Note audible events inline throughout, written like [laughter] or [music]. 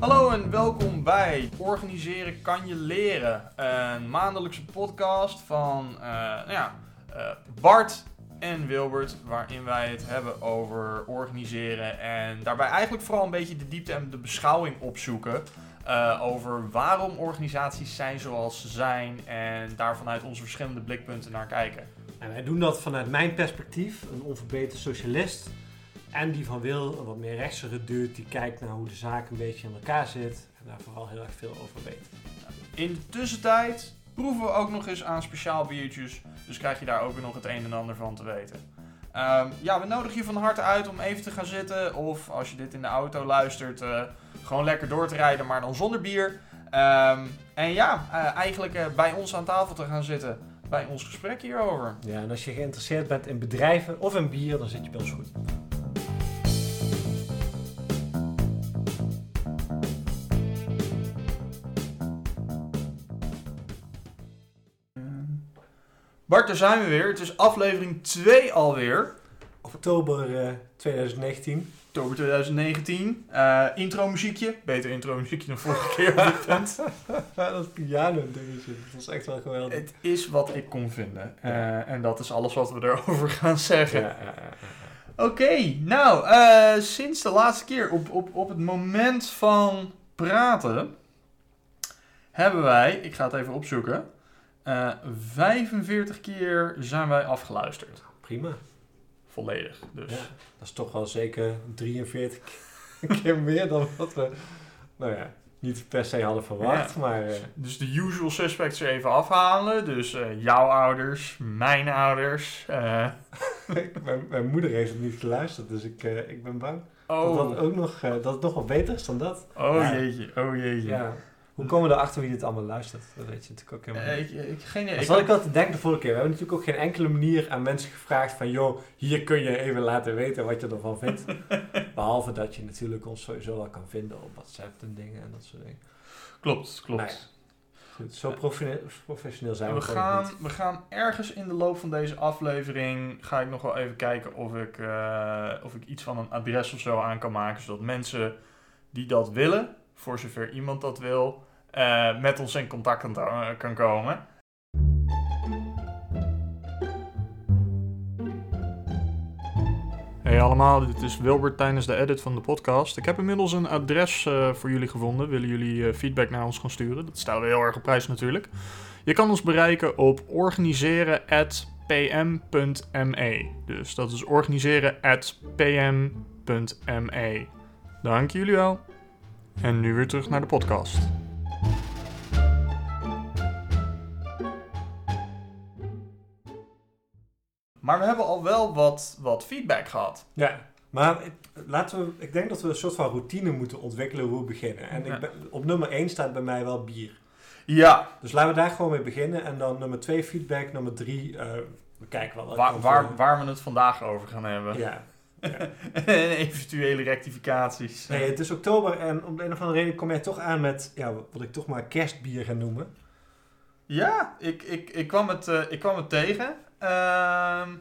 Hallo en welkom bij Organiseren kan je leren. Een maandelijkse podcast van eh, nou ja, eh, Bart en Wilbert, waarin wij het hebben over organiseren en daarbij eigenlijk vooral een beetje de diepte en de beschouwing opzoeken. eh, over waarom organisaties zijn zoals ze zijn en daar vanuit onze verschillende blikpunten naar kijken. En wij doen dat vanuit mijn perspectief, een onverbeterd socialist. En die van Wil, een wat meer rechtse dude, die kijkt naar hoe de zaak een beetje in elkaar zit. En daar vooral heel erg veel over weet. In de tussentijd proeven we ook nog eens aan speciaal biertjes. Dus krijg je daar ook nog het een en ander van te weten. Ehm, ja, we nodigen je van harte uit om even te gaan zitten. Of als je dit in de auto luistert, eh, gewoon lekker door te rijden, maar dan zonder bier. Ehm, en ja, eh, eigenlijk eh, bij ons aan tafel te gaan zitten. Bij ons gesprek hierover. Ja, en als je geïnteresseerd bent in bedrijven of in bier, dan zit je bij ons goed. Bart, daar zijn we weer. Het is aflevering 2 alweer. Oktober eh, 2019. Oktober 2019. Eh, intro muziekje. Beter intro muziekje dan vorige keer [laughs] dat piano dingetje, dat was echt wel geweldig. Het is wat ik kon vinden. Eh, en dat is alles wat we erover gaan zeggen. Ja, ja. Oké, nou, eh, sinds de laatste keer op, op, op het moment van praten hebben wij, ik ga het even opzoeken, eh 45 keer zijn wij afgeluisterd. Prima. Volledig, dus. Ja, dat is toch wel zeker 43 [laughs] keer meer dan wat we, nou ja, niet per se hadden verwacht. Maar eh, Dus de usual suspects er even afhalen. Dus eh, jouw ouders, mijn ouders. eh, [laughs] mijn, mijn moeder heeft het niet geluisterd, dus ik, eh, ik ben bang dat, oh, dat, ook nog, eh, dat het nog wel beter is dan dat. oh Ja. jeetje, oh jeetje. Ja. Hoe komen we erachter wie dit allemaal luistert? Dat weet je natuurlijk ook helemaal Eh, niet. ik, ik, geen. Dat Ik had- ik al te denken de vorige keer. We hebben natuurlijk ook geen enkele manier aan mensen gevraagd van... joh, hier kun je even laten weten wat je ervan vindt. [laughs] Behalve dat je natuurlijk ons sowieso wel kan vinden op WhatsApp en dingen en dat soort dingen. Klopt, klopt. Nou ja, Goed, zo professioneel, zijn we, we gaan, niet. we gaan ergens in de loop van deze aflevering ga ik nog wel even kijken of ik, eh, of ik iets van een adres of zo aan kan maken. Zodat mensen die dat willen, voor zover iemand dat wil, eh, met ons in contact kan, ta- kan komen. Hey allemaal, dit is Wilbert tijdens de edit van de podcast. Ik heb inmiddels een adres eh, voor jullie gevonden. Willen jullie eh, feedback naar ons gaan sturen? Dat stellen we heel erg op prijs natuurlijk. Je kan ons bereiken op organiseren.pm.me. Dus dat is organiseren.pm.me. Dank jullie wel. En nu weer terug naar de podcast. Maar we hebben al wel wat, wat feedback gehad. Ja, maar ik, laten we, ik denk dat we een soort van routine moeten ontwikkelen hoe we beginnen. En Ja. ik ben, op nummer 1 staat bij mij wel bier. Ja, Dus laten we daar gewoon mee beginnen. En dan nummer 2 feedback, nummer 3... we kijken wel. wat waar, we- waar, waar we het vandaag over gaan hebben. Ja, en [laughs] eventuele rectificaties. Nee, het is oktober en om de een of andere reden kom jij toch aan met ja, wat ik toch maar kerstbier ga noemen. Ja, ik, ik, ik, kwam, het, eh, ik kwam het tegen. Ehm,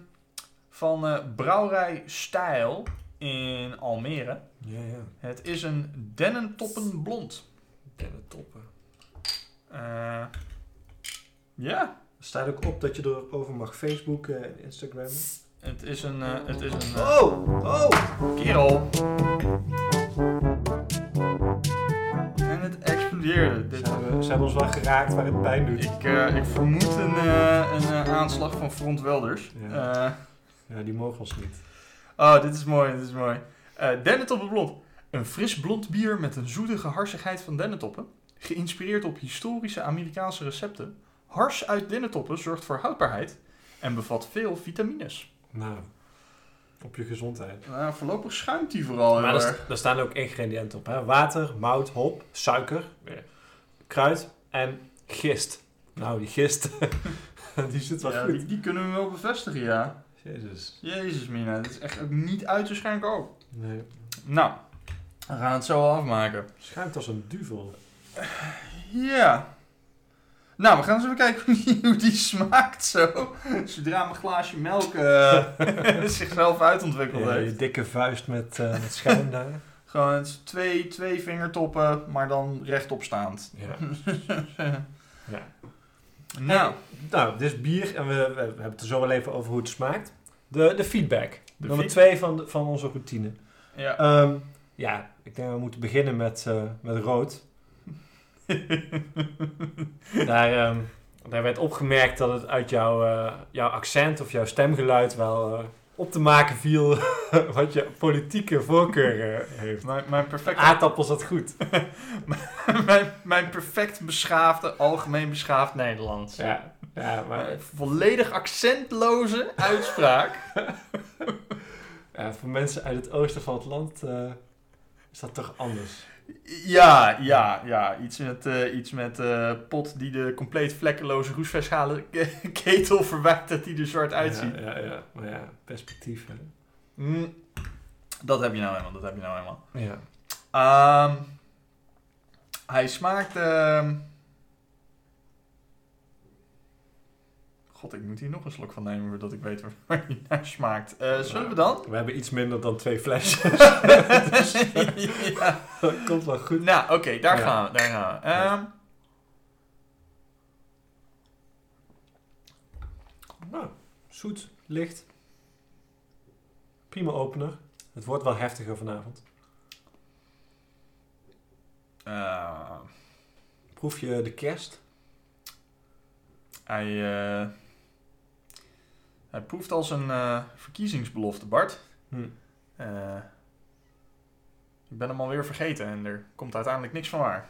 van eh, Brouwerij Stijl in Almere. Ja, ja. Het is een dennentoppen blond. toppen. Eh, ja, staat ook op dat je erover mag Facebooken en Instagrammen. het is een, eh, het is een eh, Oh, oh! kerel. En het Dit, Ze hebben, ze hebben ons wel geraakt waar het pijn doet. ik, eh, ik vermoed een, eh, een eh, aanslag van Front Welders. Ja. Ja, die mogen ons niet. Oh, dit is mooi, dit is mooi. Dennetoppen Blond. Een fris blond bier met een zoetige harsigheid van dennetoppen. Geïnspireerd op historische Amerikaanse recepten. Hars uit dennetoppen zorgt voor houdbaarheid en bevat veel vitamines. Nou, op je gezondheid. Nou, voorlopig schuimt die vooral heel Maar erg. daar, daar staan ook ingrediënten op. Hè? Water, mout, hop, suiker, kruid en gist. Nou, die gist, [laughs] die zit wel Ja, goed. die, die kunnen we wel bevestigen, ja. Jezus. Jezus mina, dit is echt ook niet uit te schenken ook. Nee. Nou, we gaan het zo afmaken. Schuimt als een duvel. Ja. Nou, we gaan eens even kijken [laughs] hoe die, smaakt zo. Zodra mijn glaasje melk eh, [laughs] zichzelf uitontwikkeld Ja, je heeft. dikke vuist met, eh met schuim daar. Gewoon twee, twee vingertoppen, maar dan rechtop staand. Ja. [laughs] ja. Nou, Nou, dit is bier en we, we, we hebben het er zo wel even over hoe het smaakt. De, de feedback. De Nummer feed- twee van, de- van onze routine. ja. Ehm, ja, ik denk dat we moeten beginnen met, eh, met rood. [laughs] Daar, ehm, daar werd opgemerkt dat het uit jouw, eh, jouw accent of jouw stemgeluid wel eh, op te maken viel [laughs] wat je politieke voorkeur eh, heeft. mijn, mijn, perfect, Aardappels dat goed. [laughs] mijn, mijn perfect beschaafde, algemeen beschaafd Nederlands. Ja, ja maar volledig accentloze uitspraak. ja, voor mensen uit het oosten van het land is dat toch anders. Ja, ja, ja. Iets met, eh, iets met eh, pot die de compleet vlekkeloze roestvestschalen [laughs] ketel verwijt dat die er zwart uitziet. Ja, ja, ja. maar ja, perspectief. Hè. Mm, dat heb je nou helemaal, dat heb je nou helemaal. Ja. Ehm, hij smaakt... ehm, God, ik moet hier nog een slok van nemen voordat ik weet waar, hij naar smaakt. Eh, zullen we dan? We hebben iets minder dan twee flesjes. [laughs] ja. dat komt wel goed. Nou, oké, daar Ja. gaan we. Daar gaan we. Ehm, Nou, zoet, licht. Prima opener. Het wordt wel heftiger vanavond. eh, Proef je de kerst? hij, eh, hij proeft als een eh, verkiezingsbelofte, Bart. Hm. Eh, ik ben hem alweer vergeten en er komt uiteindelijk niks van waar.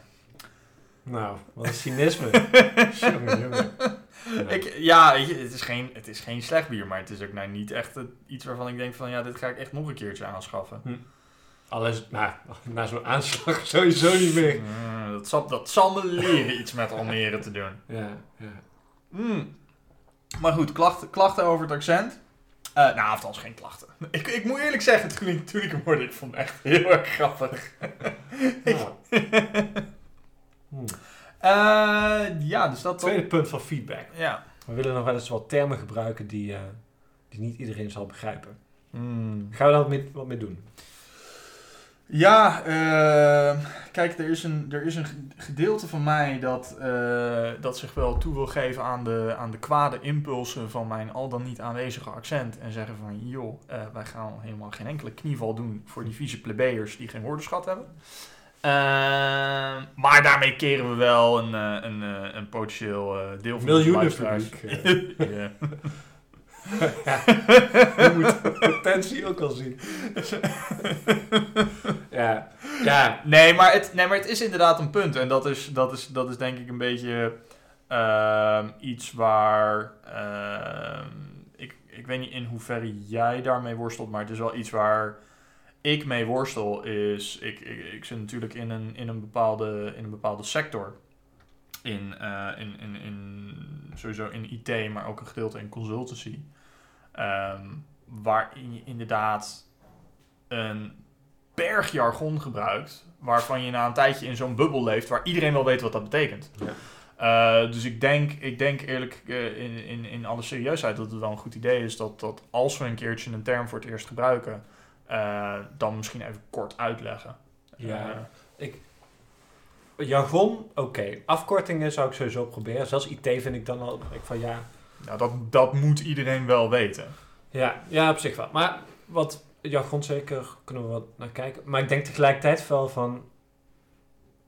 Nou, wat een cynisme. [laughs] jongen, jongen. Ja. Ik, ja, het is, geen, het is geen slecht bier, maar het is ook nou niet echt het- iets waarvan ik denk van ja, dit ga ik echt nog een keertje aanschaffen. Alles, nou, na zo'n aanslag [laughs] sowieso niet meer. Mm, dat, zal, dat zal me leren iets met [laughs] Almere te doen. Ja, ja. Mm. Maar goed, klachten, klachten over het accent. Eh nou, althans geen klachten. [laughs] Ik, ik moet eerlijk zeggen, toen ik, toen ik hem hoorde, ik vond het echt heel erg grappig. Nou. [laughs] Hm. Eh, ja, dus dat... Tweede punt van feedback. Ja. We willen nog wel eens wat termen gebruiken die, eh, die niet iedereen zal begrijpen. Mm. Gaan we daar wat mee, wat mee doen? Ja, eh, kijk, er is een, er is een ge- gedeelte van mij dat, eh, dat zich wel toe wil geven aan de, aan de kwade impulsen van mijn al dan niet aanwezige accent. En zeggen van, joh, eh, wij gaan helemaal geen enkele knieval doen voor die vieze plebeiers die geen woordenschat hebben. Eh, maar daarmee keren we wel een, eh, een, een potentieel deel van de Miljoenen luisteraars. [laughs] publiek. Ja. [laughs] Je moet potentie ook al zien. [laughs] ja, ja. Nee, maar het, nee, maar het is inderdaad een punt. En dat is, dat is, dat is denk ik een beetje ehm, iets waar. ehm, ik, ik weet niet in hoeverre jij daarmee worstelt, maar het is wel iets waar ik mee worstel. Is, ik, ik, ik zit natuurlijk in een, in een, bepaalde, in een bepaalde sector. In, eh, in, in, in, sowieso in IT, maar ook een gedeelte in consultancy. Ehm, waarin je inderdaad een berg jargon gebruikt, waarvan je na een tijdje in zo'n bubbel leeft, waar iedereen wel weet wat dat betekent. Ja. Eh, dus ik denk, ik denk eerlijk eh, in, in, in alle serieusheid dat het wel een goed idee is dat, dat als we een keertje een term voor het eerst gebruiken, eh, dan misschien even kort uitleggen. Ja. Eh, Jargon, oké. Afkortingen zou ik sowieso proberen. Zelfs IT vind ik dan al ik van ja. Nou, dat, dat moet iedereen wel weten. Ja, ja, op zich wel. Maar wat jargon zeker kunnen we wat naar kijken. Maar ik denk tegelijkertijd wel van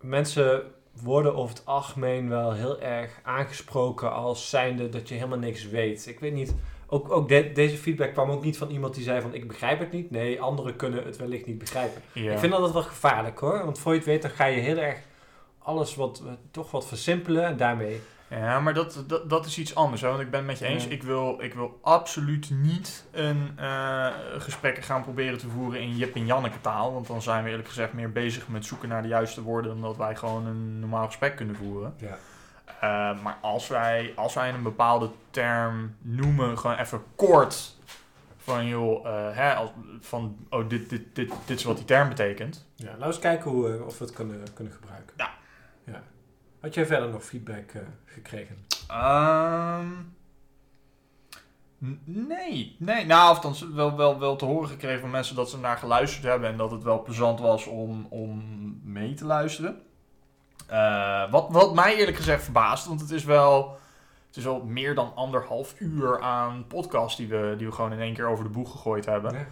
mensen worden over het algemeen wel heel erg aangesproken als zijnde dat je helemaal niks weet. Ik weet niet. Ook, ook de- deze feedback kwam ook niet van iemand die zei van ik begrijp het niet. Nee, anderen kunnen het wellicht niet begrijpen. Ja. Ik vind dat wel gevaarlijk hoor. Want voor je het weet dan ga je heel erg alles wat, toch wat versimpelen en daarmee... Ja, maar dat, dat, dat is iets anders. Hè? Want ik ben het met je eens. Ja. Ik, wil, ik wil absoluut niet een eh gesprekken gaan proberen te voeren in Jip en Janneke taal. Want dan zijn we eerlijk gezegd meer bezig met zoeken naar de juiste woorden dan dat wij gewoon een normaal gesprek kunnen voeren. Ja. Eh, maar als wij, als wij een bepaalde term noemen, gewoon even kort. Van joh, eh, hè, als, van oh, dit, dit, dit, dit is wat die term betekent. Ja, laten we eens kijken hoe, of we het kunnen, kunnen gebruiken. Ja. Had jij verder nog feedback eh, gekregen? Ehm, Nee, nee. Nou, althans wel, wel, wel te horen gekregen van mensen dat ze naar geluisterd hebben en dat het wel plezant was om, om mee te luisteren. Eh, wat, wat mij eerlijk gezegd verbaast, want het is wel, het is wel meer dan anderhalf uur aan podcast die we, die we gewoon in één keer over de boeg gegooid hebben.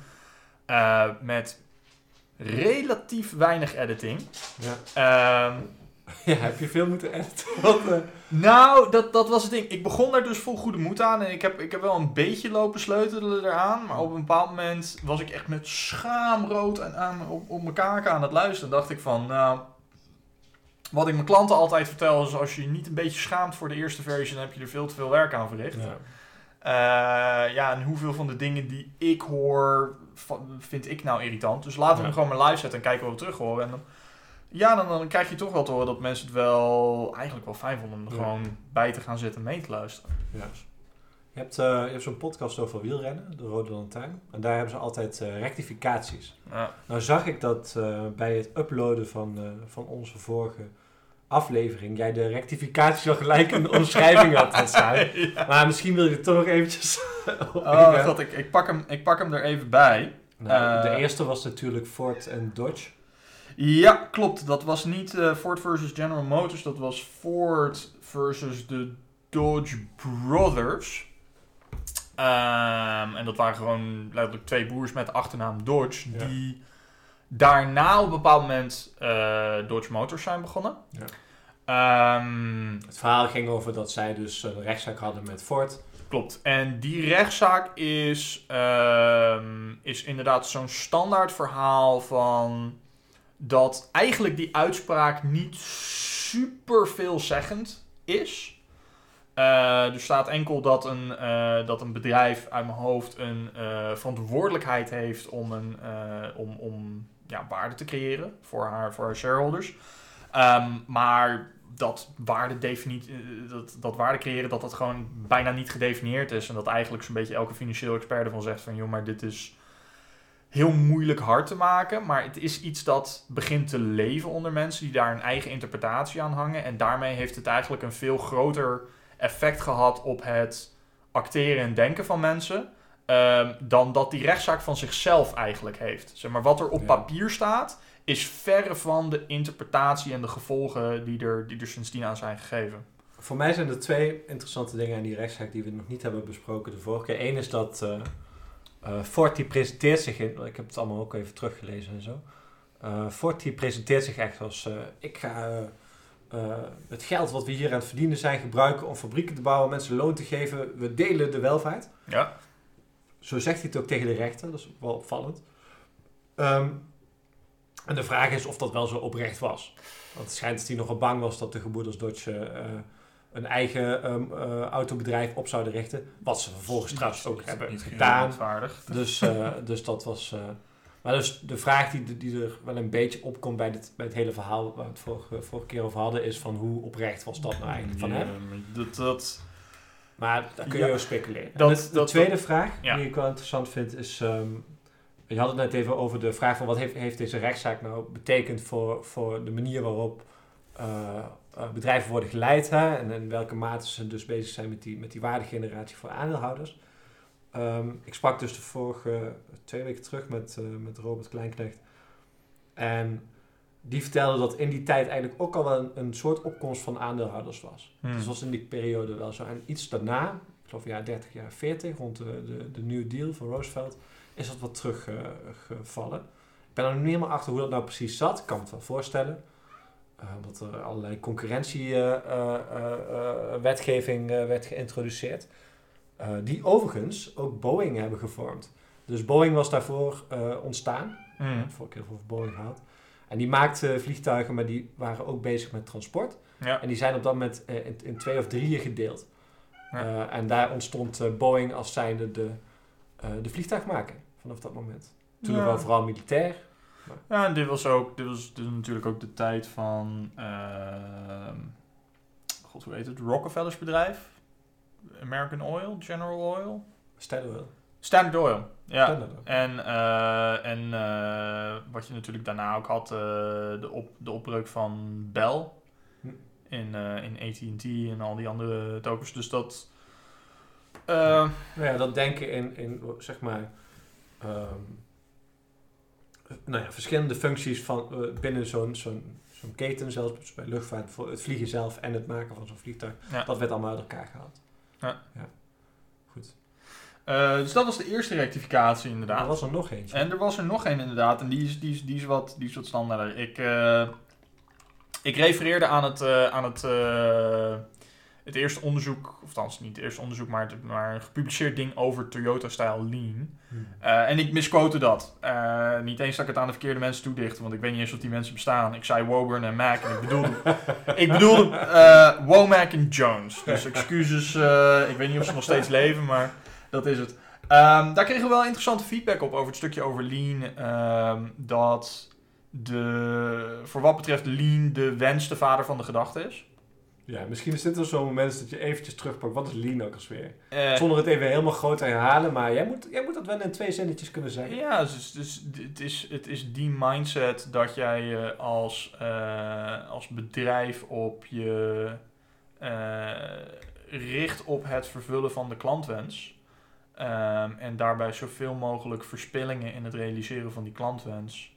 Ja. Eh, met relatief weinig editing. Ja. Ehm, [laughs] ja, heb je veel moeten editen? [laughs] Eh, Nou, dat, dat was het ding. Ik begon daar dus vol goede moed aan. En ik heb, ik heb wel een beetje lopen sleutelen eraan. Maar op een bepaald moment was ik echt met schaamrood aan, aan, op, op mijn kaken aan het luisteren. dacht ik van, nou... Wat ik mijn klanten altijd vertel is, als je je niet een beetje schaamt voor de eerste versie, dan heb je er veel te veel werk aan verricht. ja. Eh, ja, en hoeveel van de dingen die ik hoor, vind ik nou irritant. Dus laten we Ja. hem gewoon maar live zetten en kijken wat we terug horen. En dan, ja, dan, dan krijg je toch wel te horen dat mensen het wel eigenlijk wel fijn vonden om er Ja. gewoon bij te gaan zitten en mee te luisteren. Ja. Je hebt, eh, je hebt zo'n podcast over wielrennen, de Rode Lantaarn. En daar hebben ze altijd eh, rectificaties. Ja. Nou zag ik dat eh, bij het uploaden van, van onze vorige aflevering... jij de rectificaties al gelijk in de [laughs] omschrijving had staan. Ja. Maar misschien wil je er toch nog eventjes [laughs] Oh god, ik, ik, pak hem, ik pak hem er even bij. Nou, de eerste was natuurlijk Ford en Dodge. Ja, klopt. Dat was niet eh, Ford versus General Motors. Dat was Ford versus de Dodge Brothers. Ehm, en dat waren gewoon letterlijk twee broers met de achternaam Dodge. Ja. Die daarna op een bepaald moment eh, Dodge Motors zijn begonnen. Ja. Ehm, Het verhaal ging over dat zij dus een rechtszaak hadden met Ford. Klopt. En die rechtszaak is, ehm, is inderdaad zo'n standaard verhaal van dat eigenlijk die uitspraak niet super veelzeggend is. Eh, er staat enkel dat een, eh, dat een bedrijf uit mijn hoofd een eh, verantwoordelijkheid heeft om, een, om, om ja, waarde te creëren voor haar, voor haar shareholders. Ehm, maar dat waarde, dat, dat waarde creëren, dat dat gewoon bijna niet gedefinieerd is. En dat eigenlijk zo'n beetje elke financieel expert ervan zegt van... joh, maar dit is heel moeilijk hard te maken. Maar het is iets dat begint te leven onder mensen die daar een eigen interpretatie aan hangen. En daarmee heeft het eigenlijk een veel groter effect gehad op het acteren en denken van mensen... ehm, dan dat die rechtszaak van zichzelf eigenlijk heeft. Zeg maar, wat er op Ja. papier staat, is verre van de interpretatie en de gevolgen die er, die er sindsdien aan zijn gegeven. Voor mij zijn er twee interessante dingen aan die rechtszaak die we nog niet hebben besproken de vorige keer. Eén is dat eh eh, Ford die presenteert zich in, ik heb het allemaal ook even teruggelezen en zo. Eh Ford die presenteert zich echt als, eh, ik ga het geld wat we hier aan het verdienen zijn gebruiken om fabrieken te bouwen, mensen loon te geven. We delen de welvaart. Ja. Zo zegt hij het ook tegen de rechter, dat is wel opvallend. Ehm, en de vraag is of dat wel zo oprecht was. Want het schijnt dat hij nogal bang was dat de gebroeders Dodge een eigen ehm, eh, autobedrijf op zouden richten. Wat ze vervolgens trouwens ook hebben Niet gedaan. Dus, eh, [laughs] dus dat was... eh, maar dus de vraag die, die er wel een beetje opkomt bij, dit, bij het hele verhaal waar we het vorige, vorige keer over hadden... is van hoe oprecht was dat nou eigenlijk van hem? Ja, dat, dat, Maar daar kun je Ja, over speculeren. dat- de, de dat- tweede vraag, Ja. die ik wel interessant vind, is... ehm, je had het net even over de vraag van wat heeft, heeft deze rechtszaak nou betekend voor, voor de manier waarop eh, bedrijven worden geleid hè? En in welke mate ze dus bezig zijn met die, met die waardegeneratie voor aandeelhouders. Ehm, ik sprak dus de vorige twee weken terug met, eh, met Robert Kleinknecht. En die vertelde dat in die tijd eigenlijk ook al wel een, een soort opkomst van aandeelhouders was. Hmm. Dus dat was in die periode wel zo. En iets daarna, ik geloof jaar 30, jaar 40, rond de, de, de New Deal van Roosevelt, is dat wat teruggevallen. ik ben er nog niet helemaal achter hoe dat nou precies zat. Ik kan me het wel voorstellen. Uh, omdat er allerlei concurrentiewetgeving uh, uh, werd geïntroduceerd. Die overigens ook Boeing hebben gevormd. Dus Boeing was daarvoor ontstaan. Mm. Vorige keer over Boeing gehad. En die maakte vliegtuigen, maar die waren ook bezig met transport. Ja. En die zijn op dat moment in, in, twee of drieën gedeeld. Ja. Uh, en daar ontstond uh, Boeing als zijnde de, uh, de vliegtuigmaker vanaf dat moment. Toen ja. nog wel vooral militair. Ja, en dit was ook, dit was, dit was natuurlijk ook de tijd van, uh, god hoe heet het, Rockefellers bedrijf? American Oil, General Oil? Standard Oil. Standard Oil, ja. Standard Oil. En, uh, en uh, wat je natuurlijk daarna ook had, uh, de, op, de opbreuk van Bell hm. in, in AT&T en al die andere tokens. Dus dat... Eh, Nou ja, dat denken in, in zeg maar, ehm, nou ja, verschillende functies van, eh, binnen zo'n zo'n zo'n keten, zelfs bij luchtvaart, voor het vliegen zelf en het maken van zo'n vliegtuig, Ja. dat werd allemaal uit elkaar gehaald. Ja. Goed. eh, dus dat was de eerste rectificatie inderdaad. Er was er nog eentje. En er was er nog één inderdaad, en die is, die is, die is, wat, die is wat standaarder. Ik, eh, ik refereerde aan het, aan het, het eerste onderzoek, of althans niet het eerste onderzoek, maar, het, maar een gepubliceerd ding over Toyota-style Lean. Hmm. Eh, en ik misquote dat. Eh, niet eens dat ik het aan de verkeerde mensen toedicht, want ik weet niet eens of die mensen bestaan. Ik zei Woburn en Mac en ik bedoelde, [laughs] ik bedoelde eh, Womack en Jones. Dus excuses, ik weet niet of ze nog steeds leven, maar dat is het. Ehm, daar kregen we wel interessante feedback op over het stukje over Lean. ehm, dat de, voor wat betreft Lean de wens de vader van de gedachte is. Ja, misschien is dit wel zo'n moment dat je eventjes terugpakt. Wat is lean ook alweer? Eh, Zonder het even helemaal groot te herhalen, maar jij moet, jij moet dat wel in twee zinnetjes kunnen zeggen. Ja, dus, dus het, is, het is die mindset dat jij je als, eh, als bedrijf op je eh, richt op het vervullen van de klantwens. Ehm, en daarbij zoveel mogelijk verspillingen in het realiseren van die klantwens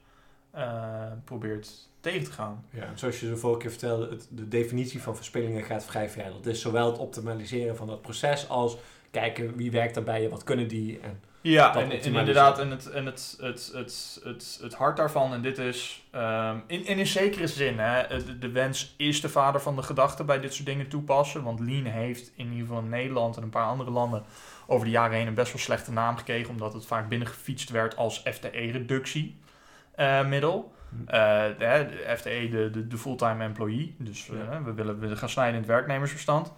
eh, probeert tegen te gaan. Ja, en zoals je de vorige keer vertelde, het, de definitie van verspillingen gaat vrij ver. Dat is zowel het optimaliseren van dat proces als kijken wie werkt daarbij en wat kunnen die. En, Ja, en, inderdaad, en, het, en het, het, het, het, het hart daarvan, en dit is ehm, in, in een zekere zin, hè, de, de wens is de vader van de gedachte bij dit soort dingen toepassen. Want Lean heeft in ieder geval in Nederland en een paar andere landen over de jaren heen een best wel slechte naam gekregen, omdat het vaak binnengefietst werd als FTE-reductiemiddel. De, de FTE, de, de, de fulltime employee. Dus eh, we, willen, we gaan snijden in het werknemersverstand.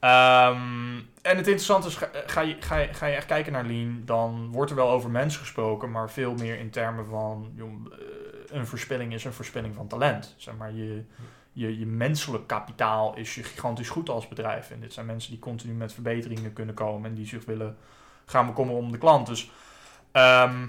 Ehm, en het interessante is, ga, ga, je, ga, je, ga je echt kijken naar Lean, dan wordt er wel over mensen gesproken, maar veel meer in termen van joh, eh, een verspilling is een verspilling van talent. Zeg maar, je, je, je menselijk kapitaal is je gigantisch goed als bedrijf. En dit zijn mensen die continu met verbeteringen kunnen komen en die zich willen gaan bekommeren om de klant. Dus ehm,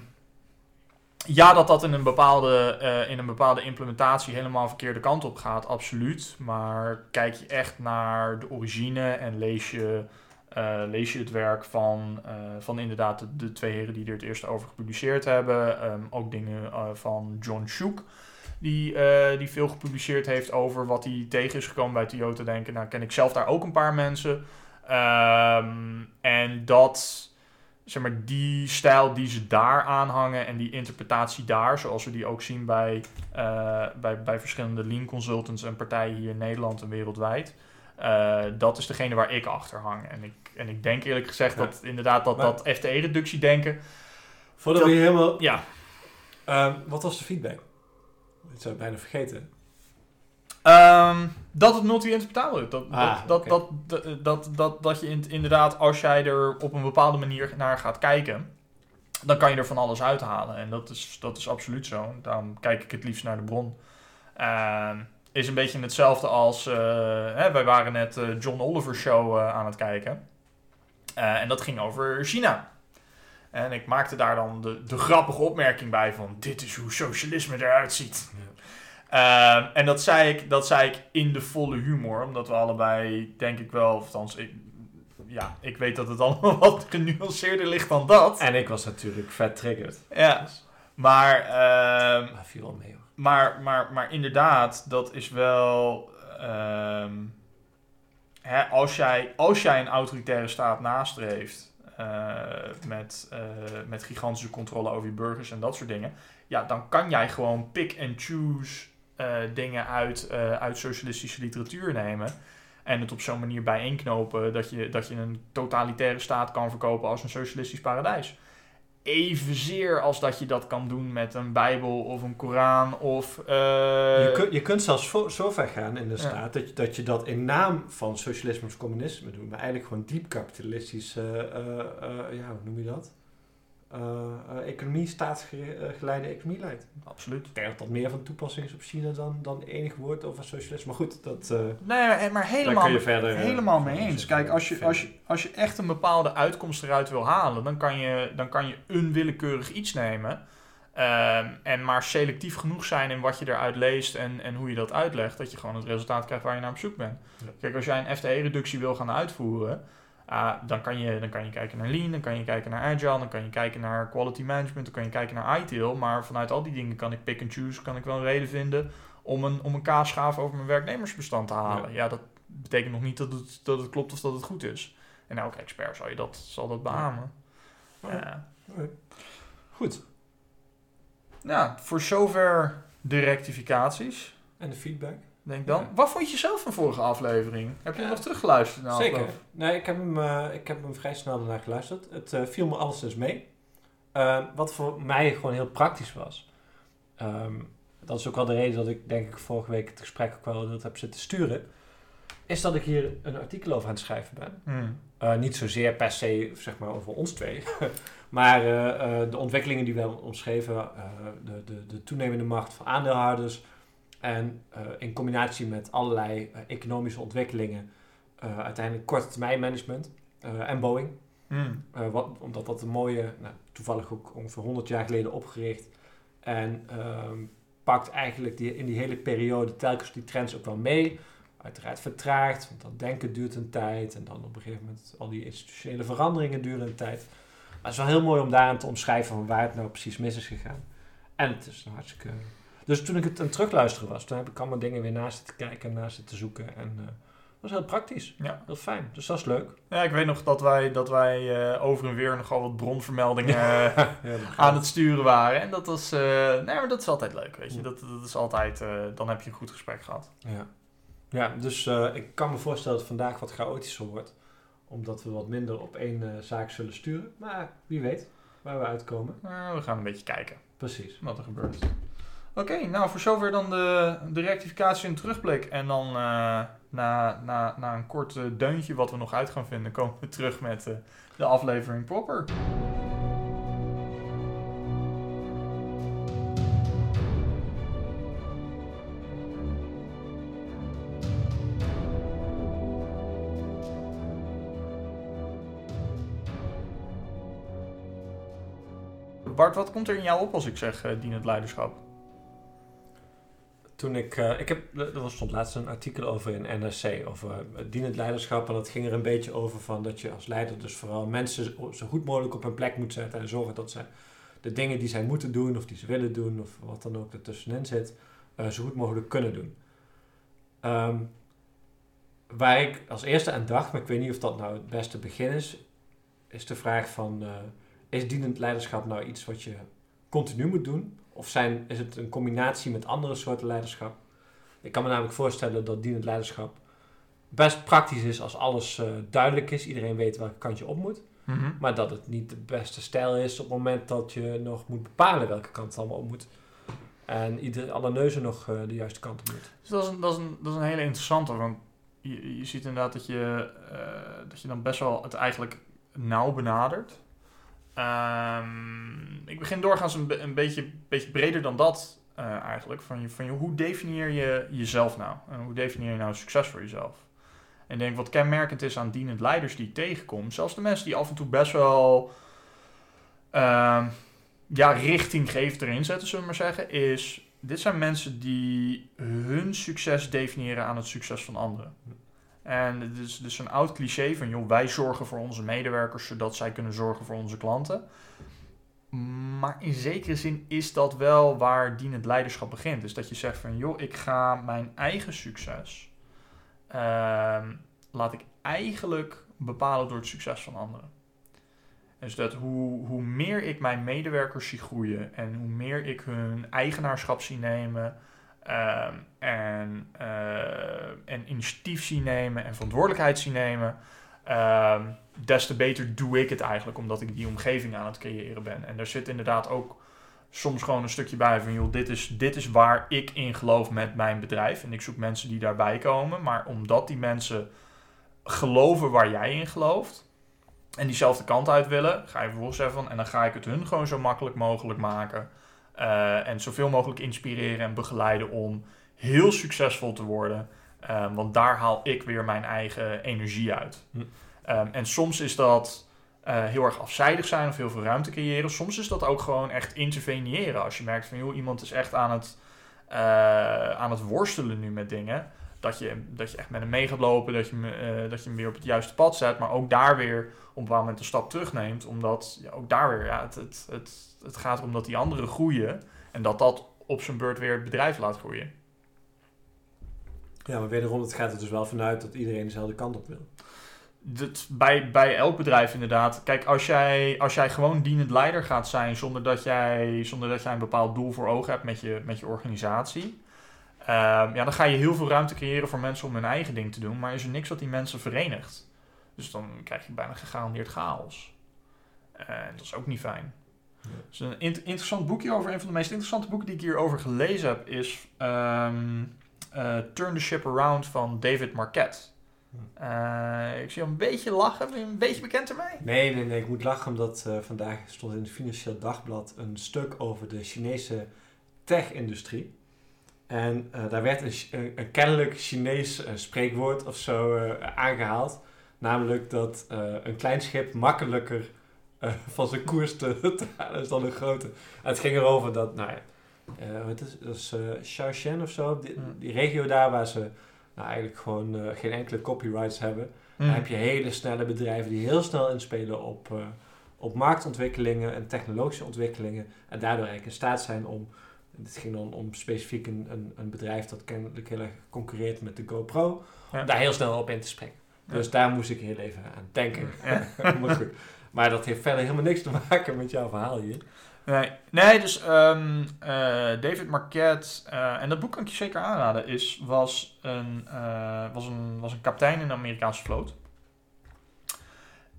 ja, dat dat in een, bepaalde, eh, in een bepaalde implementatie helemaal verkeerde kant op gaat, absoluut. Maar kijk je echt naar de origine en lees je, eh, lees je het werk van, eh, van inderdaad de, twee heren die er het eerst over gepubliceerd hebben. Ehm, ook dingen van John Shook, die, die veel gepubliceerd heeft over wat hij tegen is gekomen bij Toyota Denken. Nou, ken ik zelf daar ook een paar mensen. Ehm, en dat zeg maar, die stijl die ze daar aanhangen en die interpretatie daar, zoals we die ook zien bij, eh, bij, bij verschillende lean consultants en partijen hier in Nederland en wereldwijd. eh, dat is degene waar ik achter hang. En ik, en ik denk eerlijk gezegd Ja. dat inderdaad dat, Maar- dat FTE-reductie denken. Voordat Dat- we hier helemaal... Ja, Ehm, wat was de feedback? Dat zou ik bijna vergeten. Ehm, dat het multi-interpretabel is. Dat, Ah, dat, dat, dat, dat, dat, dat je in- inderdaad, als jij er op een bepaalde manier naar gaat kijken, dan kan je er van alles uithalen. En dat is, dat is absoluut zo. Daarom kijk ik het liefst naar de bron. Ehm, is een beetje hetzelfde als, eh, hè, wij waren net eh, John Oliver show eh, aan het kijken. En dat ging over China. En ik maakte daar dan de, de grappige opmerking bij van, dit is hoe socialisme eruit ziet. Ehm, en dat zei, ik, dat zei ik in de volle humor, omdat we allebei, denk ik wel, of althans, ik, ja, ik weet dat het allemaal [laughs] wat genuanceerder ligt dan dat. En ik was natuurlijk vet triggered. Ja, maar, ehm, Maar viel wel mee hoor. maar, maar, maar inderdaad, dat is wel. ehm, hè, als, jij, als jij een autoritaire staat nastreeft. eh, met, eh, met gigantische controle over je burgers en dat soort dingen. Ja, dan kan jij gewoon pick and choose eh, dingen uit, eh, uit socialistische literatuur nemen. En het op zo'n manier bijeenknopen dat je, dat je een totalitaire staat kan verkopen als een socialistisch paradijs evenzeer als dat je dat kan doen met een Bijbel of een Koran of. eh, je, kun- je kunt zelfs zo, zo ver gaan in de Ja. staat dat, je, dat je dat in naam van socialisme of communisme doet, maar eigenlijk gewoon diep kapitalistisch, ja, hoe noem je dat? Eh, eh, economie, staatsgeleide economie leidt. Absoluut. Ik denk dat dat meer van toepassing is op China dan, dan enig woord over socialisme. Maar goed, dat, eh Nee, maar daar helemaal, kun je verder... helemaal mee eens. Kijk, als je, als, je, als je echt een bepaalde uitkomst eruit wil halen, dan kan je, dan kan je een willekeurig iets nemen. ehm, en maar selectief genoeg zijn in wat je eruit leest en, en hoe je dat uitlegt, dat je gewoon het resultaat krijgt waar je naar op zoek bent. Ja. Kijk, als jij een FTE-reductie wil gaan uitvoeren, Ah, dan, kan je, dan kan je kijken naar Lean, dan kan je kijken naar Agile, dan kan je kijken naar Quality Management, dan kan je kijken naar ITIL. Maar vanuit al die dingen kan ik pick and choose, kan ik wel een reden vinden om een, om een kaasschaaf over mijn werknemersbestand te halen. Ja, dat betekent nog niet dat het, dat het klopt of dat het goed is. En elke expert zal, je dat, zal dat beamen. Ja. Goed. Ja, voor zover de rectificaties. En de feedback. Denk dan. Ja. Wat vond je zelf van vorige aflevering? Heb je Ja. nog teruggeluisterd? naar Zeker. afloop? Nee, ik heb, hem, eh, ik heb hem vrij snel daarna geluisterd. Het eh, viel me alleszins mee. Eh, wat voor mij gewoon heel praktisch was. Ehm, dat is ook wel de reden dat ik denk ik vorige week het gesprek ook wel dat heb zitten sturen. Is dat ik hier een artikel over aan het schrijven ben. Hmm. Eh, niet zozeer per se zeg maar, over ons twee. [laughs] maar eh, eh, de ontwikkelingen die we hebben omschreven. eh, de, de, de toenemende macht van aandeelhouders. En eh, in combinatie met allerlei eh, economische ontwikkelingen. eh, uiteindelijk korte termijn management. en Boeing. Hmm. Wat, omdat dat een mooie, nou, toevallig ook ongeveer 100 jaar geleden opgericht. En ehm, pakt eigenlijk die, in die hele periode telkens die trends ook wel mee. Uiteraard vertraagd, want dat denken duurt een tijd. En dan op een gegeven moment al die institutionele veranderingen duren een tijd. Maar het is wel heel mooi om daarin te omschrijven van waar het nou precies mis is gegaan. En het is nou hartstikke... Dus toen ik het aan het terugluisteren was, toen heb ik allemaal dingen weer naast zitten kijken en naast zitten zoeken. En eh, dat was heel praktisch. Ja. Heel fijn. Dus dat is leuk. ja, ik weet nog dat wij, dat wij eh, over en weer nogal wat bronvermeldingen eh, [laughs] Ja, dat aan het sturen waren. En dat was, eh, nee, maar dat is altijd leuk, weet je. Dat, dat is altijd, eh, dan heb je een goed gesprek gehad. Ja, ja dus eh, ik kan me voorstellen dat het vandaag wat chaotischer wordt. Omdat we wat minder op één eh, zaak zullen sturen. Maar wie weet waar we uitkomen. Eh, we gaan een beetje kijken Precies. wat er gebeurt. Oké, nou voor zover dan de, de rectificatie en terugblik. En dan eh, na, na, na een kort eh, deuntje wat we nog uit gaan vinden, komen we terug met eh, de aflevering proper. Bart, wat komt er in jou op als ik zeg dienend leiderschap? Toen ik, eh, ik heb, er stond laatst een artikel over in NRC, over eh, dienend leiderschap. En dat ging er een beetje over van dat je als leider dus vooral mensen zo- goed mogelijk op hun plek moet zetten. En zorgen dat ze de dingen die zij moeten doen, of die ze willen doen, of wat dan ook ertussenin zit, eh, zo goed mogelijk kunnen doen. Ehm, waar ik als eerste aan dacht, maar ik weet niet of dat nou het beste begin is, is de vraag van, is dienend leiderschap nou iets wat je continu moet doen? Of zijn, is het een combinatie met andere soorten leiderschap? Ik kan me namelijk voorstellen dat dienend leiderschap best praktisch is als alles eh, duidelijk is. Iedereen weet welke kant je op moet. Maar dat het niet de beste stijl is op het moment dat je nog moet bepalen welke kant het allemaal op moet. En ieder, alle neuzen nog eh, de juiste kant op moet. Dus dat is, een, dat, is een, dat is een hele interessante, want je, je ziet inderdaad dat je, eh, dat je dan best wel het eigenlijk nauw benadert. Ehm, ik begin doorgaans een, een beetje, beetje breder dan dat eh, eigenlijk. Van je, van je, hoe definieer je jezelf nou? En hoe definieer je nou succes voor jezelf? En ik denk wat kenmerkend is aan dienend leiders die ik tegenkom, zelfs de mensen die af en toe best wel ehm, ja, richtinggevend erin zetten, zullen we maar zeggen, is dit zijn mensen die hun succes definiëren aan het succes van anderen. En het is dus een oud cliché van, joh, wij zorgen voor onze medewerkers zodat zij kunnen zorgen voor onze klanten. Maar in zekere zin is dat wel waar dienend leiderschap begint. Dus dat je zegt van, joh, ik ga mijn eigen succes, ehm, laat ik eigenlijk bepalen door het succes van anderen. Dus dat hoe, hoe meer ik mijn medewerkers zie groeien en hoe meer ik hun eigenaarschap zie nemen ehm, en, eh, en initiatief zie nemen en verantwoordelijkheid zie nemen, ehm, des te beter doe ik het eigenlijk omdat ik die omgeving aan het creëren ben. En daar zit inderdaad ook soms gewoon een stukje bij van, joh, dit is, dit is waar ik in geloof met mijn bedrijf. En ik zoek mensen die daarbij komen, maar omdat die mensen geloven waar jij in gelooft en diezelfde kant uit willen, ga je vervolgens zeggen van, en dan ga ik het hun gewoon zo makkelijk mogelijk maken. Eh, en zoveel mogelijk inspireren en begeleiden om heel succesvol te worden. Eh, want daar haal ik weer mijn eigen energie uit. Hm. Ehm, en soms is dat eh, heel erg afzijdig zijn of heel veel ruimte creëren. Soms is dat ook gewoon echt interveneren. Als je merkt van joh, iemand is echt aan het, eh, aan het worstelen nu met dingen. dat je, dat je echt met hem mee gaat lopen, dat je, hem, dat je hem weer op het juiste pad zet, maar ook daar weer op een bepaald moment een stap terugneemt, omdat ja, ook daar weer, ja, het, het, het, het gaat erom dat die anderen groeien en dat dat op zijn beurt weer het bedrijf laat groeien. Ja, maar wederom, het gaat er dus wel vanuit dat iedereen dezelfde kant op wil. Dat, bij, bij elk bedrijf inderdaad. Kijk, als jij, als jij gewoon dienend leider gaat zijn zonder dat jij, zonder dat jij een bepaald doel voor ogen hebt met je, met je organisatie, ehm, ja, dan ga je heel veel ruimte creëren voor mensen om hun eigen ding te doen, maar is er niks wat die mensen verenigt. Dus dan krijg je bijna gegarandeerd chaos. En dat is ook niet fijn. Dus een int- interessant boekje over, een van de meest interessante boeken die ik hierover gelezen heb, is ehm, eh, Turn the Ship Around van David Marquette. Hm. Eh, ik zie jou een beetje lachen. Ben je een beetje bekend ermee? Nee, nee, nee. Ik moet lachen omdat eh, vandaag stond in het Financieel Dagblad een stuk over de Chinese tech-industrie. En daar werd een, een, een kennelijk Chinees spreekwoord of zo eh, aangehaald. Namelijk dat een klein schip makkelijker eh, van zijn koers te, [laughs] halen is dan een grote. En het ging erover dat, nou ja, eh, wat is, dat is Shaoxian of zo, die, Hmm. die regio daar waar ze nou, eigenlijk gewoon geen enkele copyrights hebben. Dan heb je hele snelle bedrijven die heel snel inspelen op, op marktontwikkelingen en technologische ontwikkelingen. En daardoor eigenlijk in staat zijn om. Het ging dan om specifiek een, een, een bedrijf dat kennelijk heel erg concurreert met de GoPro. Ja. Om daar heel snel op in te springen. Dus daar moest ik heel even aan denken. Ja. [laughs] maar goed. Maar dat heeft verder helemaal niks te maken met jouw verhaal hier. Nee, nee dus ehm, eh, David Marquette, eh, en dat boek kan ik je zeker aanraden, is, was, een, eh, was, een, was een kapitein in de Amerikaanse vloot.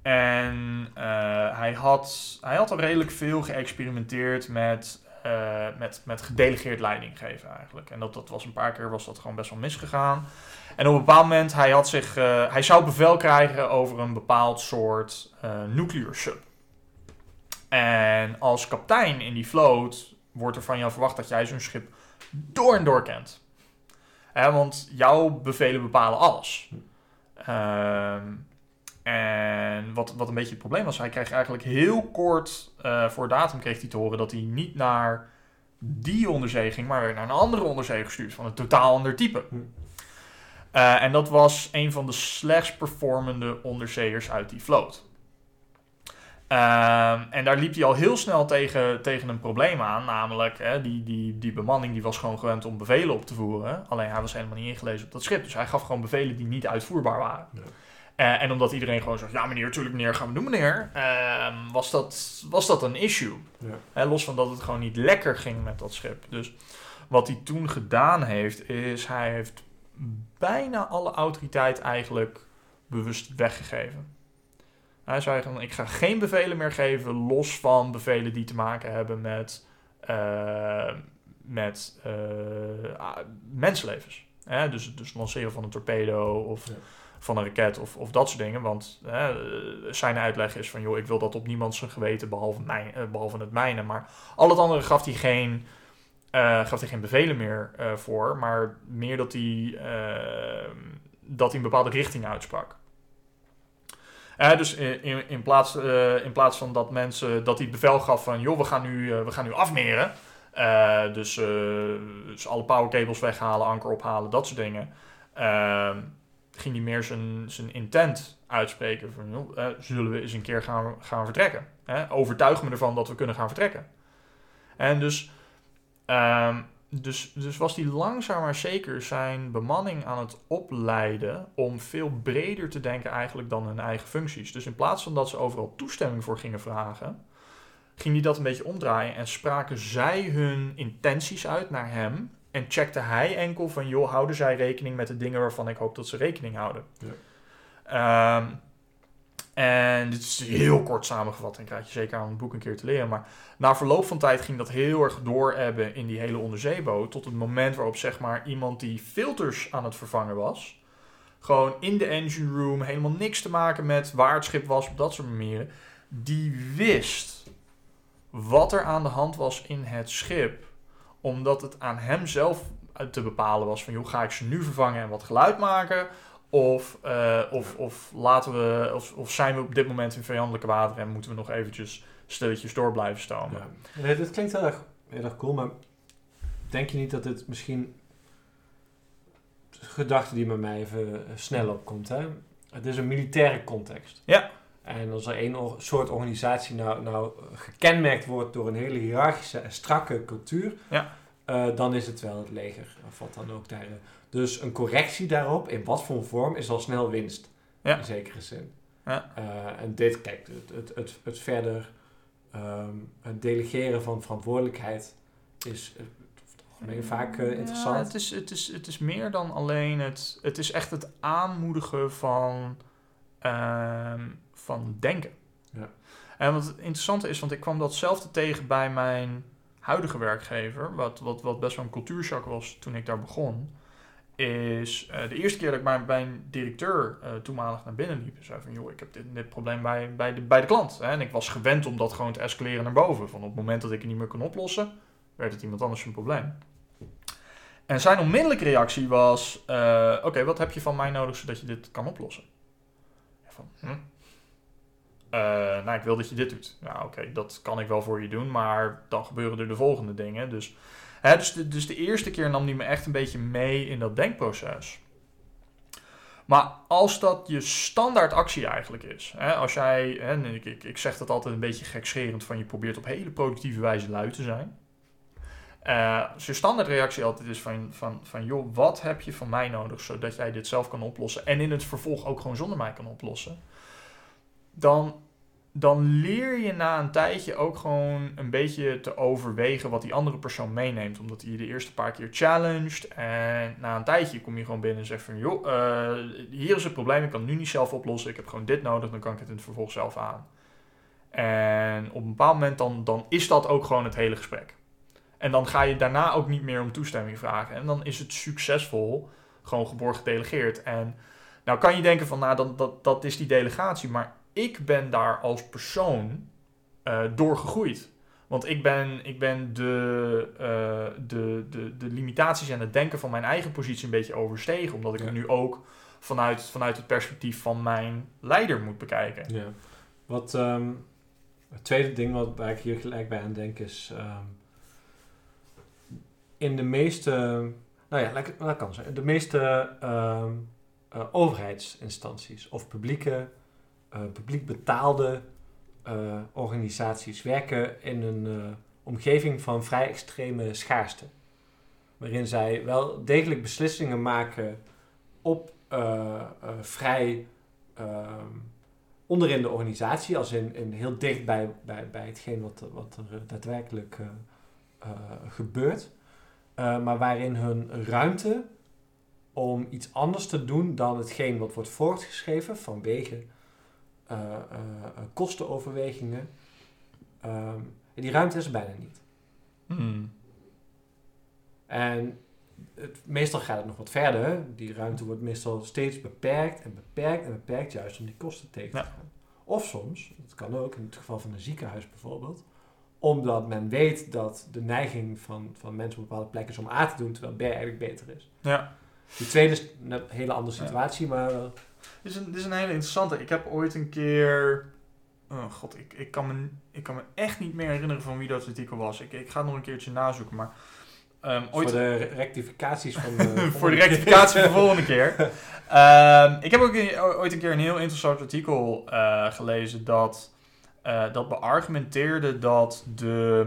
En hij, had, hij had al redelijk veel geëxperimenteerd met, met, met gedelegeerd leiding geven eigenlijk. En dat, dat was een paar keer was dat gewoon best wel misgegaan. En op een bepaald moment, hij, had zich, eh, hij zou bevel krijgen over een bepaald soort eh nuclear sub. En als kapitein in die vloot wordt er van jou verwacht dat jij zo'n schip door en door kent. Want jouw bevelen bepalen alles. Ehm, en wat, wat een beetje het probleem was, hij kreeg eigenlijk heel kort eh, voor datum kreeg hij te horen dat hij niet naar die onderzee ging, maar naar een andere onderzee gestuurd van een totaal ander type. Hm. Eh, en dat was een van de slechts performende onderzeeërs uit die vloot. Ehm, en daar liep hij al heel snel tegen, tegen een probleem aan. Namelijk, hè, die, die, die bemanning die was gewoon gewend om bevelen op te voeren. Alleen hij was helemaal niet ingelezen op dat schip. Dus hij gaf gewoon bevelen die niet uitvoerbaar waren. Eh, en omdat iedereen gewoon zegt, ja meneer, tuurlijk meneer, gaan we doen meneer. ehm, was, dat, was dat een issue. Ja. Los van dat het gewoon niet lekker ging met dat schip. Dus wat hij toen gedaan heeft, is hij heeft bijna alle autoriteit eigenlijk bewust weggegeven. Hij zei van, ik ga geen bevelen meer geven, los van bevelen die te maken hebben met, eh, met ah, mensenlevens. Hè? Dus, dus lanceren van een torpedo of Ja. van een raket of, of dat soort dingen. Want hè, zijn uitleg is van, joh, ik wil dat op niemand zijn geweten, behalve, mijn, eh, behalve het mijne. Maar al het andere gaf hij geen, eh, gaf hij geen bevelen meer eh, voor, maar meer dat hij, eh, dat hij een bepaalde richting uitsprak. Eh, dus in, in, plaats, in plaats van dat mensen dat hij het bevel gaf van joh, we gaan nu, we gaan nu afmeren. Dus, dus alle power cables weghalen, anker ophalen, dat soort dingen. Ehm, ging hij meer zijn, zijn intent uitspreken van zullen we eens een keer gaan, gaan vertrekken. Overtuig me ervan dat we kunnen gaan vertrekken. En dus, ehm, dus, dus was hij langzaam maar zeker zijn bemanning aan het opleiden om veel breder te denken eigenlijk dan hun eigen functies. Dus in plaats van dat ze overal toestemming voor gingen vragen, ging hij dat een beetje omdraaien en spraken zij hun intenties uit naar hem en checkte hij enkel van joh, houden zij rekening met de dingen waarvan ik hoop dat ze rekening houden. Ehm, en dit is heel kort samengevat en krijg je zeker aan het boek een keer te leren. Maar na verloop van tijd ging dat heel erg doorebben in die hele onderzeeboot. Tot het moment waarop zeg maar iemand die filters aan het vervangen was. Gewoon in de engine room, helemaal niks te maken met waar het schip was, op dat soort manieren. Die wist wat er aan de hand was in het schip. Omdat het aan hem zelf te bepalen was van, joh, ga ik ze nu vervangen en wat geluid maken? Of, eh, of, of, laten we, of, of zijn we op dit moment in vijandelijke wateren en moeten we nog eventjes stilletjes door blijven stomen? Ja. Nee, dit klinkt heel erg, heel erg cool, maar denk je niet dat dit misschien gedachte die bij mij even eh, snel opkomt. Hè? Het is een militaire context. Ja. En als er één or- soort organisatie nou, nou gekenmerkt wordt door een hele hiërarchische en strakke cultuur, Ja. eh, dan is het wel het leger. Of wat dan ook daar. Dus een correctie daarop, in wat voor vorm, is al snel winst. Ja. In zekere zin. Ja. Eh, en dit, kijk, het, het, het, het verder ehm, het delegeren van verantwoordelijkheid is eh, algemeen vaak eh, Ja, interessant. het, is, het, is, het is meer dan alleen het. Het is echt het aanmoedigen van, ehm, van denken. Ja. En wat het interessante is, want ik kwam datzelfde tegen bij mijn huidige werkgever, wat, wat, wat best wel een cultuurshock was toen ik daar begon. Is eh, de eerste keer dat ik bij, een directeur eh, toenmalig naar binnen liep. Zei van, joh, ik heb dit, probleem bij, bij, de, bij de klant. Hè? En ik was gewend om dat gewoon te escaleren naar boven. Van op het moment dat ik het niet meer kon oplossen, werd het iemand anders zijn probleem. En zijn onmiddellijke reactie was: eh, Oké, wat heb je van mij nodig zodat je dit kan oplossen? Van, hm? Nou, ik wil dat je dit doet. Ja, oké, dat kan ik wel voor je doen, maar dan gebeuren er de volgende dingen. Dus, dus, de, dus de eerste keer nam hij me echt een beetje mee in dat denkproces. Maar als dat je standaard actie eigenlijk is, hè, als jij, en ik, ik, zeg dat altijd een beetje gekscherend, van je probeert op hele productieve wijze lui te zijn. Als je standaard reactie altijd is van, van, van, joh, wat heb je van mij nodig zodat jij dit zelf kan oplossen en in het vervolg ook gewoon zonder mij kan oplossen, dan, dan leer je na een tijdje ook gewoon een beetje te overwegen wat die andere persoon meeneemt, omdat hij je de eerste paar keer challenged en na een tijdje kom je gewoon binnen en zegt van, joh, eh, hier is het probleem, ik kan nu niet zelf oplossen, ik heb gewoon dit nodig, dan kan ik het in het vervolg zelf aan. En op een bepaald moment dan, dan is dat ook gewoon het hele gesprek. En dan ga je daarna ook niet meer om toestemming vragen. En dan is het succesvol gewoon geborgen gedelegeerd. En nou kan je denken van, nou, dat, dat, dat is die delegatie. Maar ik ben daar als persoon eh door gegroeid. Want ik ben, ik ben de, eh, de, de, de limitaties en het denken van mijn eigen positie een beetje overstegen. Omdat ik Ja. het nu ook vanuit, vanuit het perspectief van mijn leider moet bekijken. Ja. Wat, ehm, het tweede ding wat, waar ik hier gelijk bij aan denk is... ehm, in de meeste... Nou ja, ik anders zeggen. De meeste ehm, eh, overheidsinstanties of publieke, publiek betaalde eh, organisaties werken in een eh, omgeving van vrij extreme schaarste. Waarin zij wel degelijk beslissingen maken op eh, eh, vrij ehm, onderin de organisatie, als in, heel dicht bij, bij, bij hetgeen wat, wat er eh, daadwerkelijk eh, eh, gebeurt. Eh, maar waarin hun ruimte om iets anders te doen dan hetgeen wat wordt voortgeschreven vanwege eh, eh, eh, kostenoverwegingen. ehm, die ruimte is er bijna niet. Hmm. En het, meestal gaat het nog wat verder. Die ruimte wordt meestal steeds beperkt en beperkt en beperkt, juist om die kosten tegen te gaan. Of soms, dat kan ook in het geval van een ziekenhuis bijvoorbeeld, omdat men weet dat de neiging van, van mensen op bepaalde plekken is om A te doen, terwijl B eigenlijk beter is. Ja. Die tweede is een hele andere Ja. situatie, maar Dit is, een, dit is een hele interessante. Ik heb ooit een keer. Oh god, ik, ik, kan me, ik kan me echt niet meer herinneren van wie dat artikel was. Ik, ik ga het nog een keertje nazoeken. Maar ehm, ooit. voor de rectificaties van de... [laughs] voor de rectificatie voor de volgende keer. [laughs] Ehm, ik heb ook een- ooit een keer een heel interessant artikel eh, gelezen dat, eh, dat beargumenteerde dat de,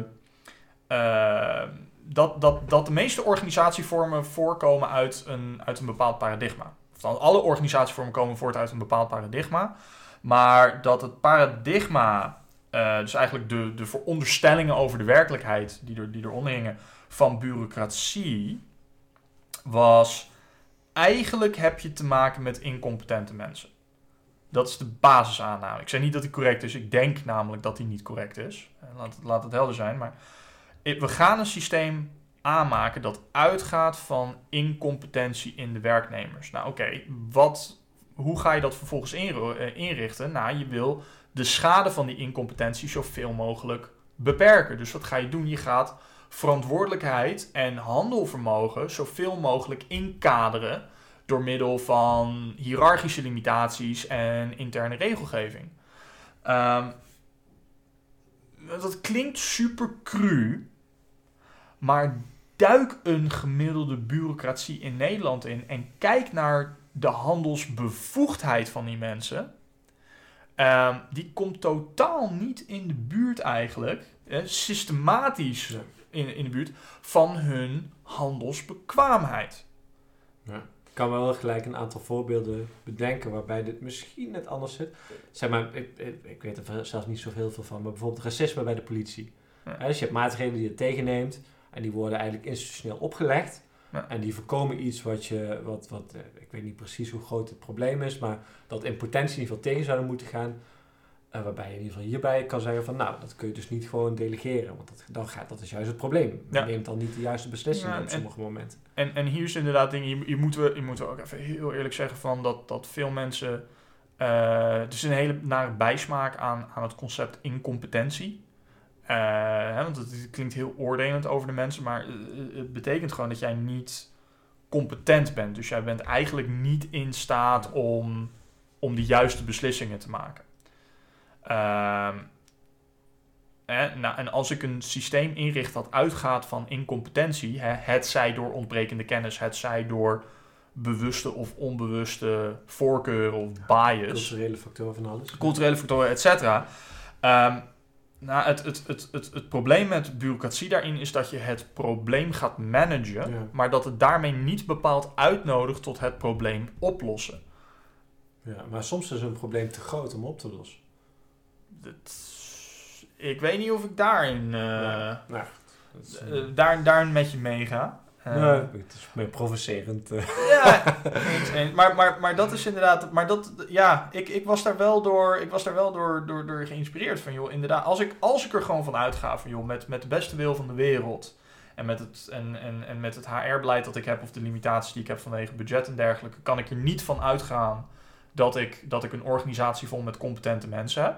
eh, dat, dat, dat de meeste organisatievormen voorkomen uit een, uit een bepaald paradigma. Alle organisatievormen komen voort uit een bepaald paradigma. Maar dat het paradigma, eh, dus eigenlijk de, de veronderstellingen over de werkelijkheid die, er, die eronder hingen, van bureaucratie, was eigenlijk heb je te maken met incompetente mensen. Dat is de basisaanname. Ik zeg niet dat die correct is. Ik denk namelijk dat die niet correct is. Eh, Laat laat het helder zijn. Maar i- we gaan een systeem aanmaken dat uitgaat van incompetentie in de werknemers. Nou oké, wat hoe ga je dat vervolgens eh, inrichten? Nou, je wil de schade van die incompetentie zoveel mogelijk beperken. Dus wat ga je doen? Je gaat verantwoordelijkheid en handelvermogen zoveel mogelijk inkaderen door middel van hiërarchische limitaties en interne regelgeving. Ehm, dat klinkt super cru, maar duik een gemiddelde bureaucratie in Nederland in en kijk naar de handelsbevoegdheid van die mensen. Ehm, die komt totaal niet in de buurt eigenlijk, eh, systematisch Ja. in, in de buurt, van hun handelsbekwaamheid. Ik kan wel gelijk een aantal voorbeelden bedenken waarbij dit misschien net anders zit. Zeg maar, ik, ik, ik weet er zelfs niet zo heel veel van, maar bijvoorbeeld racisme bij de politie. Ja. Dus je hebt maatregelen die je tegenneemt en die worden eigenlijk institutioneel opgelegd. Ja. En die voorkomen iets wat je, wat, wat, eh, ik weet niet precies hoe groot het probleem is, maar dat in potentie in ieder geval tegen zouden moeten gaan. Waarbij je in ieder geval hierbij kan zeggen van nou, dat kun je dus niet gewoon delegeren, want dat, dan gaat, dat is juist het probleem. Je neemt dan niet de juiste beslissingen Ja, op en- sommige momenten. En, en hier is inderdaad dingen, hier, moeten we, hier moeten we ook even heel eerlijk zeggen van dat, dat veel mensen... eh er is een hele nare bijsmaak aan, aan het concept incompetentie. Eh, hè, want het, klinkt heel oordelend over de mensen, maar eh, het betekent gewoon dat jij niet competent bent. Dus jij bent eigenlijk niet in staat om, om de juiste beslissingen te maken. Ehm, hè, nou, en als ik een systeem inricht dat uitgaat van incompetentie, hè, het zij door ontbrekende kennis, het zij door bewuste of onbewuste voorkeuren of bias, Culturele factoren van alles. culturele factoren, et cetera. Ehm, nou, het, het, het, het, het probleem met bureaucratie daarin is dat je het probleem gaat managen, Ja. maar dat het daarmee niet bepaald uitnodigt tot het probleem oplossen. Ja, maar soms is een probleem te groot om op te lossen. Dat- ik weet niet of ik daarin, Ja. Dat is, eh, daar, daarin met je meega. Eh, nee, het is meer provocerend. eh. Ja, [laughs] eens, eens. Maar, maar, maar dat is inderdaad. Maar dat, ja, ik, ik was daar wel door, ik was daar wel door, door, door geïnspireerd van, joh. Inderdaad, als ik, als ik er gewoon van uitga van, joh, met, met de beste wil van de wereld. En met, het, en, en, en met het HR-beleid dat ik heb, of de limitaties die ik heb vanwege budget en dergelijke, kan ik er niet van uitgaan dat ik, dat ik een organisatie vol met competente mensen heb.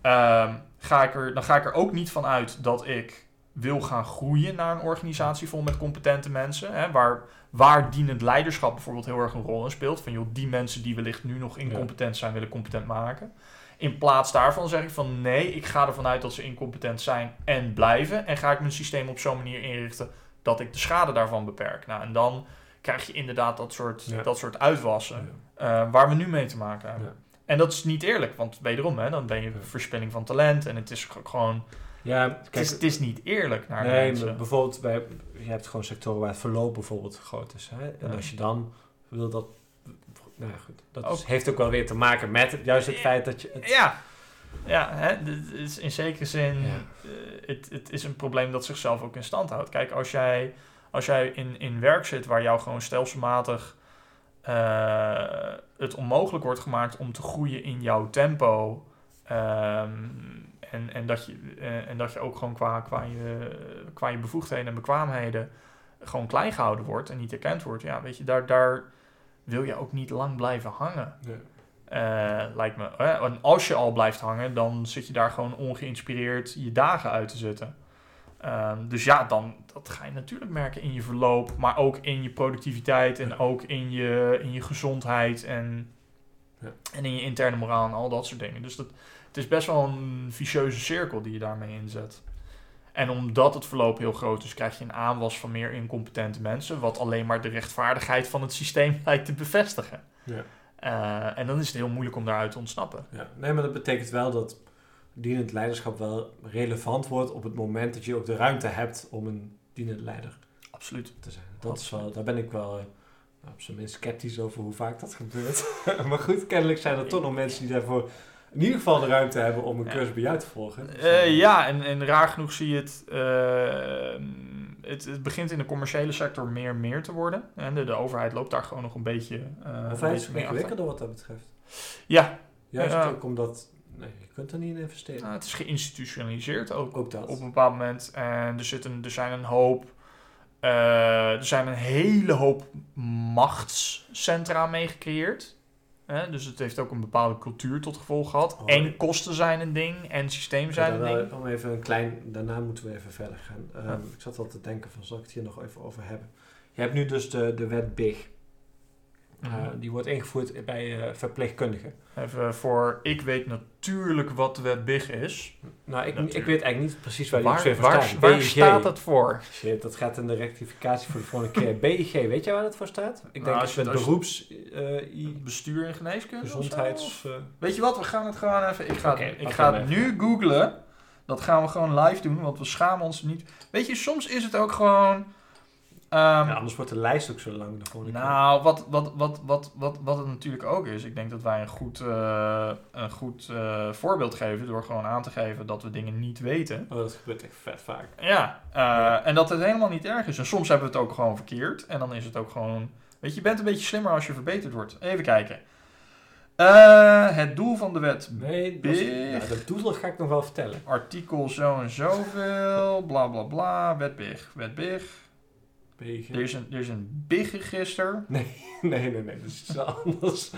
Ehm, ga ik er, dan ga ik er ook niet van uit dat ik wil gaan groeien naar een organisatie vol met competente mensen. Hè, waar, waar dienend leiderschap bijvoorbeeld heel erg een rol in speelt. Van joh, die mensen die wellicht nu nog incompetent zijn, willen competent maken. In plaats daarvan zeg ik van nee, ik ga ervan uit dat ze incompetent zijn en blijven. En ga ik mijn systeem op zo'n manier inrichten dat ik de schade daarvan beperk. Nou, en dan krijg je inderdaad dat soort, Ja. dat soort uitwassen. Ja. eh, waar we nu mee te maken hebben. Ja. En dat is niet eerlijk, want wederom, hè, dan ben je verspilling van talent en het is gewoon. Ja, Het is, het is niet eerlijk naar nee, mensen. bijvoorbeeld bij, je hebt gewoon sectoren waar het verloop bijvoorbeeld groot is. Hè? En Ja. als je dan wil dat, nou ja, goed, dat is- heeft ook wel weer te maken met het, juist het feit dat je het, Ja, ja hè, dit is in zekere zin. Ja. eh, het, het is een probleem dat zichzelf ook in stand houdt. Kijk, als jij, als jij in, in werk zit waar jou gewoon stelselmatig eh, het onmogelijk wordt gemaakt om te groeien in jouw tempo. Ehm, en, en, dat je, eh, en dat je ook gewoon qua, qua, je, qua je bevoegdheden en bekwaamheden gewoon klein gehouden wordt en niet erkend wordt. Ja, weet je, daar, daar wil je ook niet lang blijven hangen. Eh, lijkt me. En als je al blijft hangen, dan zit je daar gewoon ongeïnspireerd je dagen uit te zetten. Ehm, dus ja, dan dat ga je natuurlijk merken in je verloop, maar ook in je productiviteit en Ja. ook in je, in je gezondheid en, Ja. en in je interne moraal en al dat soort dingen. Dus dat, het is best wel een vicieuze cirkel die je daarmee inzet. En omdat het verloop heel groot is, krijg je een aanwas van meer incompetente mensen, wat alleen maar de rechtvaardigheid van het systeem [laughs] lijkt te bevestigen. Ja. Eh, en dan is het heel moeilijk om daaruit te ontsnappen. Ja, nee, maar dat betekent wel dat dienend leiderschap wel relevant wordt op het moment dat je ook de ruimte hebt om een dienend leider Absoluut. te zijn. Dat is wel, daar ben ik wel eh, op zijn minst sceptisch over hoe vaak dat gebeurt. [laughs] maar goed, kennelijk zijn er toch nog mensen die daarvoor in ieder geval de ruimte hebben om een cursus bij jou te volgen. Dus, Eh, eh, ja, en, en raar genoeg zie je het, eh, het. Het begint in de commerciële sector meer en meer te worden. En de, de overheid loopt daar gewoon nog een beetje. eh een Of hij is ingewikkelder wat dat betreft. Ja, Juist ook omdat, nee, je kunt er niet in investeren. nou, het is geïnstitutionaliseerd ook. ook dat. op een bepaald moment. En er, zit een, er zijn een hoop. eh, er zijn een hele hoop machtscentra mee gecreëerd. Hè, dus het heeft ook een bepaalde cultuur tot gevolg gehad. Oh, en kosten zijn een ding. En systeem zijn een ding. om even een klein, daarna moeten we even verder gaan. Ehm, Ja. Ik zat al te denken van, zal ik het hier nog even over hebben? Je hebt nu dus de, de wet BIG. Eh, Mhm. die wordt ingevoerd bij eh, verpleegkundigen. Even voor, ik weet natuurlijk wat de wet BIG is. Nou, ik, Natuurlijk. ik weet eigenlijk niet precies waar die Waar, waar, staat. waar BIG. staat het voor? Shit, dat gaat in de rectificatie voor de volgende keer. [laughs] BIG, weet je waar dat voor staat? Ik denk Nou, als als je je- beroeps... eh, i- Bestuur en geneeskunde? of gezondheids... eh, Weet je wat, we gaan het gewoon even. Ik ga, ik ga het even. nu googlen. Dat gaan we gewoon live doen, want we schamen ons niet. Weet je, soms is het ook gewoon. Ehm, ja, anders wordt de lijst ook zo lang de volgende keer. nou, wat, wat, wat, wat, wat, wat het natuurlijk ook is. Ik denk dat wij een goed, eh, een goed eh, voorbeeld geven door gewoon aan te geven dat we dingen niet weten. Oh, dat gebeurt echt vet vaak. Ja, eh, en dat het helemaal niet erg is. En soms hebben we het ook gewoon verkeerd. En dan is het ook gewoon. Weet je, je bent een beetje slimmer als je verbeterd wordt. Even kijken. Het doel van de wet. Nee, dat, ja, dat doezel ga ik nog wel vertellen. Artikel zo en zoveel. Bla bla bla. Wet big. Wet big. Er is een, er is een big register. [laughs] Nee, nee, nee, dat is iets anders.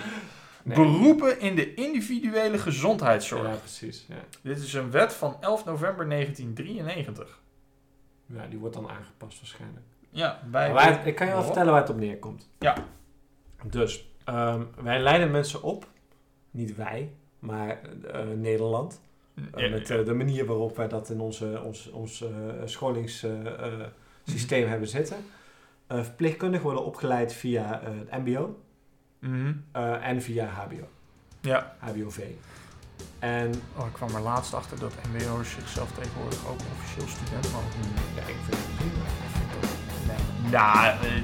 Nee. Beroepen in de individuele gezondheidszorg. Ja, precies. Ja. Dit is een wet van 11 november 1993. ja, die wordt dan aangepast waarschijnlijk. Ja, bij. Maar waar- ik kan je wel vertellen waar het op neerkomt. Ja. Dus, ehm, wij leiden mensen op. Niet wij, maar eh, Nederland. Eh, met eh, de manier waarop wij dat in onze, ons, ons eh, scholingssysteem hebben zitten. Eh verpleegkundigen worden opgeleid via eh, het MBO Mhm. eh, en via HBO, Ja. HBOV. En Oh, ik kwam er laatst achter dat MBO'ers zichzelf tegenwoordig ook officieel student mogen noemen. ja, ik vind het prima. Ik vind dat- Nee. Eh,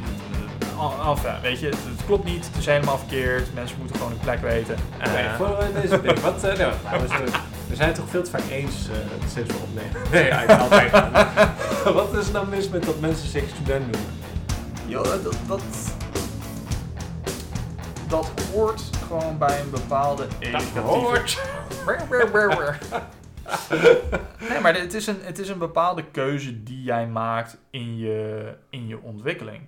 eh, enfin, weet je, het, klopt niet. Het is helemaal verkeerd. Mensen moeten gewoon hun plek weten. Nee, voor deze ding. Wat, eh, nou, we, zijn, we zijn het toch veel te vaak eens eh, sinds we opnemen. [laughs] Nee, eigenlijk altijd. [laughs] Wat is nou mis met dat mensen zich student noemen? Joh, dat, dat, dat hoort gewoon bij een bepaalde educatieve... [laughs] nee, maar het is, een, het is een bepaalde keuze die jij maakt in je, in je ontwikkeling.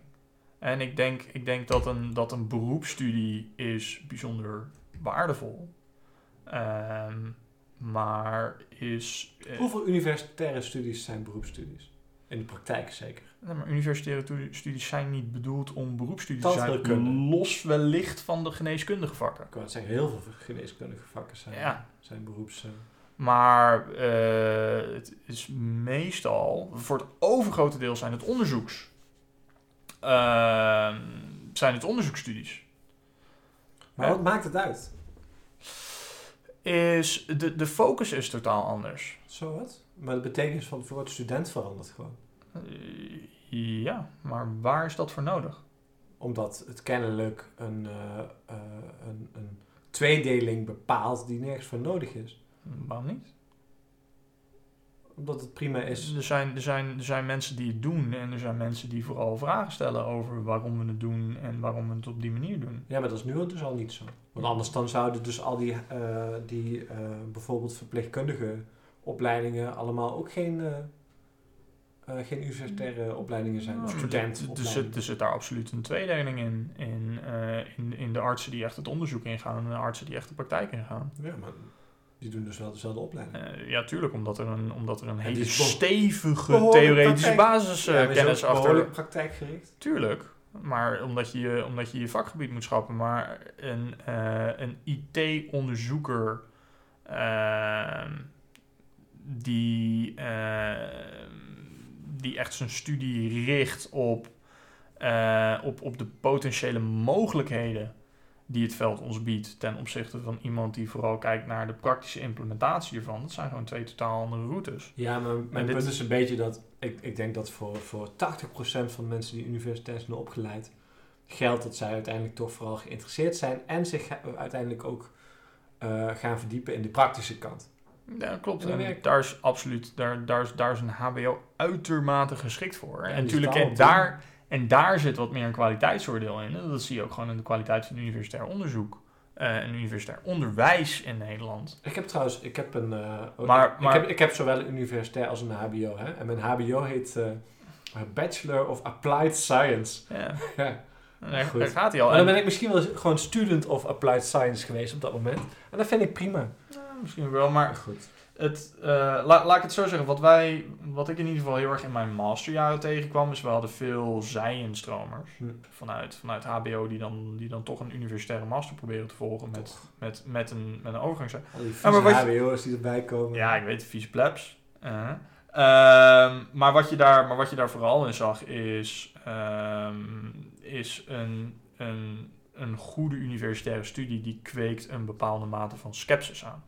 En ik denk, ik denk dat, een, dat een beroepsstudie is bijzonder waardevol. Ehm, maar is... eh, Hoeveel universitaire studies zijn beroepsstudies? In de praktijk zeker. Nee, maar universitaire studies zijn niet bedoeld om beroepsstudies te zijn. Los wellicht van de geneeskundige vakken. Ik zeggen, heel veel geneeskundige vakken zijn, Ja, zijn beroeps... eh, maar eh, het is meestal, voor het overgrote deel zijn het onderzoeks. Ehm, zijn het onderzoeksstudies. Maar wat maakt het uit? Is de, de focus is totaal anders. Zo wat? Maar de betekenis van het woord student verandert gewoon. Eh, ja, maar waar is dat voor nodig? Omdat het kennelijk een, eh, eh, een, een tweedeling bepaalt die nergens voor nodig is. Waarom niet? Omdat het prima is. Er zijn, er, zijn, er zijn mensen die het doen en er zijn mensen die vooral vragen stellen over waarom we het doen en waarom we het op die manier doen. Ja, maar dat is nu dus al niet zo. Want anders dan zouden dus al die, eh, die eh, bijvoorbeeld verpleegkundige opleidingen allemaal ook geen, eh, eh, geen universitaire opleidingen zijn. Of Nou, student. er, zit, er zit daar absoluut een tweedeling in. In, eh, in. in de artsen die echt het onderzoek ingaan en de artsen die echt de praktijk ingaan. Ja, maar die doen dus wel dezelfde opleiding. Eh, ja, tuurlijk, omdat er een, omdat er een En hele stevige theoretische. Ja, basiskennis ook achter. praktijkgericht. Tuurlijk. Maar omdat je, je- omdat je je vakgebied moet schappen. Maar een, eh, een IT-onderzoeker ehm, die, ehm, die echt zijn studie richt op, eh, op, op de potentiële mogelijkheden die het veld ons biedt ten opzichte van iemand die vooral kijkt naar de praktische implementatie ervan. Dat zijn gewoon twee totaal andere routes. Ja, maar mijn dit- punt is een beetje dat ik, ik denk dat voor, voor 80% van de mensen die universitair zijn opgeleid, geldt dat zij uiteindelijk toch vooral geïnteresseerd zijn en zich uiteindelijk ook eh, gaan verdiepen in de praktische kant. Ja, klopt. En dat En werkt. daar is absoluut, daar, daar, is, daar is een HBO uitermate geschikt voor. Ja, en natuurlijk, en daar, en daar zit wat meer een kwaliteitsoordeel in. En dat zie je ook gewoon in de kwaliteit van universitair onderzoek. eh, en universitair onderwijs in Nederland. Ik heb trouwens, ik heb een, eh, Maar- ik, maar- heb, ik heb zowel een universitair als een HBO. Hè? En mijn HBO heet eh, Bachelor of Applied Science. Ja, [laughs] Ja. daar, Goed. daar gaat hij al. Maar dan En- ben ik misschien wel gewoon student of Applied Science geweest op dat moment. En dat vind ik prima. Ja, misschien wel, Maar goed. Het, eh, la- laat ik het zo zeggen. Wat, wij, wat ik in ieder geval heel erg in mijn masterjaren tegenkwam, is we hadden veel zij-instromers vanuit, vanuit HBO die dan, die dan toch een universitaire master proberen te volgen met, met, met, een, met een overgangsjaar. Al die HBO's die erbij komen. Ja, ik weet vieze plebs. Ehm, maar, wat je daar, maar wat je daar vooral in zag is, ehm, is een, een, een goede universitaire studie die kweekt een bepaalde mate van sceptisch aan.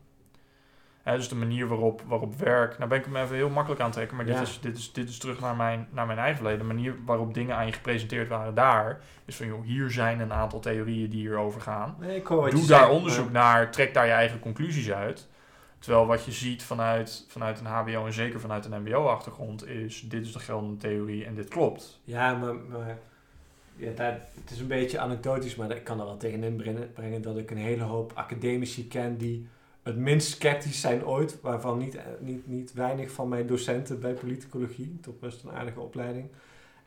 Hè, dus de manier waarop, waarop werk, nou ben ik hem even heel makkelijk aan het trekken, maar dit, Ja. is, dit, is, dit is terug naar mijn, naar mijn eigen verleden. De manier waarop dingen aan je gepresenteerd waren daar, is van joh, hier zijn een aantal theorieën die hierover gaan. Nee, Doe daar onderzoek maar- naar, trek daar je eigen conclusies uit. Terwijl wat je ziet vanuit, vanuit een HBO en zeker vanuit een MBO-achtergrond is: dit is de geldende theorie en dit klopt. Ja, maar, maar ja, daar, het is een beetje anekdotisch, maar ik kan er wel tegenin brengen, brengen dat ik een hele hoop academici ken die het minst sceptisch zijn ooit, waarvan niet, eh, niet, niet weinig van mijn docenten bij politicologie, toch best een aardige opleiding.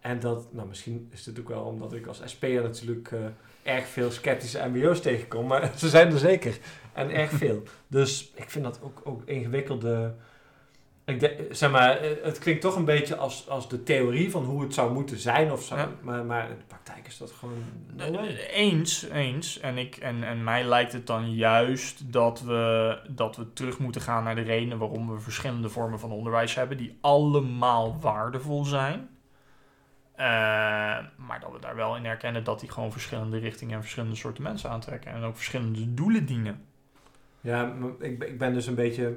En dat, nou misschien is het ook wel omdat ik als SP'er natuurlijk eh, erg veel sceptische MBO's tegenkom, maar [laughs] ze zijn er zeker. En erg veel. Dus ik vind dat ook, ook ingewikkelde... Ik denk, zeg maar, eh, het klinkt toch een beetje als, als de theorie van hoe het zou moeten zijn of zo. Ja. Maar, maar in de praktijk is dat gewoon... way. Eens, eens. En, ik, en, en mij lijkt het dan juist dat we, dat we terug moeten gaan naar de redenen waarom we verschillende vormen van onderwijs hebben, die allemaal waardevol zijn. Eh, maar dat we daar wel in herkennen dat die gewoon verschillende richtingen en verschillende soorten mensen aantrekken. En ook verschillende doelen dienen. Ja, ik, ik ben dus een beetje...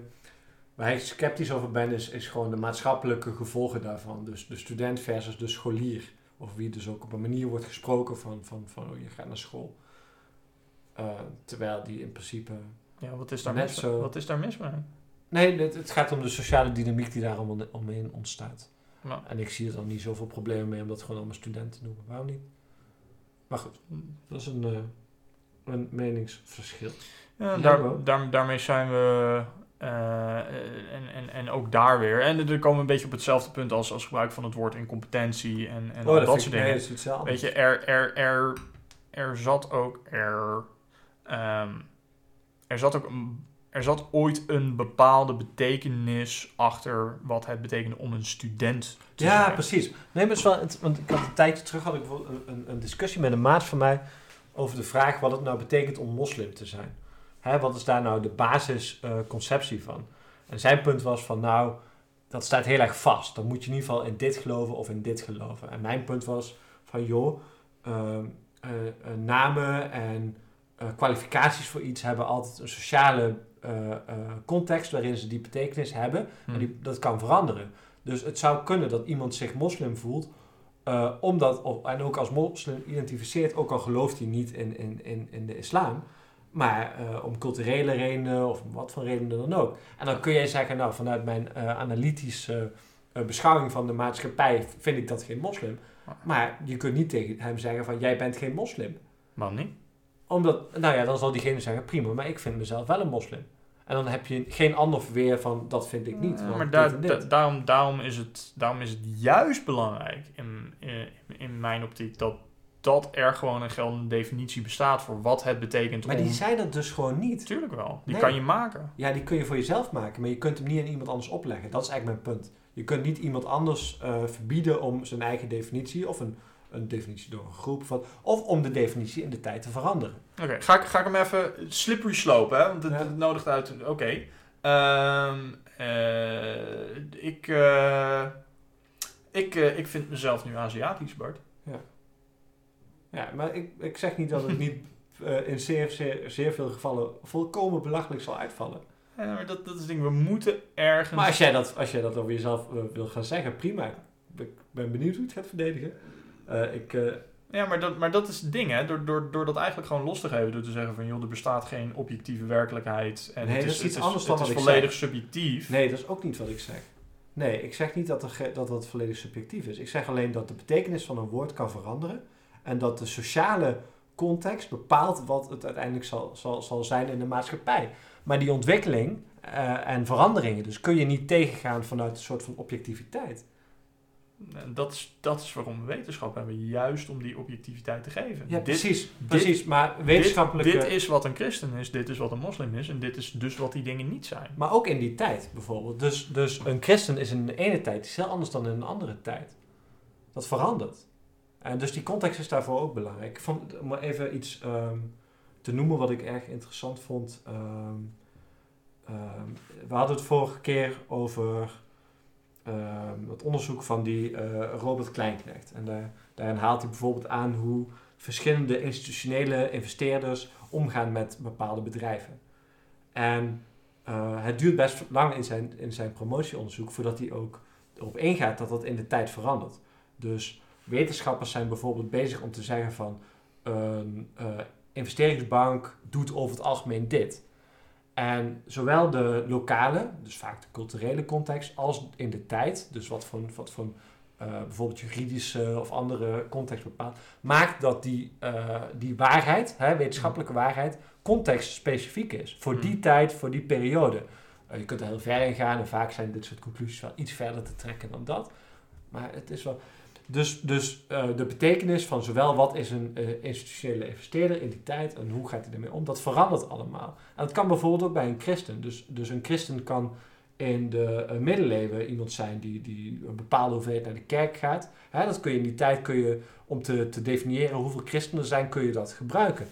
Waar ik sceptisch over ben, is, is gewoon de maatschappelijke gevolgen daarvan. Dus de student versus de scholier. Of wie dus ook op een manier wordt gesproken van, van, van oh, je gaat naar school. Eh, terwijl die in principe... Ja, wat is daar, Net mis, zo. wat is daar mis mee? Nee, het, het gaat om de sociale dynamiek die daar om, omheen ontstaat. Nou, En ik zie er dan niet zoveel problemen mee om dat gewoon allemaal studenten te noemen. Waarom niet? Maar goed, dat is een, eh, een meningsverschil. Ja, daar, daarmee zijn we. Eh, en, en, en ook daar weer. En dan komen we een beetje op hetzelfde punt als, als gebruik van het woord incompetentie en, en al dat, soort dingen. Nee, dat is hetzelfde. Weet je, er, er, er, er zat ook. Er, ehm, er zat ook. een- Er zat ooit een bepaalde betekenis achter wat het betekende om een student te Ja, zijn. precies. Nee, maar wel, het- want ik had een tijdje terug had ik een, een, een discussie met een maat van mij over de vraag wat het nou betekent om moslim te zijn. Hè, wat is daar nou de basisconceptie van? En zijn punt was van nou, dat staat heel erg vast. Dan moet je in ieder geval in dit geloven of in dit geloven. En mijn punt was van joh, ehm, eh, eh, namen en eh, kwalificaties voor iets hebben altijd een sociale eh, eh, context waarin ze die betekenis hebben. En die, dat kan veranderen. Dus het zou kunnen dat iemand zich moslim voelt, eh, omdat, of, en ook als moslim identificeert, ook al gelooft hij niet in, in, in, in de islam, maar eh, om culturele redenen of om wat voor redenen dan ook. En dan kun je zeggen, nou, vanuit mijn eh, analytische eh, beschouwing van de maatschappij vind ik dat geen moslim. Maar je kunt niet tegen hem zeggen van, jij bent geen moslim. Man niet. Omdat, nou ja, dan zal diegene zeggen, prima, maar ik vind mezelf wel een moslim. En dan heb je geen ander verweer van, dat vind ik niet. Maar dit daar- en dit. da- daarom, daarom, is het, daarom is het juist belangrijk in, in, in mijn optiek dat, dat er gewoon een geldende definitie bestaat voor wat het betekent Maar om... die zijn er dus gewoon niet. Natuurlijk wel. Die Nee. kan je maken. Ja, die kun je voor jezelf maken, maar je kunt hem niet aan iemand anders opleggen. Dat is eigenlijk mijn punt. Je kunt niet iemand anders eh, verbieden om zijn eigen definitie, of een, een definitie door een groep, of, om de definitie in de tijd te veranderen. Oké, ga, ik, ga ik hem even slippery slope, hè? Want het, Ja. nodigt uit... Oké. Ehm, eh, ik, eh, ik, ik vind mezelf nu Aziatisch, Bart. Ja, maar ik, ik zeg niet dat het niet [laughs] eh, in zeer, zeer, zeer veel gevallen volkomen belachelijk zal uitvallen. Ja, maar dat, dat is het ding. We moeten ergens... Maar als jij dat, als jij dat over jezelf eh, wil gaan zeggen, prima. Ik ben benieuwd hoe je het gaat verdedigen. Eh, ik, Ja, maar dat, maar dat is het ding, hè. Door, door, door dat eigenlijk gewoon los te geven. Door te zeggen van, joh, er bestaat geen objectieve werkelijkheid. En Nee, het dat is, is iets het anders is, dan het is volledig subjectief. Nee, dat is ook niet wat ik zeg. Nee, ik zeg niet dat, er dat dat volledig subjectief is. Ik zeg alleen dat de betekenis van een woord kan veranderen. En dat de sociale context bepaalt wat het uiteindelijk zal, zal, zal zijn in de maatschappij. Maar die ontwikkeling eh, en veranderingen, dus kun je niet tegengaan vanuit een soort van objectiviteit. En dat is, dat is waarom we wetenschap hebben, juist om die objectiviteit te geven. Ja, Dit- precies. precies. Maar wetenschappelijke... Dit, dit is wat een christen is, dit is wat een moslim is en dit is dus wat die dingen niet zijn. Maar ook in die tijd bijvoorbeeld. Dus, dus een christen is in de ene tijd iets heel anders dan in een andere tijd. Dat verandert. Dus die context is daarvoor ook belangrijk. Om even iets ehm, te noemen wat ik erg interessant vond. ehm, ehm, we hadden het vorige keer over het onderzoek van die eh, Robert Kleinknecht. En daar, daarin haalt hij bijvoorbeeld aan hoe verschillende institutionele investeerders omgaan met bepaalde bedrijven. En eh, het duurt best lang in zijn, in zijn promotieonderzoek voordat hij ook erop ingaat dat dat in de tijd verandert. Dus wetenschappers zijn bijvoorbeeld bezig om te zeggen van een eh, investeringsbank doet over het algemeen dit. En zowel de lokale, dus vaak de culturele context, als in de tijd, dus wat voor, wat voor eh, bijvoorbeeld juridische of andere context bepaalt, maakt dat die, eh, die waarheid, hè, wetenschappelijke waarheid, contextspecifiek is. Voor die Mm. tijd, voor die periode. Je kunt er heel ver in gaan en vaak zijn dit soort conclusies wel iets verder te trekken dan dat. Maar het is wel. Dus, dus eh, de betekenis van zowel wat is een eh, institutionele investeerder in die tijd en hoe gaat hij ermee om, dat verandert allemaal. En dat kan bijvoorbeeld ook bij een christen. Dus, dus een christen kan in de eh, middeleeuwen iemand zijn die, die een bepaalde hoeveelheid naar de kerk gaat. Hè, dat kun je in die tijd, kun je, om te, te definiëren hoeveel christenen er zijn, kun je dat gebruiken.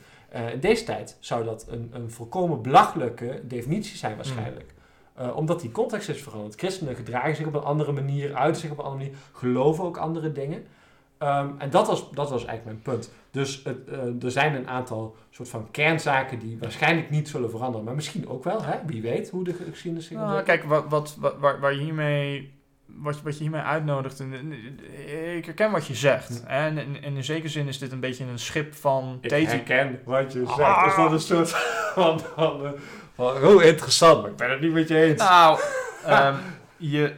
In deze tijd zou dat een, een volkomen belachelijke definitie zijn waarschijnlijk. Eh, omdat die context is veranderd. Christenen gedragen zich op een andere manier, uiten zich op een andere manier, geloven ook andere dingen. Ehm, en dat was, dat was eigenlijk mijn punt. Dus het, eh, er zijn een aantal soort van kernzaken die waarschijnlijk niet zullen veranderen. Maar misschien ook wel, hè? wie weet hoe de geschiedenis zich Nou, kijk, wat, wat, wat, waar, waar je hiermee, wat, wat je hiermee uitnodigt, en, en- ik herken wat je zegt. En, en, en in zekere zin is dit een beetje een schip van Ik herken wat je zegt. Ah. Is dat een soort van, eh, van, oh interessant, maar ik ben het niet met je eens. Nou, [laughs] ehm, je,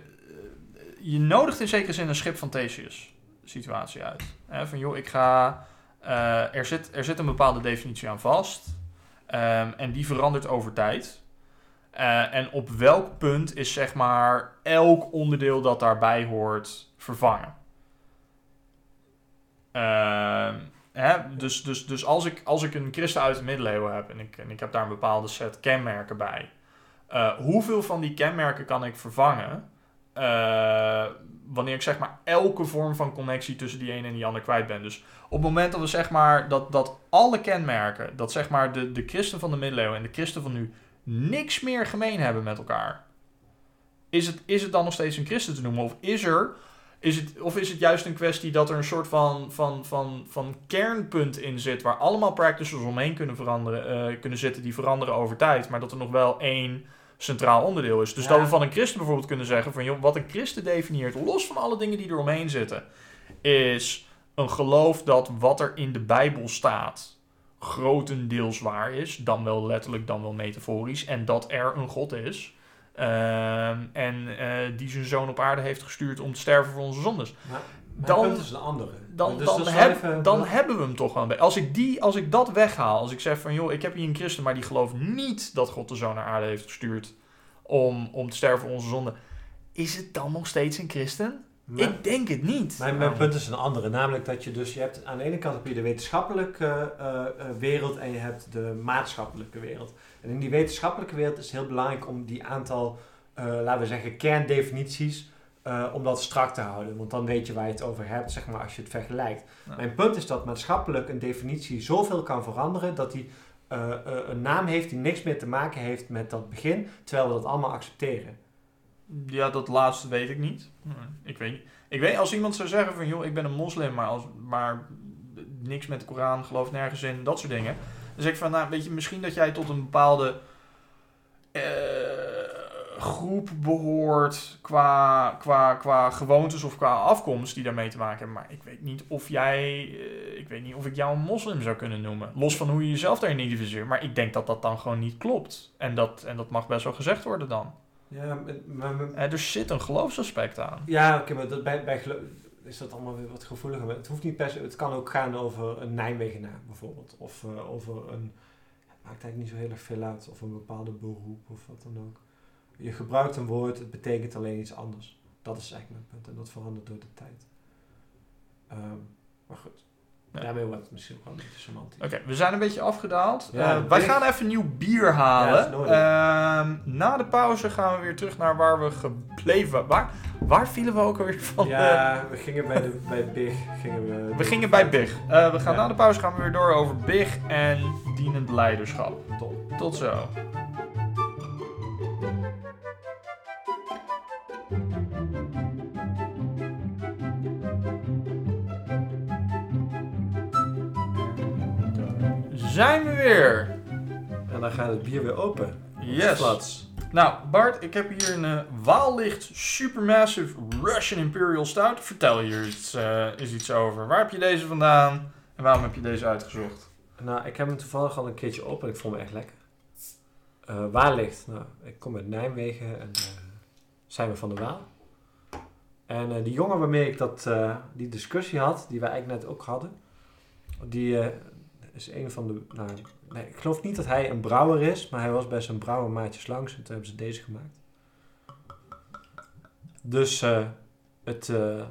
je nodigt in zekere zin een schip van Theseus situatie uit. Van joh, ik ga, eh, er, zit, er zit een bepaalde definitie aan vast. Ehm, en die verandert over tijd. Eh, en op welk punt is zeg maar elk onderdeel dat daarbij hoort vervangen? Ehm, dus dus, dus als, ik, als ik een christen uit de middeleeuwen heb en ik, en ik heb daar een bepaalde set kenmerken bij, eh, hoeveel van die kenmerken kan ik vervangen eh, wanneer ik zeg maar elke vorm van connectie tussen die ene en die ander kwijt ben? Dus op het moment dat we zeg maar dat, dat alle kenmerken, dat zeg maar de, de christen van de middeleeuwen en de christen van nu niks meer gemeen hebben met elkaar, is het, is het dan nog steeds een christen te noemen? Of is er is het, of is het juist een kwestie dat er een soort van, van, van, van kernpunt in zit waar allemaal practices omheen kunnen, veranderen, eh, kunnen zitten die veranderen over tijd, maar dat er nog wel één centraal onderdeel is. Dus Ja. dat we van een christen bijvoorbeeld kunnen zeggen van joh, wat een christen definieert, los van alle dingen die er omheen zitten, is een geloof dat wat er in de Bijbel staat grotendeels waar is, dan wel letterlijk, dan wel metaforisch, en dat er een God is. Ehm, en eh, die zijn zoon op aarde heeft gestuurd om te sterven voor onze zondes. Maar mijn Dan- punt is een andere. Dan, Dus dan, heb- even- dan hebben we hem toch beetje. Als ik, die, als ik dat weghaal, als ik zeg van joh, ik heb hier een christen, maar die gelooft niet dat God de zoon naar aarde heeft gestuurd om, om te sterven voor onze zonden. Is het dan nog steeds een christen? Ik denk het niet. Mijn, mijn punt is een andere, namelijk dat je dus, je hebt aan de ene kant heb je de wetenschappelijke eh, eh, wereld en je hebt de maatschappelijke wereld. En in die wetenschappelijke wereld is het heel belangrijk om die aantal, eh, laten we zeggen, kerndefinities, eh, om dat strak te houden. Want dan weet je waar je het over hebt, zeg maar, als je het vergelijkt. Ja. Mijn punt is dat maatschappelijk een definitie zoveel kan veranderen, dat die eh, een naam heeft die niks meer te maken heeft met dat begin, terwijl we dat allemaal accepteren. Ja, dat laatste weet ik niet. Ik weet, ik weet als iemand zou zeggen van joh, ik ben een moslim, maar, als, maar niks met de Koran, geloof nergens in, dat soort dingen. Zeg ik van, nou weet je, misschien dat jij tot een bepaalde eh, groep behoort qua, qua, qua gewoontes of qua afkomst die daarmee te maken hebben. Maar ik weet niet of jij, eh, ik weet niet of ik jou een moslim zou kunnen noemen. Los van hoe je jezelf daarin identificeert. Maar ik denk dat dat dan gewoon niet klopt. En dat, en dat mag best wel gezegd worden dan. Ja, maar, maar, er zit een geloofsaspect aan. Ja, oké, maar dat, bij, bij gelo- is dat allemaal weer wat gevoeliger. Het hoeft niet per se, het kan ook gaan over een Nijmegenaar bijvoorbeeld. Of eh, over een, het maakt eigenlijk niet zo heel erg veel uit. Of een bepaalde beroep of wat dan ook. Je gebruikt een woord, het betekent alleen iets anders. Dat is eigenlijk mijn punt. En dat verandert door de tijd. Ehm, maar goed. Ja. Wordt het misschien ook wel een beetje semantisch. Oké, we zijn een beetje afgedaald. Ja, Eh, wij ik- gaan even nieuw bier Ja, halen. nodig. Ehm, na de pauze gaan we weer terug naar waar we gebleven Waar, waar vielen we ook alweer van? Ja, we gingen bij, de, bij Big. Gingen we, we gingen bij Big. Eh, we gaan Ja. na de pauze gaan we weer door over Big en dienend leiderschap. Top. Tot zo. Zijn we weer? En dan gaat het bier weer open. Yes. Flats. Nou, Bart, ik heb hier een eh, Waallicht Supermassive Russian Imperial Stout. Vertel hier iets, eh, eens iets over. Waar heb je deze vandaan en waarom heb je deze uitgezocht? Nou, ik heb hem toevallig al een keertje op en ik vond hem echt lekker. Eh, waar ligt? Nou, ik kom uit Nijmegen en eh, zijn we van de Waal. En eh, die jongen waarmee ik dat, eh, die discussie had, die wij eigenlijk net ook hadden, die eh, is een van de. Nou, nee, ik geloof niet dat hij een brouwer is, maar hij was bij zijn brouwermaatjes langs en toen hebben ze deze gemaakt. Dus eh, het, eh,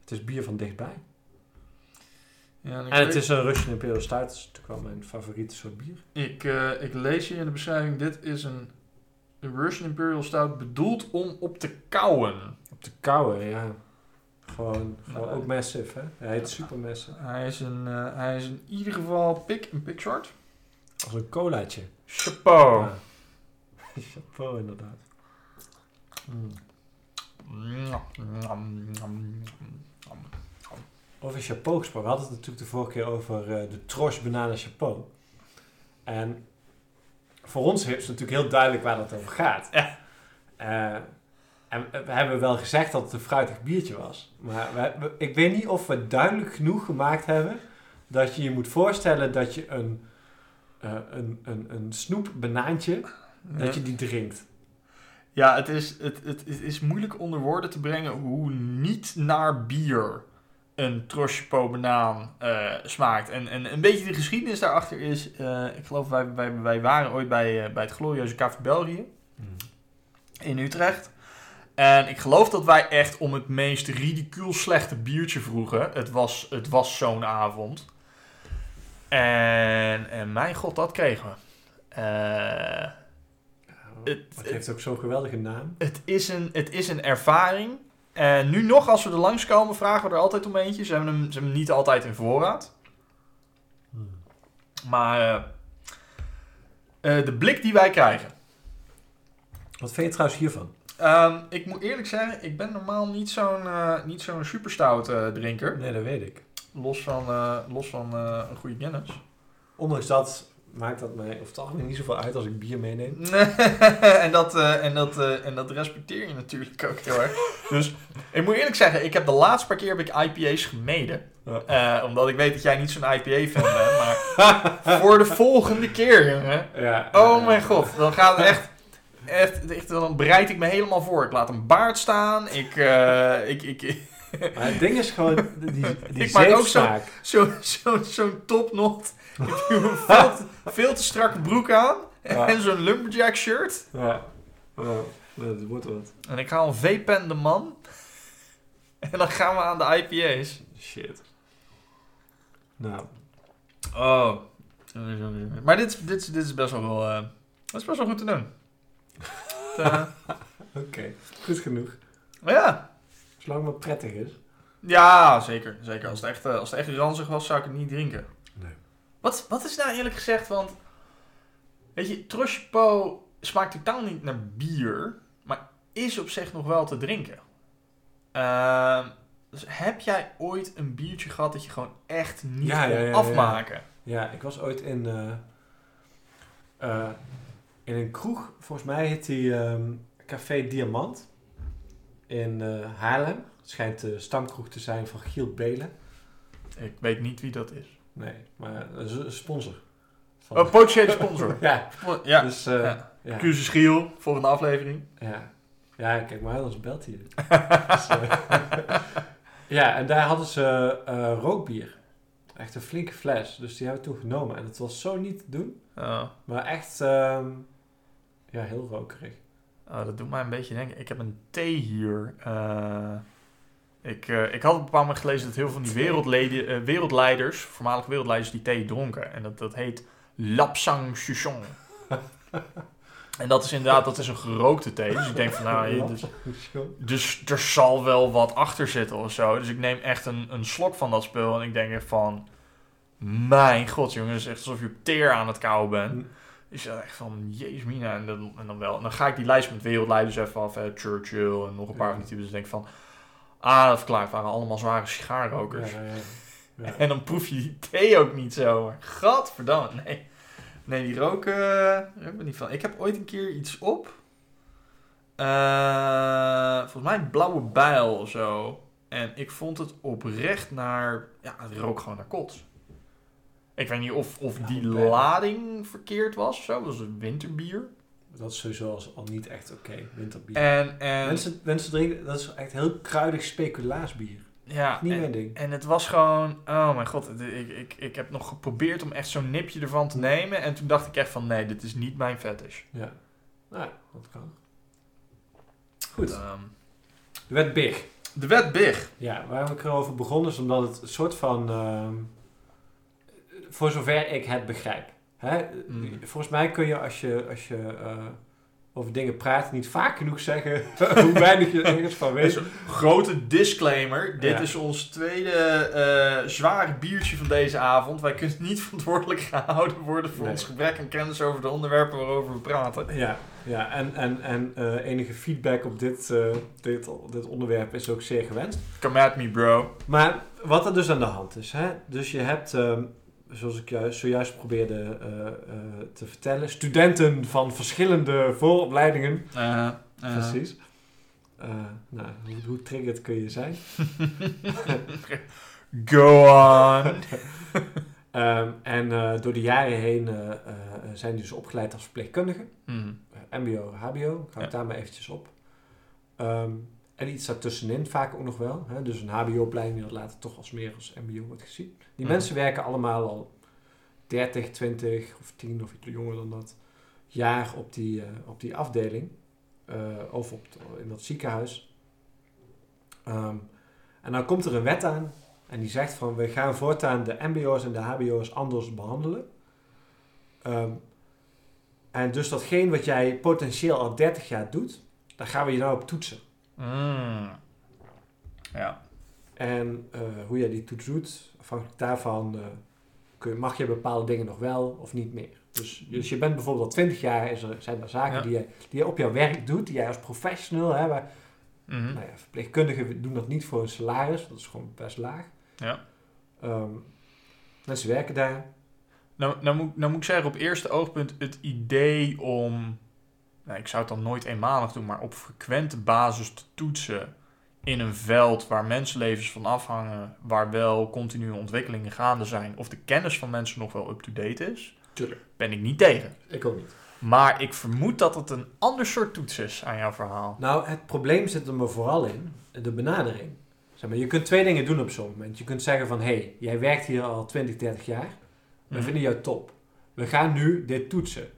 het is bier van dichtbij. Ja, en het weet- is een Russian Imperial Stout, dat is natuurlijk wel mijn favoriete soort bier. ik, eh, ik lees hier in de beschrijving, dit is een, Russian Imperial Stout bedoeld om op te kauwen. Op de koude, ja. Gewoon, gewoon Nee. ook massive, hè? Hij heet super massive. Hij is, een, eh, hij is in ieder geval pik, een pikshort. Als een colaatje. Chapeau. Ja. [laughs] Chapeau, inderdaad. Over chapeau gesproken. We hadden het natuurlijk de vorige keer over eh, de Trosh Banana Chapeau. En voor ons is het natuurlijk heel duidelijk waar het over gaat. Ja. Eh, en we hebben wel gezegd dat het een fruitig biertje was. Maar we, ik weet niet of we duidelijk genoeg gemaakt hebben dat je je moet voorstellen dat je een, eh, een, een, een snoep banaantje, dat je die drinkt. Ja, het is, het, het, het is moeilijk onder woorden te brengen hoe niet naar bier een Trosjepo banaan eh, smaakt. En, en een beetje de geschiedenis daarachter is, eh, ik geloof wij, wij, wij waren ooit bij, bij het glorieuze Café België in Utrecht. En ik geloof dat wij echt om het meest ridicuul slechte biertje vroegen. Het was, het was zo'n avond. En, en mijn god, dat kregen we. Eh, Het- het heeft ook zo'n geweldige naam. het, is een, het is een ervaring. En nu nog, als we er langskomen, vragen we er altijd om eentje. Ze hebben hem, ze hebben hem niet altijd in voorraad. Maar eh, eh, de blik die wij krijgen. Wat vind je trouwens hiervan? Ehm, ik moet eerlijk zeggen, ik ben normaal niet zo'n eh, niet zo'n superstout eh, drinker. Nee, dat weet ik. Los van, eh, los van een goede Guinness. Ondanks dat maakt dat mij het algemeen niet zoveel uit als ik bier meeneem. [laughs] en, dat, en, dat, en dat respecteer je natuurlijk ook heel erg. Dus ik moet eerlijk zeggen, ik heb de laatste paar keer heb ik IPA's gemeden. Ja. Omdat ik weet dat jij niet zo'n IPA-fan bent. Maar voor de volgende keer, jongen. Ja, Oh ja, mijn god, dan gaat het echt... Echt, echt, dan bereid ik me helemaal voor. Ik laat een baard staan. Ik, eh, ik, ik, [laughs] Maar het ding is gewoon, die, die [laughs] Ik maak ook zo-. Zo'n zo, zo'n topnot. Ik doe een [laughs] veel te, veel te strakke broek aan. Ja. En zo'n lumberjack shirt. Ja. Ja, dat wordt wat. En ik haal een V-pen de man. En dan gaan we aan de IPA's. Shit. Nou, Oh. Maar dit, dit, dit is best wel, eh, dat is best wel goed te doen. Eh, [laughs] oké. Goed genoeg. maar ja. Zolang het maar prettig is. Ja, zeker. zeker. Als, het echt, eh, als het echt ranzig was, zou ik het niet drinken. Nee. Wat, wat is nou eerlijk gezegd, want... Weet je, Trosjepo smaakt totaal niet naar bier, maar is op zich nog wel te drinken. Ehm, dus heb jij ooit een biertje gehad dat je gewoon echt niet Ja, kon ja, ja, afmaken? Ja, ik was ooit in, eh, in een kroeg. Volgens mij heet die ehm, Café Diamant. In eh, Haarlem. Het schijnt de stamkroeg te zijn van Giel Belen. Ik weet niet wie dat is. Nee, maar dat is een sponsor. Van- Oh, potentiële sponsor. [laughs] ja, ja. dus... eh ja. ja. Cursus Giel, volgende aflevering. Ja. ja, kijk maar, anders belt hij. [laughs] Dus, eh, [laughs] ja, en daar hadden ze rookbier. Echt een flinke fles. Dus die hebben we toen genomen. En het was zo niet te doen. Oh, Maar echt, ehm, ja, heel rokerig. Oh, dat doet mij een beetje denken. Ik heb een thee hier. Eh, ik, eh, ik had op een bepaald moment gelezen dat heel veel van die wereldleden, eh, wereldleiders, voormalige wereldleiders, die thee dronken. En dat, dat heet Lapsang Souchong. [laughs] en dat is inderdaad, dat is een gerookte thee. Dus ik denk van, nou, dus, dus er zal wel wat achter zitten of zo. Dus ik neem echt een, een slok van dat spul en ik denk van... Mijn god, jongen, het is echt alsof je op teer aan het kauwen bent. Is dat echt van, jezus mina, en dan, en dan wel. En dan ga ik die lijst met wereldleiders even af, hè, Churchill en nog een paar Ja. van die types. Dus denk ik van, ah, dat verklaart, waren allemaal zware sigaarrokers. Ja, ja, ja. [laughs] En dan proef je die thee ook niet zo. Gadverdamme, nee. Nee, die roken, heb ik niet van. Ik heb ooit een keer iets op. Eh, volgens mij een blauwe bijl of zo. En ik vond het oprecht naar, ja, het rook gewoon naar kots. Ik weet niet of, of die lading verkeerd was of zo. Dat was een winterbier. Dat is sowieso al niet echt oké, winterbier. En, en, Mensen, mensen drinken, dat is echt heel kruidig speculaasbier. ja, Niet en- mijn ding. En het was gewoon, oh mijn god, ik, ik, ik heb nog geprobeerd om echt zo'n nipje ervan te nemen. En toen dacht ik echt van, nee, dit is niet mijn fetish. Ja. Nou, dat kan. Goed. Ehm, De wet Big. de wet Big. Ja, waarom ik erover begonnen is omdat het een soort van... ehm, voor zover ik het begrijp. Hè? Mm. Volgens mij kun je als je, als je eh, over dingen praat niet vaak genoeg zeggen [laughs] hoe weinig je ergens van weet. Grote disclaimer. Dit Ja. is ons tweede eh, zware biertje van deze avond. Wij kunnen niet [laughs] verantwoordelijk gehouden worden voor Nee. ons gebrek aan kennis over de onderwerpen waarover we praten. Ja, ja en, en, en eh, enige feedback op dit, dit, dit onderwerp is ook zeer gewenst. Come at me, bro. Maar wat er dus aan de hand is, hè? dus je hebt, ehm, zoals ik juist, zojuist probeerde eh, eh, te vertellen, studenten van verschillende vooropleidingen. Eh. Precies. Nou, hoe, hoe triggered kun je zijn? [laughs] Go on. [laughs] Ehm, en door de jaren heen zijn die dus opgeleid als verpleegkundige. Mm. Eh, MBO, HBO, ga ik Ja. daar maar eventjes op. Ehm, en iets daartussenin vaak ook nog wel. Hè? Dus een HBO-opleiding dat later toch als meer als MBO wordt gezien. Die Mhm. mensen werken allemaal al 30, 20 of 10 of iets jonger dan dat jaar op die, eh, op die afdeling. eh, of op in dat ziekenhuis. Ehm, en dan komt er een wet aan en die zegt van we gaan voortaan de MBO's en de HBO's anders behandelen. Ehm, en dus datgene wat jij potentieel al 30 jaar doet, daar gaan we je nou op toetsen. Mm. Ja. En eh, hoe jij die toets doet, afhankelijk daarvan eh, kun je, mag je bepaalde dingen nog wel of niet meer. Dus, dus je bent bijvoorbeeld al 20 jaar, is er, zijn er zaken Ja. die, je, die je op jouw werk doet, die jij als professional, waar, Mhm. nou ja, verpleegkundigen doen dat niet voor een salaris, dat is gewoon best laag. Ja. Ehm, mensen werken daar. Nou, nou, moet, nou moet ik zeggen, op eerste oogpunt het idee om... Nou, ik zou het dan nooit eenmalig doen, maar op frequente basis te toetsen in een veld waar mensenlevens van afhangen, waar wel continue ontwikkelingen gaande zijn, of de kennis van mensen nog wel up-to-date is, Tuurlijk. ben ik niet tegen. Ik ook niet. Maar ik vermoed dat het een ander soort toets is aan jouw verhaal. Nou, het probleem zit er maar vooral in, de benadering. Zeg maar, je kunt twee dingen doen op zo'n moment. Je kunt zeggen van, hé, hey, jij werkt hier al 20, 30 jaar. We Mhm. vinden jou top. We gaan nu dit toetsen.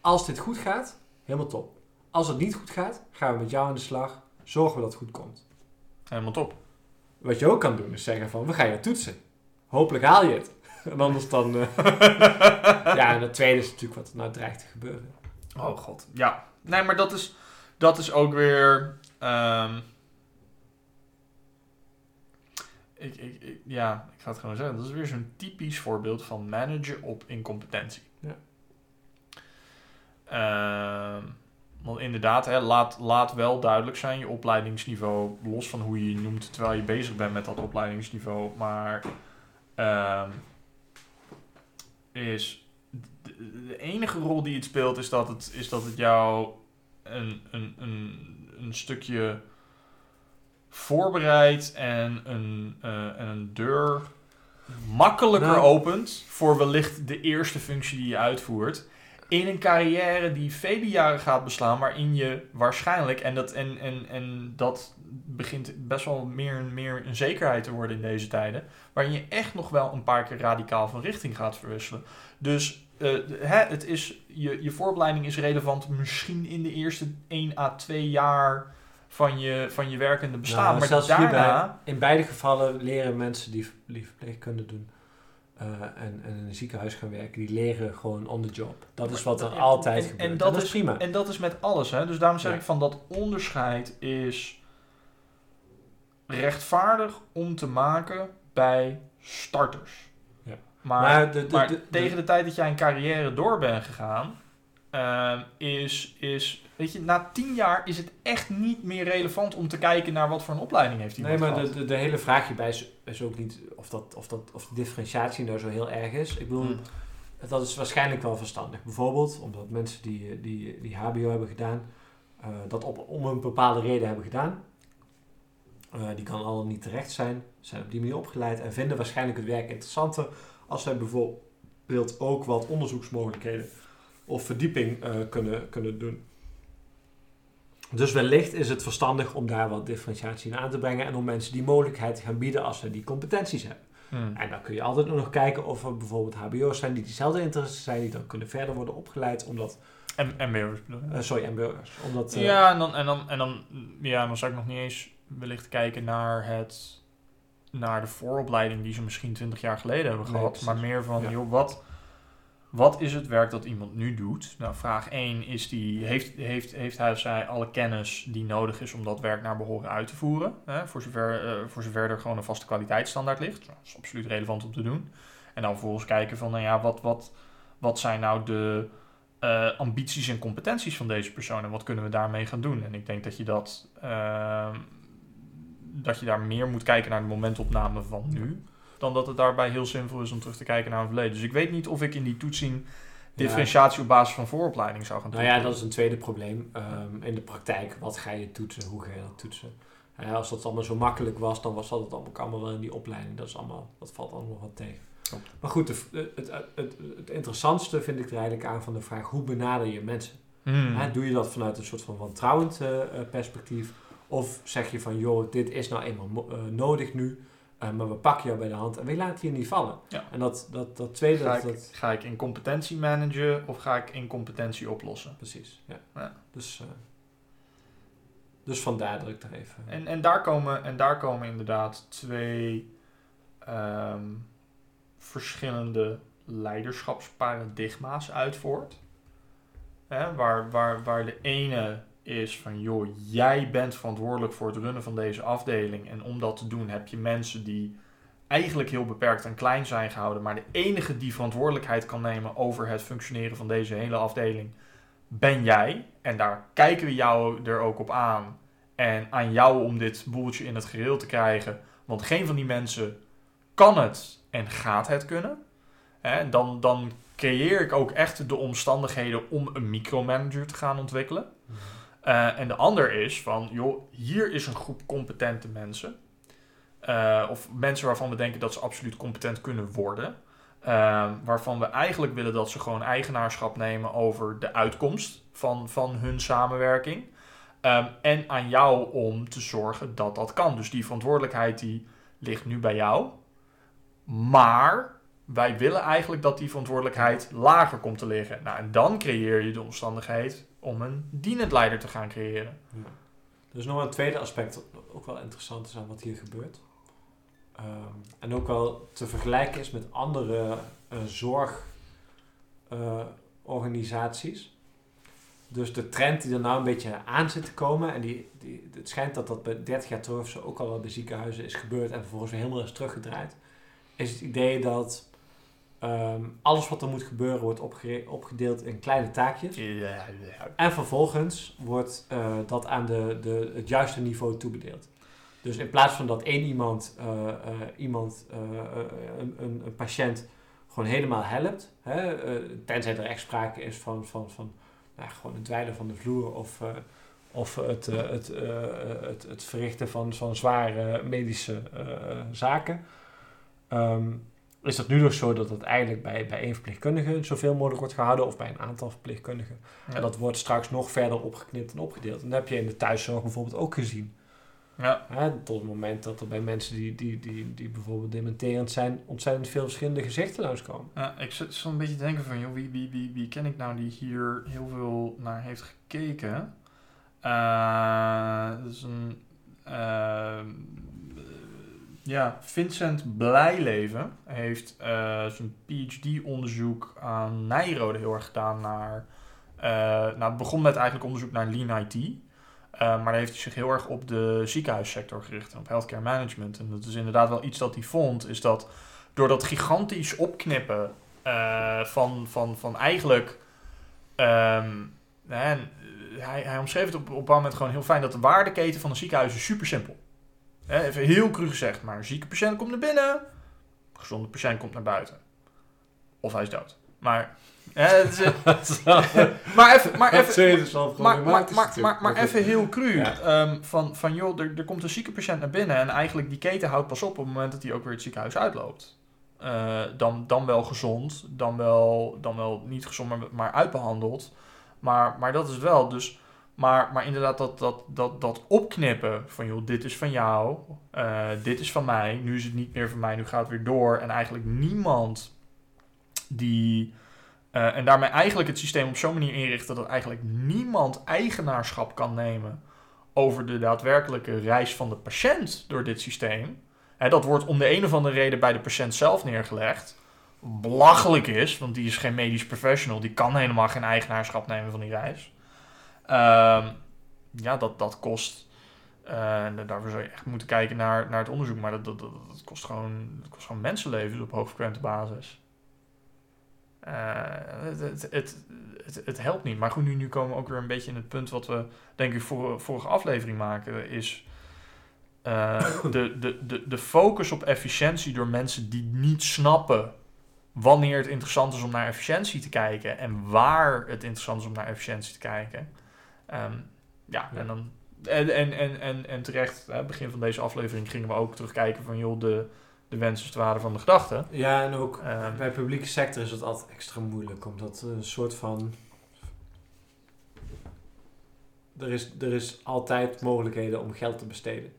Als dit goed gaat, helemaal top. Als het niet goed gaat, gaan we met jou aan de slag. Zorgen we dat het goed komt. Helemaal top. Wat je ook kan doen, is zeggen van, we gaan je toetsen. Hopelijk haal je het. [laughs] En anders dan... eh, [laughs] ja, en het tweede is natuurlijk wat er nou dreigt te gebeuren. Oh god. Ja. Nee, maar dat is, dat is ook weer. ehm, ik, ik, ik- ja, ik ga het gewoon zeggen. Dat is weer zo'n typisch voorbeeld van managen op incompetentie. Ehm, want inderdaad, hè, laat, laat wel duidelijk zijn je opleidingsniveau. Los van hoe je je noemt terwijl je bezig bent met dat opleidingsniveau. Maar ehm, is de, de enige rol die het speelt is dat het, is dat het jou een, een, een, een stukje voorbereidt en een, en een deur makkelijker Nou. opent voor wellicht de eerste functie die je uitvoert. In een carrière die vele jaren gaat beslaan, waarin je waarschijnlijk, en dat, en, en, en dat begint best wel meer en meer een zekerheid te worden in deze tijden, waarin je echt nog wel een paar keer radicaal van richting gaat verwisselen. Dus eh, hè, het is, je, je voorbereiding is relevant misschien in de eerste 1 à 2 jaar van je, van je werkende bestaan. Nou, maar zelfs daarna... in beide gevallen leren mensen die, die verpleegkunde doen eh, en, en in een ziekenhuis gaan werken, die leren gewoon on the job. Dat is wat er En- altijd en- gebeurt. En dat, is prima. En dat is met alles. Hè? Dus daarom zeg Ja. ik van dat onderscheid is rechtvaardig om te maken bij starters. Ja. Maar, Maar de- de- maar de- de- tegen de tijd dat jij een carrière door bent gegaan, ehm, is, is, weet je, na tien jaar is het echt niet meer relevant om te kijken naar wat voor een opleiding heeft Nee, iemand maar de, gehad. de, de hele vraag hierbij is, is ook niet of, dat, of, dat, of de differentiatie nou zo heel erg is. Ik bedoel, Hmm. dat is waarschijnlijk wel verstandig. Bijvoorbeeld omdat mensen die, die, die HBO hebben gedaan, eh, dat op, om een bepaalde reden hebben gedaan. Eh, die kan al niet terecht zijn, zijn op die manier opgeleid en vinden waarschijnlijk het werk interessanter als zij bijvoorbeeld ook wat onderzoeksmogelijkheden of verdieping eh, kunnen, kunnen doen. Dus wellicht is het verstandig om daar wat differentiatie in aan te brengen en om mensen die mogelijkheid te gaan bieden als ze die competenties hebben. Hmm. En dan kun je altijd nog kijken of er bijvoorbeeld HBO's zijn die diezelfde interesses zijn, die dan kunnen verder worden opgeleid, omdat, En, en MBO's bedoel eh, sorry, MBO's, omdat, eh, Ja, en dan, en, dan, en dan, ja, dan zou ik nog niet eens wellicht kijken naar, het, naar de vooropleiding die ze misschien 20 jaar geleden hebben gehad. Maar meer van, Ja. joh, wat, wat is het werk dat iemand nu doet? Nou, vraag 1 is die, heeft, heeft, heeft hij of zij alle kennis die nodig is om dat werk naar behoren uit te voeren? Hè? Voor, zover, eh, voor zover er gewoon een vaste kwaliteitsstandaard ligt. Nou, dat is absoluut relevant om te doen. En dan vervolgens kijken van, nou ja, wat, wat, wat zijn nou de eh, ambities en competenties van deze persoon en wat kunnen we daarmee gaan doen? En ik denk dat je dat, ehm, dat je daar meer moet kijken naar de momentopname van nu, dan dat het daarbij heel zinvol is om terug te kijken naar een verleden. Dus ik weet niet of ik in die toetsing differentiatie op basis van vooropleiding zou gaan Nou toetsen. ja, dat is een tweede probleem. Ehm, in de praktijk, wat ga je toetsen? Hoe ga je dat toetsen? Eh, als dat allemaal zo makkelijk was, dan was dat het allemaal, allemaal wel in die opleiding. Dat, is allemaal, dat valt allemaal wat tegen. Klopt. Maar goed, de- het, het, het, het interessantste vind ik er eigenlijk aan van de vraag, hoe benader je mensen? Hmm. Hè, doe je dat vanuit een soort van wantrouwend eh, eh, perspectief? Of zeg je van, joh, dit is nou eenmaal eh, nodig nu, eh, maar we pakken jou bij de hand en we laten je niet vallen. Ja. En dat, dat, dat tweede, Ga dat, ik, dat, ga ik in competentie managen of ga ik in competentie oplossen? precies, ja. Ja. Dus, eh, dus vandaar dat ik er even... En, en, daar komen, en daar komen inderdaad twee ehm, verschillende leiderschapsparadigma's uit voort. Hè, waar, waar, waar de ene is van, joh, jij bent verantwoordelijk voor het runnen van deze afdeling. En om dat te doen heb je mensen die eigenlijk heel beperkt en klein zijn gehouden. Maar de enige die verantwoordelijkheid kan nemen over het functioneren van deze hele afdeling ben jij. En daar kijken we jou er ook op aan. En aan jou om dit boeltje in het gereel te krijgen. Want geen van die mensen kan het en gaat het kunnen. Hè, dan, dan creëer ik ook echt de omstandigheden om een micromanager te gaan ontwikkelen. Eh, en de ander is van, joh, hier is een groep competente mensen. Eh, of mensen waarvan we denken dat ze absoluut competent kunnen worden. Eh, waarvan we eigenlijk willen dat ze gewoon eigenaarschap nemen over de uitkomst van, van hun samenwerking. Ehm, en aan jou om te zorgen dat dat kan. Dus die verantwoordelijkheid die ligt nu bij jou. Maar wij willen eigenlijk dat die verantwoordelijkheid lager komt te liggen. Nou, en dan creëer je de omstandigheid om een dienend leider te gaan creëren. Is nog een tweede aspect dat ook wel interessant is aan wat hier gebeurt. Ehm, en ook wel te vergelijken is met andere eh, zorgorganisaties. dus de trend die er nou een beetje aan zit te komen, en die, die, het schijnt dat dat bij 30 jaar terug ook al wel bij ziekenhuizen is gebeurd en vervolgens weer helemaal is teruggedraaid, is het idee dat ehm, alles wat er moet gebeuren wordt opgedeeld in kleine taakjes. En vervolgens wordt eh, dat aan de, de, het juiste niveau toebedeeld. Dus in plaats van dat één iemand, eh, eh, iemand een, een, een patiënt gewoon helemaal helpt, hè, tenzij er echt sprake is van, van, van nou, gewoon het dweilen van de vloer of, of het, het, het, het verrichten van, van zware medische zaken. Ehm, is dat nu nog zo dat het eigenlijk bij, bij één verpleegkundige zoveel mogelijk wordt gehouden of bij een aantal verpleegkundigen. Ja. En dat wordt straks nog verder opgeknipt en opgedeeld. En dat heb je in de thuiszorg bijvoorbeeld ook gezien. Ja, Hè, tot het moment dat er bij mensen die, die, die, die bijvoorbeeld dementerend zijn, ontzettend veel verschillende gezichten langskomen. ja ik zit zo een beetje te denken van, joh, wie, wie, wie, wie ken ik nou die hier heel veel naar heeft gekeken? Dat is een... eh, ja, Vincent Blijleven heeft eh, zijn PhD-onderzoek aan Nijrode heel erg gedaan naar... eh, nou, het begon met eigenlijk onderzoek naar Lean IT. Eh, maar daar heeft hij zich heel erg op de ziekenhuissector gericht en op healthcare management. En dat is inderdaad wel iets dat hij vond, is dat door dat gigantisch opknippen van, van, van eigenlijk. ehm, eh, hij, hij omschreef het op, op een moment gewoon heel fijn dat de waardeketen van een ziekenhuis is super simpel. Hè, even heel cru gezegd, maar een zieke patiënt komt naar binnen, een gezonde patiënt komt naar buiten. Of hij is dood. Maar, hè, het is- [laughs] maar even, maar even, maar, maar, maar, maar, maar even heel cru. Ja. ehm, van, van joh, er, er komt een zieke patiënt naar binnen. En eigenlijk die keten houdt pas op op het moment dat hij ook weer het ziekenhuis uitloopt. Eh, dan, dan wel gezond, dan wel, dan wel niet gezond, maar, maar uitbehandeld. Maar, maar dat is wel. Dus, maar, maar inderdaad, dat, dat, dat, dat opknippen van joh, dit is van jou, eh, dit is van mij, nu is het niet meer van mij, nu gaat het weer door. En eigenlijk niemand die. eh, en daarmee eigenlijk het systeem op zo'n manier inrichten dat eigenlijk niemand eigenaarschap kan nemen over de daadwerkelijke reis van de patiënt door dit systeem. Hè, dat wordt om de een of andere reden bij de patiënt zelf neergelegd. Belachelijk is, want die is geen medisch professional, die kan helemaal geen eigenaarschap nemen van die reis. Ehm, ja, dat, dat kost. eh, en daarvoor zou je echt moeten kijken naar, naar het onderzoek. Maar dat, dat, dat, dat kost, gewoon, dat kost gewoon mensenlevens op hoogfrequente basis. Eh, het, het, het, het, het helpt niet. Maar goed, nu, nu komen we ook weer een beetje in het punt wat we, denk ik, voor, vorige aflevering maken. Is eh, [coughs] de, de, de, de focus op efficiëntie door mensen die niet snappen wanneer het interessant is om naar efficiëntie te kijken en waar het interessant is om naar efficiëntie te kijken. Ehm, ja, Ja. en dan. En, en, en, en, terecht, hè, begin van deze aflevering gingen we ook terugkijken van joh, de, de wens is de waarde van de gedachte. Ja, en ook Ehm, bij publieke sector is het altijd extra moeilijk, omdat een soort van... Er is, er is altijd mogelijkheden om geld te besteden.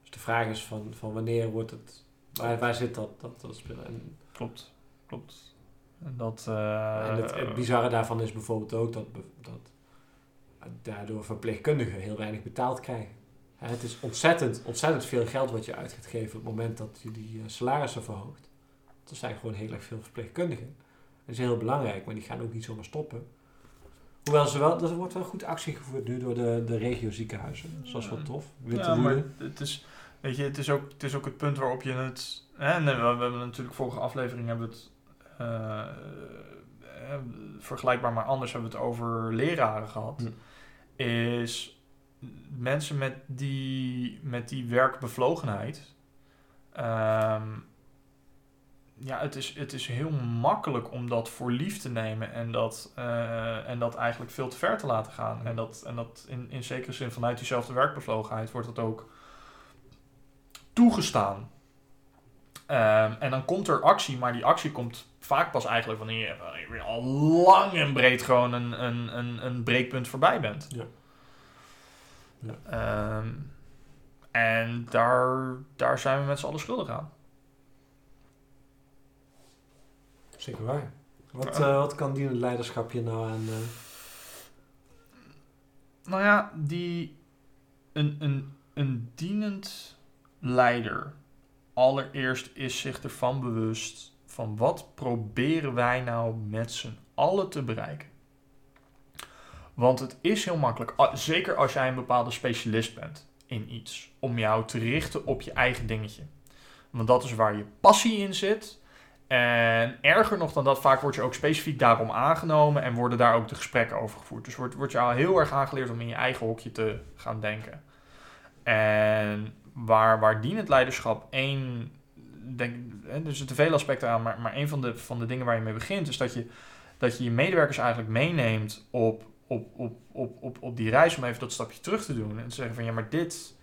Dus de vraag is van, van wanneer wordt het... Waar, waar zit dat, dat, dat? En, klopt, klopt. En dat. eh, en het, het bizarre daarvan is bijvoorbeeld ook dat, dat daardoor verpleegkundigen heel weinig betaald krijgen. Het is ontzettend, ontzettend veel geld wat je uit gaat geven op het moment dat je die eh, salarissen verhoogt. Er zijn gewoon heel erg veel verpleegkundigen. Dat is heel belangrijk, maar die gaan ook niet zomaar stoppen. Hoewel ze wel, er wordt wel goed actie gevoerd nu door de, de regio ziekenhuizen. Dus dat is wel tof. Witte ja, maar het is, weet je, het is, ook, het is ook het punt waarop je het. Hè, en we, hebben natuurlijk vorige aflevering hebben we het. eh, eh, vergelijkbaar maar anders hebben we het over leraren gehad. Hm. Is mensen met die, met die werkbevlogenheid. ehm, ja, het is, het is heel makkelijk om dat voor lief te nemen en dat, eh, en dat eigenlijk veel te ver te laten gaan. En dat, en dat in, in zekere zin vanuit diezelfde werkbevlogenheid wordt dat ook toegestaan. Ehm, en dan komt er actie, maar die actie komt vaak pas eigenlijk wanneer je, wanneer je al lang en breed gewoon een, een, een, een breekpunt voorbij bent. Ja. Ja. Ehm, en daar, daar zijn we met z'n allen schuldig aan. Zeker waar. Wat, eh, wat kan dienend leiderschap je nou aan... eh, Nou ja, die, een, een, een dienend leider allereerst is zich ervan bewust van wat proberen wij nou met z'n allen te bereiken. Want het is heel makkelijk, zeker als jij een bepaalde specialist bent in iets, om jou te richten op je eigen dingetje. Want dat is waar je passie in zit. En erger nog dan dat, vaak word je ook specifiek daarom aangenomen en worden daar ook de gesprekken over gevoerd. Dus wordt, wordt je al heel erg aangeleerd om in je eigen hokje te gaan denken. En waar, waar dienend leiderschap één, denk, hè, er zitten vele aspecten aan, maar, maar een van de, van de dingen waar je mee begint is dat je dat je, je medewerkers eigenlijk meeneemt op, op, op, op, op, op die reis om even dat stapje terug te doen. En te zeggen van ja, maar dit,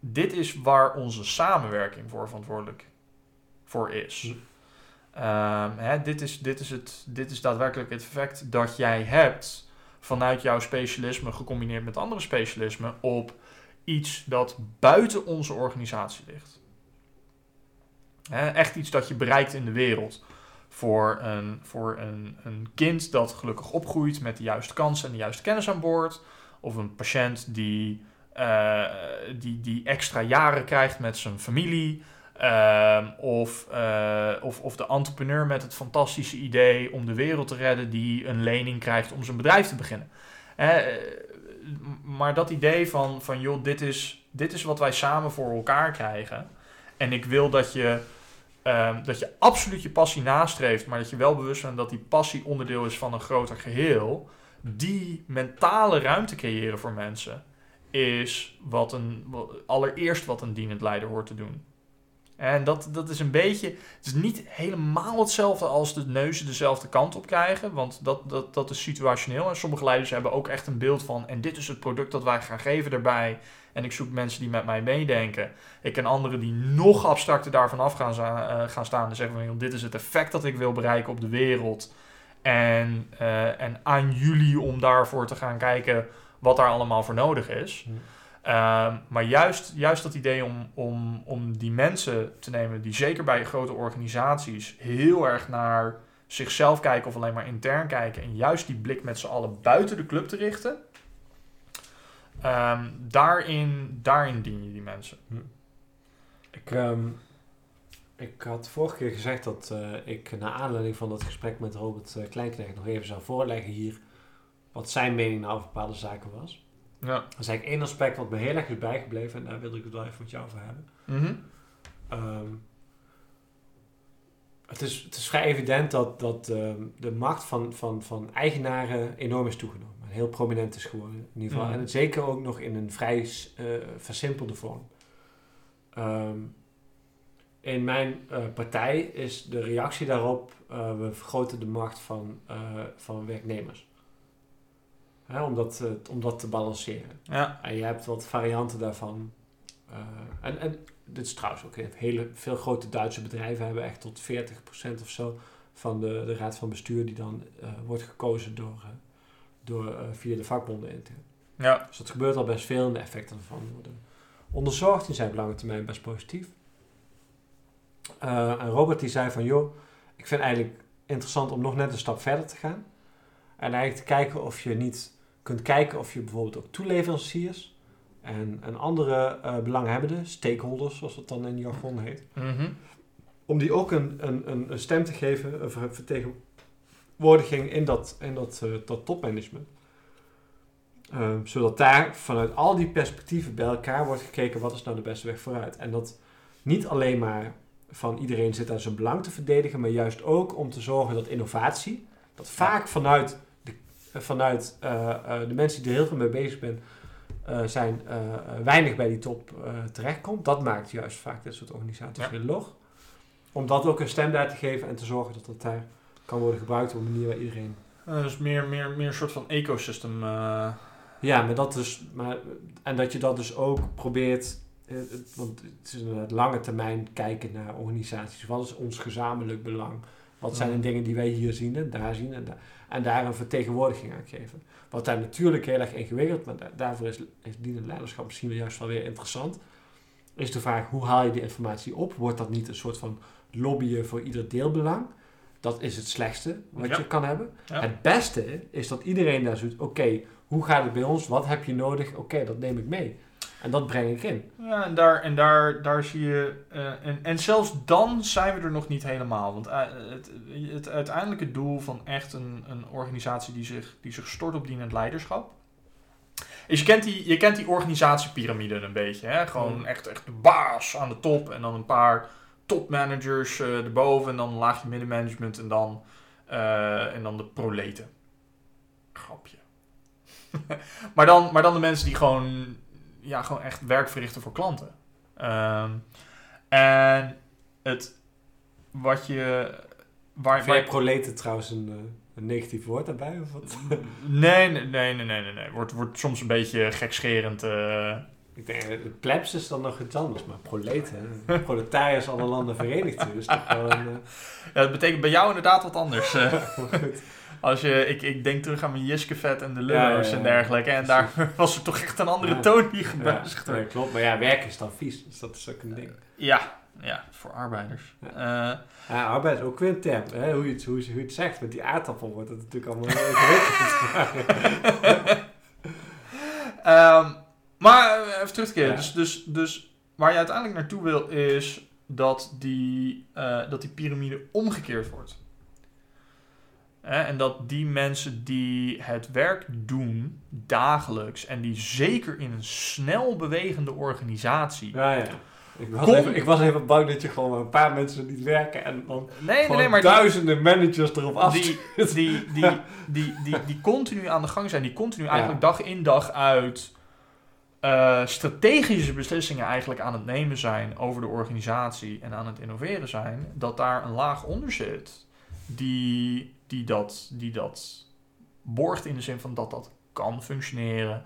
dit is waar onze samenwerking voor verantwoordelijk voor is. Hm. Ehm, hè, dit, is, dit, is het, dit is daadwerkelijk het effect dat jij hebt vanuit jouw specialisme gecombineerd met andere specialismen op iets dat buiten onze organisatie ligt. Echt iets dat je bereikt in de wereld. Voor, een, voor een, een kind dat gelukkig opgroeit met de juiste kansen en de juiste kennis aan boord. Of een patiënt die, eh, die, die extra jaren krijgt met zijn familie. Ehm, of, eh, of, of de entrepreneur met het fantastische idee om de wereld te redden die een lening krijgt om zijn bedrijf te beginnen. Maar dat idee van, van joh, dit is, dit is wat wij samen voor elkaar krijgen. En ik wil dat je, ehm, dat je absoluut je passie nastreeft, maar dat je wel bewust bent dat die passie onderdeel is van een groter geheel. Die mentale ruimte creëren voor mensen is wat een, allereerst wat een dienend leider hoort te doen. En dat, dat is een beetje. Het is niet helemaal hetzelfde als de neuzen dezelfde kant op krijgen. Want dat, dat, dat is situationeel. En sommige leiders hebben ook echt een beeld van. En dit is het product dat wij gaan geven erbij. En ik zoek mensen die met mij meedenken. Ik ken anderen die nog abstracter daarvan af gaan, uh, gaan staan. En zeggen van dit is het effect dat ik wil bereiken op de wereld. En, uh, en aan jullie om daarvoor te gaan kijken wat daar allemaal voor nodig is. Hm. Ehm, maar juist, juist dat idee om, om, om die mensen te nemen, die zeker bij grote organisaties heel erg naar zichzelf kijken of alleen maar intern kijken, en juist die blik met z'n allen buiten de club te richten, um, daarin, daarin dien je die mensen. Hm. Ik, ehm, ik had vorige keer gezegd dat uh, ik naar aanleiding van dat gesprek met Robert uh, Kleinknecht nog even zou voorleggen hier wat zijn mening nou over bepaalde zaken was. Ja. Dat is eigenlijk één aspect wat me heel erg is bijgebleven en daar wilde ik het wel even met jou over hebben. Mhm. Ehm, het, is, het is vrij evident dat, dat ehm, de macht van, van, van eigenaren enorm is toegenomen. Heel prominent is geworden in ieder geval. Mhm. En zeker ook nog in een vrij uh, versimpelde vorm. Ehm, in mijn uh, partij is de reactie daarop, uh, we vergroten de macht van, van werknemers. Hè, om, dat, om dat te balanceren. Ja. En je hebt wat varianten daarvan. En, en dit is trouwens ook hele, veel grote Duitse bedrijven hebben echt tot 40% of zo van de, de raad van bestuur die dan wordt gekozen door, door, via de vakbonden intern. Ja. Dus dat gebeurt al best veel en de effecten ervan worden onderzocht. Die zijn op lange termijn best positief. en Robert die zei van, joh, ik vind eigenlijk interessant om nog net een stap verder te gaan. En eigenlijk te kijken of je niet kunt kijken of je bijvoorbeeld ook toeleveranciers en, en andere uh, belanghebbenden, stakeholders zoals het dan in jargon heet, mm om die ook een, een, een stem te geven, een vertegenwoordiging in dat, in dat, uh, dat topmanagement. Uh, zodat daar vanuit al die perspectieven bij elkaar wordt gekeken wat is nou de beste weg vooruit. En dat niet alleen maar van iedereen zit aan zijn belang te verdedigen, maar juist ook om te zorgen dat innovatie, dat vaak vanuit vanuit uh, de mensen die er heel veel mee bezig zijn, zijn weinig bij die top terechtkomt. Dat maakt juist vaak dit soort organisaties ja. heel log. Om dat ook een stem daar te geven en te zorgen dat dat daar kan worden gebruikt op een manier waar iedereen... dus meer, meer, meer een soort van ecosystem. Ja, maar dat dus, maar, en dat je dat dus ook probeert want het is inderdaad lange termijn kijken naar organisaties. Wat is ons gezamenlijk belang? Wat zijn de dingen die wij hier zien en daar zien en daar en daar een vertegenwoordiging aan geven. Wat daar natuurlijk heel erg ingewikkeld, maar daarvoor is, is dienend leiderschap misschien wel juist wel weer interessant. Is de vraag, hoe haal je die informatie op? Wordt dat niet een soort van lobbyen voor ieder deelbelang? Dat is het slechtste wat je kan hebben. Het beste is dat iedereen daar zoekt, oké, hoe gaat het bij ons? Wat heb je nodig? Oké, dat neem ik mee. En dat breng ik in. Ja, en daar, en daar, daar zie je. Uh, en, en zelfs dan zijn we er nog niet helemaal. Want uh, het, het uiteindelijke doel van echt een, een organisatie die zich, die zich stort op dienend leiderschap. Is je kent die, je kent die organisatiepyramide een beetje. Hè? Gewoon echt, echt de baas aan de top. En dan een paar topmanagers uh, erboven. En dan een laagje middenmanagement. En dan, en dan de proleten. Grapje. [laughs] maar, dan, maar dan de mensen die gewoon ja, gewoon echt werk verrichten voor klanten. Ehm, en het wat je. Waar, Vind proleten trouwens een, eh, een negatief woord daarbij? Of wat? Nee, nee, nee, nee, nee, nee. Wordt, wordt soms een beetje gekscherend. Uh, Ik denk, de plebs is dan nog iets anders, maar proleten, proletariërs alle landen verenigd, is toch gewoon... Uh... Ja, dat betekent bij jou inderdaad wat anders. [laughs] Uh, als je, ik, ik denk terug aan mijn Jiskevet en de Lullo's ja, ja, en dergelijke. En daar was er toch echt een andere toon die gebezigd werd. klopt, maar ja, werk is dan vies, dus dat is ook een ding. Ja, ja voor arbeiders. Ja, ja arbeid is ook weer een term. Hè? Hoe, je het, hoe, je, het zegt, met die aardappel wordt het natuurlijk allemaal ingewikkeld. [laughs] um, [laughs] maar even terug te keren. Dus, dus, dus waar je uiteindelijk naartoe wil is dat die, uh, dat die piramide omgekeerd wordt. en dat die mensen die het werk doen dagelijks en die zeker in een snel bewegende organisatie. Ja, ja. Ik was, even, ik was even bang dat je gewoon een paar mensen niet werken en dan nee, nee, nee, maar duizenden managers erop af. Die, die, die, die, [laughs] die, die, die, continu aan de gang zijn, die continu eigenlijk dag in dag uit uh, strategische beslissingen eigenlijk aan het nemen zijn over de organisatie en aan het innoveren zijn, dat daar een laag onder zit die, die, dat, die dat borgt in de zin van dat dat kan functioneren.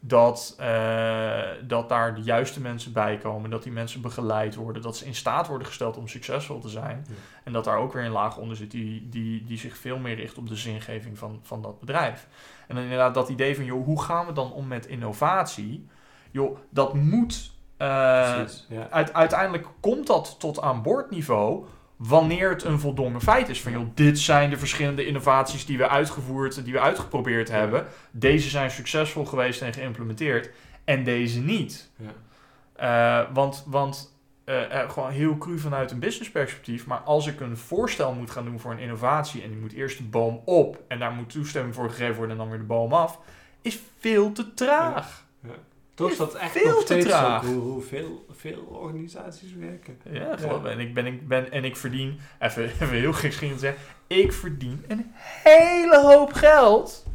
Dat, uh, dat daar de juiste mensen bij komen, dat die mensen begeleid worden, dat ze in staat worden gesteld om succesvol te zijn. En dat daar ook weer een laag onder zit die, die, die zich veel meer richt op de zingeving van, van dat bedrijf. En dan inderdaad dat idee van, joh, hoe gaan we dan om met innovatie? Joh, dat moet. Uh, uiteindelijk komt dat tot aan boordniveau wanneer het een voldongen feit is. Van joh, dit zijn de verschillende innovaties die we uitgevoerd, die we uitgeprobeerd hebben. Deze zijn succesvol geweest en geïmplementeerd. En deze niet. Ja. Uh, want want uh, gewoon heel cru vanuit een business perspectief. Maar als ik een voorstel moet gaan doen voor een innovatie. En die moet eerst de boom op. En daar moet toestemming voor gegeven worden en dan weer de boom af. Is veel te traag. Ja. Toch is dat echt veel nog steeds traag. hoe, hoe veel, veel organisaties werken. Ja, geloof En ik, ben, ik ben, en ik verdien, even, [laughs] even heel gek te zeggen, ik verdien een hele hoop geld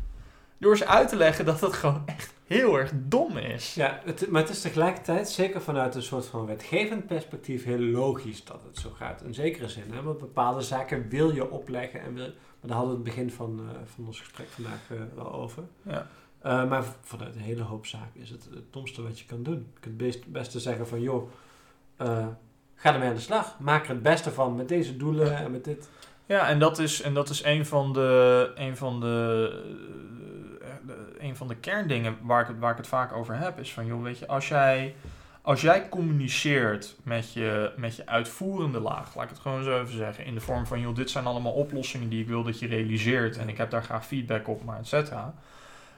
door ze uit te leggen dat het gewoon echt heel erg dom is. Ja, het, maar het is tegelijkertijd, zeker vanuit een soort van wetgevend perspectief, heel logisch dat het zo gaat. In zekere zin, hè? want bepaalde zaken wil je opleggen en wil, maar daar hadden we het begin van, uh, van ons gesprek vandaag uh, wel over. Ja. Uh, maar vanuit een hele hoop zaken is het het domste wat je kan doen. Je kunt het beste zeggen van, joh, uh, ga ermee aan de slag. Maak er het beste van met deze doelen en met dit. Ja, en dat is, en dat is een van de, een van de, uh, een van de kerndingen waar ik, het, waar ik het vaak over heb. Is van, joh, weet je, als jij, als jij communiceert met je, met je uitvoerende laag, laat ik het gewoon zo even zeggen, in de vorm van, joh, dit zijn allemaal oplossingen die ik wil dat je realiseert en ik heb daar graag feedback op, maar et cetera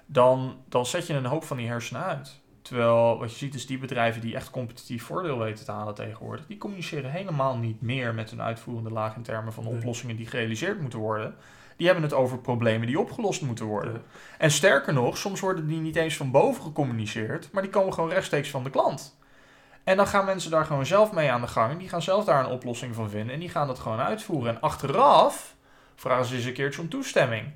dan, dan zet je een hoop van die hersenen uit. Terwijl wat je ziet is die bedrijven die echt competitief voordeel weten te halen tegenwoordig, die communiceren helemaal niet meer met hun uitvoerende laag in termen van oplossingen die gerealiseerd moeten worden. Die hebben het over problemen die opgelost moeten worden. En sterker nog, soms worden die niet eens van boven gecommuniceerd, maar die komen gewoon rechtstreeks van de klant. En dan gaan mensen daar gewoon zelf mee aan de gang. Die gaan zelf daar een oplossing van vinden en die gaan dat gewoon uitvoeren. En achteraf vragen ze eens een keertje om toestemming.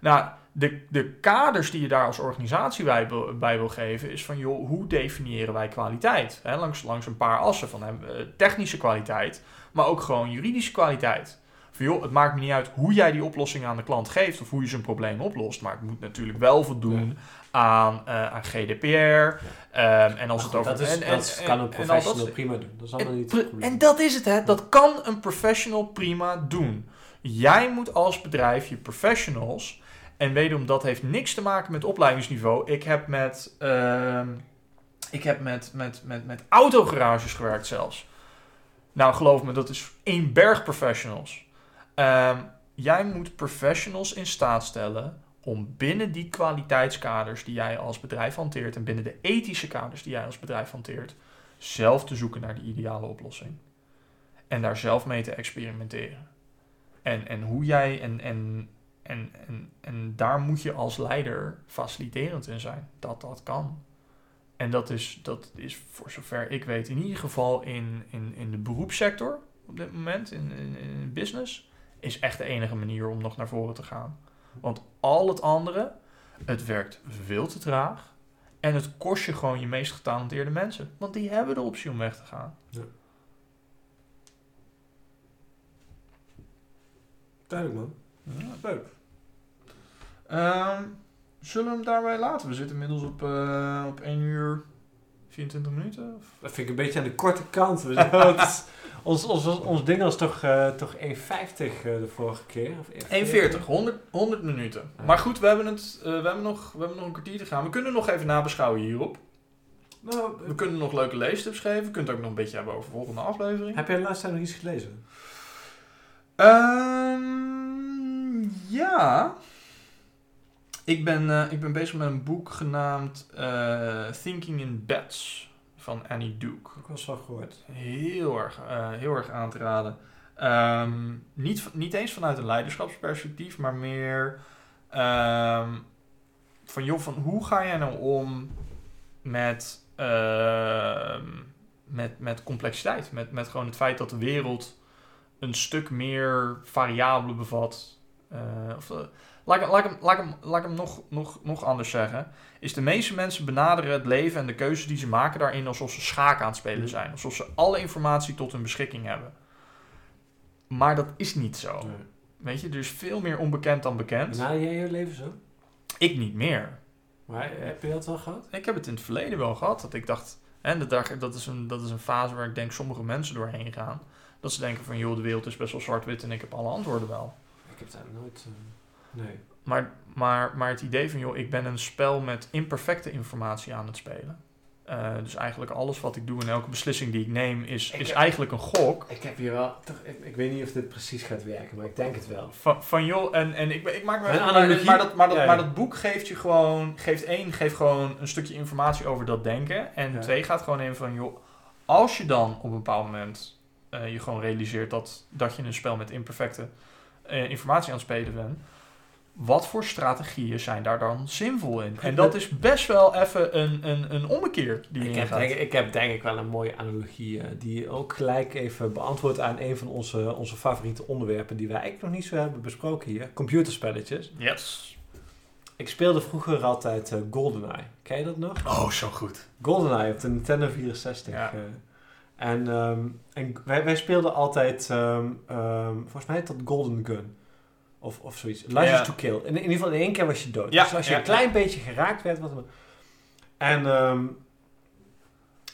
Nou, de, de kaders die je daar als organisatie bij, bij wil geven, is van joh, hoe definiëren wij kwaliteit? langs, langs een paar assen van hè, technische kwaliteit, maar ook gewoon juridische kwaliteit. Van joh, het maakt me niet uit hoe jij die oplossing aan de klant geeft of hoe je zijn probleem oplost, maar het moet natuurlijk wel voldoen aan, uh, aan GDPR. Ja. Um, en als het over. Dat, is, en, dat kan een professional prima doen. Dat is allemaal niet het En dat is het, hè? Dat kan een professional prima doen. Jij moet als bedrijf je professionals en wederom, dat heeft niks te maken met opleidingsniveau. Ik heb met, uh, ik heb met, met, met, met autogarages gewerkt zelfs. Nou, geloof me, dat is één berg professionals. Uh, jij moet professionals in staat stellen om binnen die kwaliteitskaders die jij als bedrijf hanteert en binnen de ethische kaders die jij als bedrijf hanteert, zelf te zoeken naar de ideale oplossing. En daar zelf mee te experimenteren. En, en hoe jij en, en en, en, en daar moet je als leider faciliterend in zijn. Dat dat kan. En dat is, dat is voor zover ik weet in ieder geval in, in, in de beroepssector op dit moment, in, in, in business, is echt de enige manier om nog naar voren te gaan. Want al het andere, het werkt veel te traag. En het kost je gewoon je meest getalenteerde mensen. Want die hebben de optie om weg te gaan. Ja. Duidelijk man. Ja. Leuk. Um, zullen we hem daarbij laten? We zitten inmiddels op, uh, op 1 uur 24 minuten? Of? Dat vind ik een beetje aan de korte kant. We zijn- [laughs] is- ons, ons, ons, ons ding was toch, eh toch 1,50 eh, de vorige keer? Of 1,40, 100, 100 minuten. Maar goed, we hebben, het, eh, we, hebben nog, we hebben nog een kwartier te gaan. We kunnen nog even nabeschouwen hierop. Nou, We kunnen nog leuke leestips geven. We kunnen het ook nog een beetje hebben over de volgende aflevering. heb jij de laatste tijd nog iets gelezen? Ehm, ja. Ik ben, eh, ik ben bezig met een boek genaamd eh, Thinking in Beds van Annie Duke. Ik was wel gehoord. Heel erg, eh, heel erg aan te raden. Ehm, niet, niet eens vanuit een leiderschapsperspectief, maar meer ehm, van joh, van hoe ga jij nou om met, ehm, met, met complexiteit? Met, met gewoon het feit dat de wereld een stuk meer variabelen bevat. Of, laat, ik- laat, hem, laat, ik hem, laat ik hem nog, nog, nog anders zeggen. Is de meeste mensen benaderen het leven en de keuzes die ze maken daarin alsof ze schaak aan het spelen zijn. Alsof ze alle informatie tot hun beschikking hebben. Maar dat is niet zo. Weet je, er is veel meer onbekend dan bekend. Benader jij je leven zo? Ik niet meer. Maar heb je dat wel gehad? Ik heb het in het verleden wel gehad. Dat ik dacht, en dat, dat, is een, dat is een fase waar ik denk sommige mensen doorheen gaan. Dat ze denken van, joh, de wereld is best wel zwart-wit en ik heb alle antwoorden wel. Ik heb daar nooit... eh, nee. Maar, maar, maar het idee van, joh, ik ben een spel met imperfecte informatie aan het spelen. Eh, dus eigenlijk alles wat ik doe en elke beslissing die ik neem is, Ik is heb- eigenlijk een gok. Ik heb hier wel... Toch, ik, ik weet niet of dit precies gaat werken, maar ik denk het wel. Van, van joh, en, en ik, ik maak me Een maar, analogie- maar, dat, maar, dat, ja, ja. maar dat boek geeft je gewoon, geeft één, geeft gewoon een stukje informatie over dat denken. En Ja. twee gaat gewoon in van, joh, als je dan op een bepaald moment eh, je gewoon realiseert dat, dat je een spel met imperfecte eh, informatie aan het spelen bent, wat voor strategieën zijn daar dan zinvol in? En dat is best wel even een, een, een ommekeer die je Ik heb, denk, ik heb denk ik wel een mooie analogie eh, die ook gelijk even beantwoordt aan een van onze, onze favoriete onderwerpen die wij eigenlijk nog niet zo hebben besproken hier. Computerspelletjes. Yes. Ik speelde vroeger altijd eh, GoldenEye. Ken je dat nog? Oh, zo goed. GoldenEye op de Nintendo 64. Ja. eh. en ehm, en wij, wij speelden altijd, ehm, ehm, volgens mij heet dat Golden Gun. Of, of zoiets. License Ja. to Kill. In, in ieder geval in één keer was je dood. Ja, dus als je ja, een klein beetje geraakt werd. Wat, en ehm,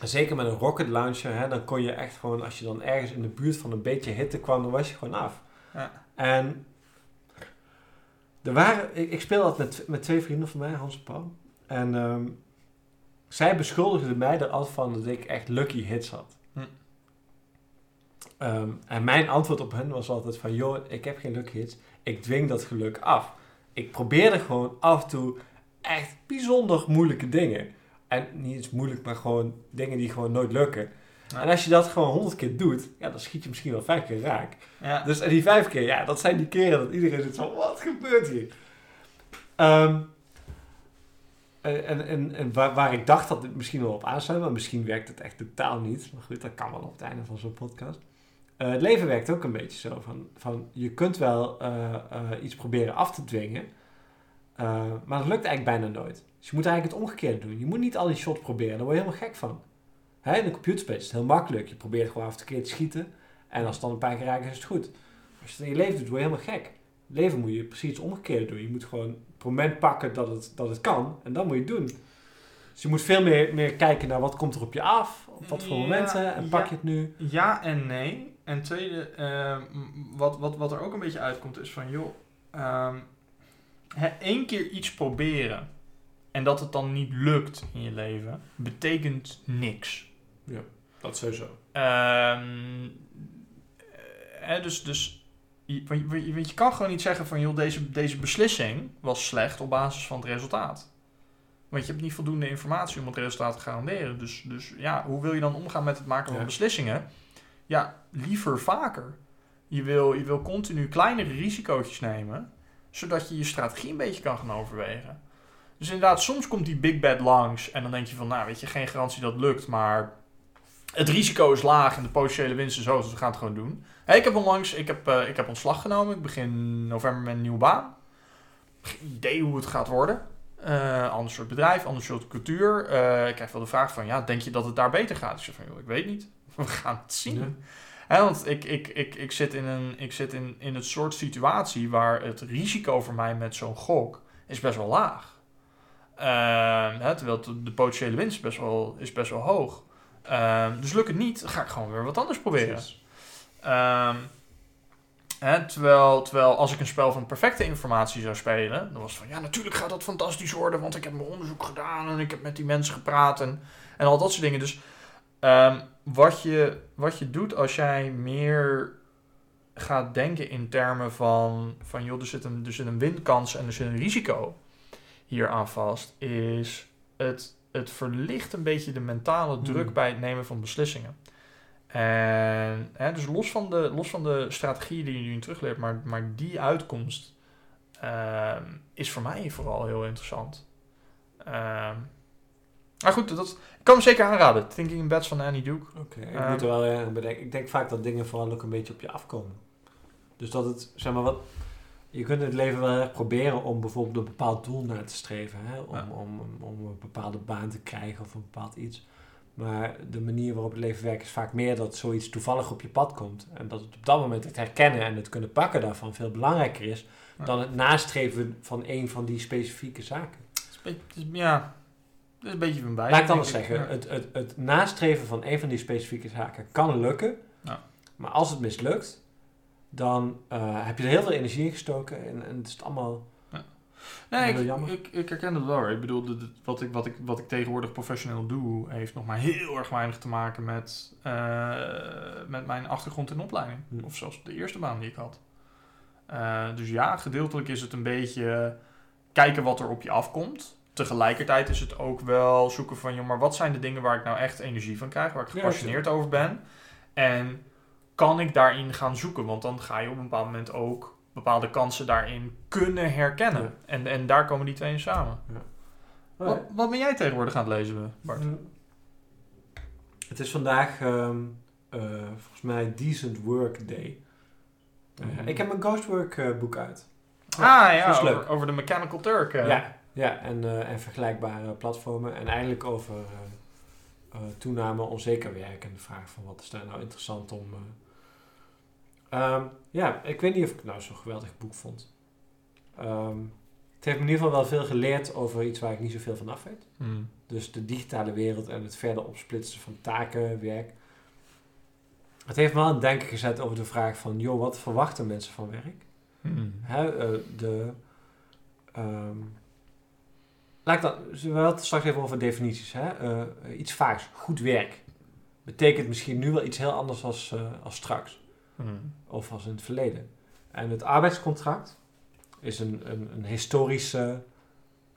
zeker met een rocket launcher. Hè, dan kon je echt gewoon, als je dan ergens in de buurt van een beetje hitte kwam, dan was je gewoon af. Ja. En er waren, ik, ik speelde dat met, met twee vrienden van mij, Hans en Paul. En ehm, zij beschuldigden mij er altijd van dat ik echt lucky hits had. Hm. Ehm, en mijn antwoord op hen was altijd van, joh, ik heb geen lucky hits. Ik dwing dat geluk af. Ik probeerde gewoon af en toe echt bijzonder moeilijke dingen. En niet eens moeilijk, maar gewoon dingen die gewoon nooit lukken. Ja. En als je dat gewoon honderd keer doet, ja, dan schiet je misschien wel vijf keer raak. Ja. Dus en die vijf keer, ja, dat zijn die keren dat iedereen zit van, wat gebeurt hier? Ehm, en en, en, waar, waar ik dacht dat dit misschien wel op aansluit, maar misschien werkt het echt totaal niet. Maar goed, dat kan wel op het einde van zo'n podcast. Eh, het leven werkt ook een beetje zo. Van, van je kunt wel eh, eh, iets proberen af te dwingen, maar dat lukt eigenlijk bijna nooit. Dus je moet eigenlijk het omgekeerde doen. Je moet niet al die shots proberen, daar word je helemaal gek van. Hè, in een computerspel is het heel makkelijk. Je probeert gewoon af en toe te schieten. En als het dan een paar keer raakt, is het goed. Als je het in je leven doet, word je helemaal gek. In het leven moet je precies het omgekeerde doen. Je moet gewoon het moment pakken dat het, dat het kan. En dan moet je het doen. Dus je moet veel meer, meer kijken naar wat komt er op je af. Op wat voor Ja, momenten. En pak ja. je het nu. Ja en nee. En tweede, ehm, wat, wat, wat er ook een beetje uitkomt is van, joh, hè, één keer iets proberen en dat het dan niet lukt in je leven, betekent niks. Dat sowieso. Eh, hè, dus, dus je, want je, want je kan gewoon niet zeggen van, joh, deze, deze beslissing was slecht op basis van het resultaat. Want je hebt niet voldoende informatie om het resultaat te garanderen. Dus, dus ja, hoe wil je dan omgaan met het maken van Ja. beslissingen? Ja, liever vaker. Je wil, je wil continu kleinere risico's nemen, zodat je je strategie een beetje kan gaan overwegen. Dus inderdaad, soms komt die big bad langs en dan denk je van, nou weet je, geen garantie dat het lukt, maar het risico is laag en de potentiële winst is hoog, dus we gaan het gewoon doen. Hé, ik heb onlangs, ik heb, eh, ik heb ontslag genomen, ik begin november met een nieuwe baan. Geen idee hoe het gaat worden. Eh ander soort bedrijf, ander soort cultuur. Eh, ik krijg wel de vraag van, ja, denk je dat het daar beter gaat? Ik zeg van, joh, ik weet niet. We gaan het zien. Ja. Hè, want ik, ik, ik, ik zit, in, een, ik zit in, in het soort situatie waar het risico voor mij met zo'n gok is best wel laag. Ehm, terwijl de, de potentiële winst best wel, is best wel hoog. Ehm, dus lukt het niet, dan ga ik gewoon weer wat anders proberen. Ehm, terwijl, terwijl als ik een spel van perfecte informatie zou spelen, dan was het van ja, natuurlijk gaat dat fantastisch worden, want ik heb mijn onderzoek gedaan en ik heb met die mensen gepraat en, en al dat soort dingen. Dus wat, je, wat je doet als jij meer gaat denken in termen van, van joh, er zit, een, er zit een winkans en er zit een risico hier aan vast, is het, het verlicht een beetje de mentale druk Hmm. bij het nemen van beslissingen. En hè, dus los van, de, los van de strategieën die je nu terugleert, maar, maar die uitkomst ehm, is voor mij vooral heel interessant. Ehm, maar goed, dat, ik kan hem zeker aanraden. Thinking in Bets van Annie Duke. Oké, ik Ehm, moet er wel eh, aan bedenken. Ik denk vaak dat dingen vooral ook een beetje op je afkomen. Dus dat het, zeg maar wat... Je kunt het leven wel erg proberen om bijvoorbeeld een bepaald doel naar te streven. Hè? Om, Ja. om, om, om een bepaalde baan te krijgen of een bepaald iets. Maar de manier waarop het leven werkt is vaak meer dat zoiets toevallig op je pad komt. En dat het op dat moment het herkennen en het kunnen pakken daarvan veel belangrijker is Ja. dan het nastreven van een van die specifieke zaken. Ja, is een beetje van beide. Laat ik het anders zeggen. Ja. Het, het, het nastreven van een van die specifieke zaken kan lukken. Ja. Maar als het mislukt, dan eh, heb je er heel veel energie in gestoken. En, en het is het allemaal... Nee, ik, jammer. ik, ik herken het wel. Ik bedoel, de- de- wat, ik, wat, ik, wat ik tegenwoordig professioneel doe, heeft nog maar heel erg weinig te maken met, eh, met mijn achtergrond in opleiding. Hm. Of zelfs de eerste baan die ik had. Eh, dus ja, gedeeltelijk is het een beetje kijken wat er op je afkomt. Tegelijkertijd is het ook wel zoeken van, joh, maar wat zijn de dingen waar ik nou echt energie van krijg, waar ik Ja, gepassioneerd over ben. En kan ik daarin gaan zoeken? Want dan ga je op een bepaald moment ook bepaalde kansen daarin kunnen herkennen. Ja. En, en daar komen die twee in samen. Oh, Wat, wat ben jij tegenwoordig aan het lezen, Bart? Mm. Het is vandaag ehm, eh, volgens mij Decent Work Day. Eh, Mhm. ik heb mijn Ghostwork eh, boek uit. ah ja, dat is over, leuk. over de Mechanical Turk. eh. Ja, ja en, eh, en vergelijkbare platformen. En eigenlijk over eh, toename onzeker werk. En de vraag van wat is daar nou interessant om... eh. Ehm, ja, ik weet niet of ik het nou zo'n geweldig boek vond. Ehm, het heeft me in ieder geval wel veel geleerd over iets waar ik niet zoveel van af weet. Hmm. Dus de digitale wereld en het verder opsplitsen van taken, werk. Het heeft me wel aan het denken gezet over de vraag van... joh, wat verwachten mensen van werk? Hè, eh, de, ehm, laat ik dan, we hadden het straks even over definities. Hè? Eh, iets vaags, goed werk. Betekent misschien nu wel iets heel anders als, eh, als straks. Hmm. Of als in het verleden. En het arbeidscontract is een, een, een historische...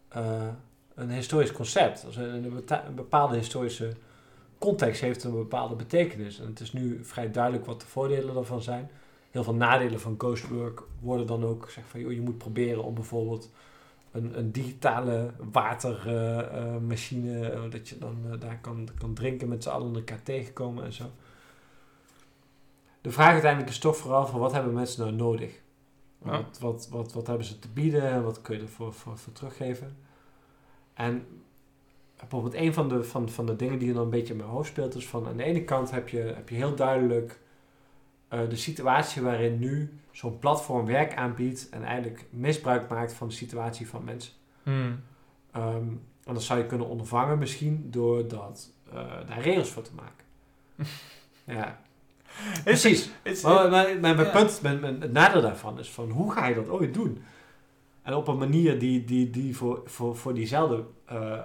eh, een historisch concept. Een, een bepaalde historische context heeft een bepaalde betekenis. En het is nu vrij duidelijk wat de voordelen daarvan zijn. Heel veel nadelen van ghostwork worden dan ook gezegd van... Joh, je moet proberen om bijvoorbeeld een, een digitale watermachine... eh, dat je dan eh, daar kan, kan drinken met z'n allen elkaar tegenkomen en zo. De vraag uiteindelijk is toch vooral van wat hebben mensen nou nodig? Ja. Wat, wat, wat, wat hebben ze te bieden en wat kun je ervoor voor, voor teruggeven? En bijvoorbeeld een van de, van, van de dingen die er dan een beetje in mijn hoofd speelt is van aan de ene kant heb je, heb je heel duidelijk eh, de situatie waarin nu zo'n platform werk aanbiedt en eigenlijk misbruik maakt van de situatie van mensen. Ehm, en dat zou je kunnen ondervangen misschien door dat, eh, daar regels voor te maken. [laughs] ja, precies. Maar, maar, maar mijn punt, mijn, mijn- het nadeel daarvan is van hoe ga je dat ooit doen? En op een manier die, die, die voor, voor, voor diezelfde eh, eh,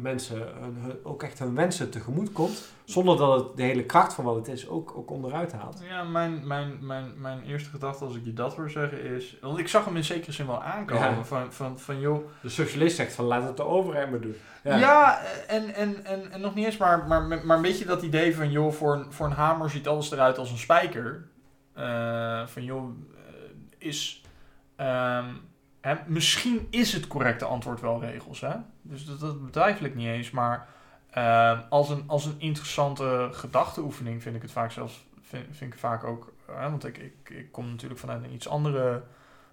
mensen hun- hun- ook echt hun wensen tegemoet komt. Zonder dat het de hele kracht van wat het is ook, ook onderuit haalt. Ja, mijn, mijn, mijn, mijn eerste gedachte als ik je dat hoor zeggen is... Want ik zag hem in zekere zin wel aankomen. Ja. Van, van, van joh... De socialist zegt van laat het de overheid maar doen. Ja, en, en, en, en nog niet eens, maar, maar, maar een beetje dat idee van... joh, voor een, voor een hamer ziet alles eruit als een spijker. Eh, van joh, is... ehm, misschien is het correcte antwoord wel regels, hè? Dus dat, dat ik niet eens, maar... ehm, als, een, als een interessante gedachteoefening vind ik het vaak zelfs... Vind, ik vaak ook... want ik, ik, ik kom natuurlijk vanuit een iets andere...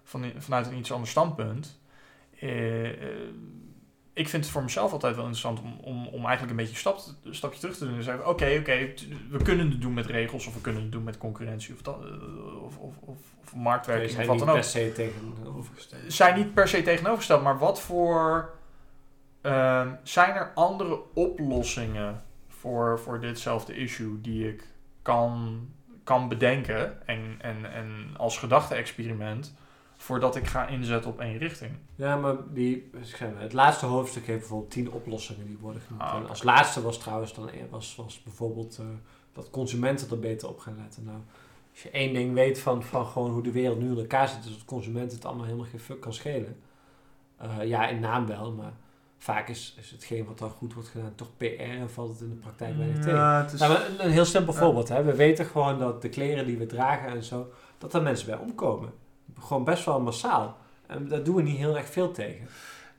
Van, vanuit een iets ander standpunt. Eh, eh, ik vind het voor mezelf altijd wel interessant om, om, om eigenlijk een beetje een stap, een stapje terug te doen. En zeggen, oké, oké, we kunnen het doen met regels of we kunnen het doen met concurrentie of, dat, eh, of, of, of, of marktwerking of wat dan ook. se tegenovergesteld. Zijn niet per se tegenovergesteld, maar wat voor Ehm, zijn er andere oplossingen voor, voor ditzelfde issue die ik kan, kan bedenken en, en, en als gedachte-experiment voordat ik ga inzetten op één richting? Ja, maar die, zeg maar, het laatste hoofdstuk heeft bijvoorbeeld tien oplossingen die worden genoemd. Ah, als laatste was trouwens dan was, was bijvoorbeeld eh, dat consumenten er beter op gaan letten. Nou, als je één ding weet van, van gewoon hoe de wereld nu in elkaar zit, is dat consumenten het allemaal helemaal geen fuck kan schelen. Eh, ja, in naam wel, maar vaak is, is hetgeen wat dan goed wordt gedaan toch PR en valt het in de praktijk weinig tegen. Ja, het is- Nou, maar een, een heel simpel Ja. voorbeeld. Hè. We weten gewoon dat de kleren die we dragen en zo, dat er mensen bij omkomen. Gewoon best wel massaal. En daar doen we niet heel erg veel tegen.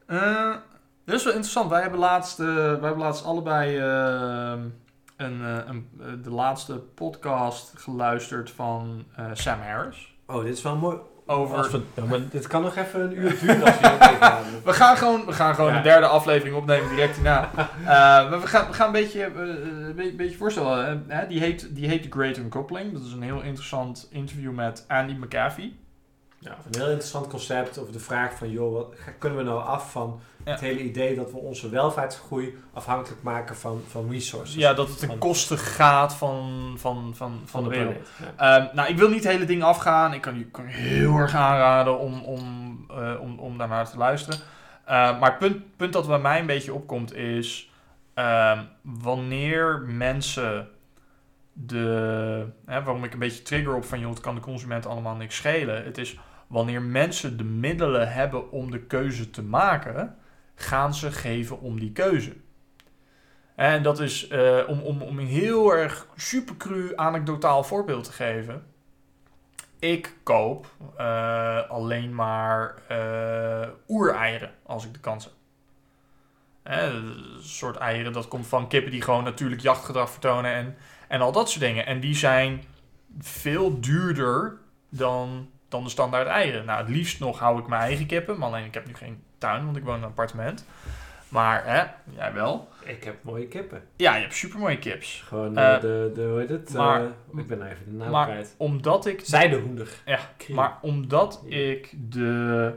Eh, dat is wel interessant. Wij hebben laatst, eh, wij hebben laatst allebei eh, een, een, de laatste podcast geluisterd van Sam Harris. Oh, dit is wel mooi. Over... Als we, ja, maar dit kan nog even een uur duren als. We [laughs] gaan gewoon, we gaan gewoon Ja. de derde aflevering opnemen direct hierna. We gaan, we gaan een beetje, een beetje, voorstellen. die, heet, die heet The Great Uncoupling. Dat is een heel interessant interview met Andy McAfee. Ja, een heel interessant concept over de vraag van, joh, wat kunnen we nou af van Ja. het hele idee dat we onze welvaartsgroei afhankelijk maken van, van resources. Ja, dat het ten koste gaat van, van, van, van, de wereld. Ja. Ehm, nou, ik wil niet het hele ding afgaan. Ik kan je, kan je heel erg aanraden om, om, eh, om, om daarnaar te luisteren. Ehm, maar het punt, punt dat bij mij een beetje opkomt is... ehm, wanneer mensen de... Hè, waarom ik een beetje trigger op van... joh, het kan de consument allemaal niks schelen. Het is wanneer mensen de middelen hebben om de keuze te maken... gaan ze geven om die keuze. En dat is, eh, om, om, om een heel erg supercru anekdotaal voorbeeld te geven. Ik koop eh, alleen maar eh oereieren als ik de kans heb. Een soort eieren, dat komt van kippen die gewoon natuurlijk jachtgedrag vertonen en, en al dat soort dingen. En die zijn veel duurder dan, dan de standaard eieren. Nou, het liefst nog hou ik mijn eigen kippen, maar alleen ik heb nu geen tuin, want ik woon in een appartement. Maar, hè, jij wel. Ik heb mooie kippen. Ja, je hebt supermooie kips. Gewoon Eh, eh, de, de, hoe heet het? maar- Eh, ik ben even de naam maar- kwijt. Omdat ik Zijdehoender. Ja, Kriel. Maar omdat ik de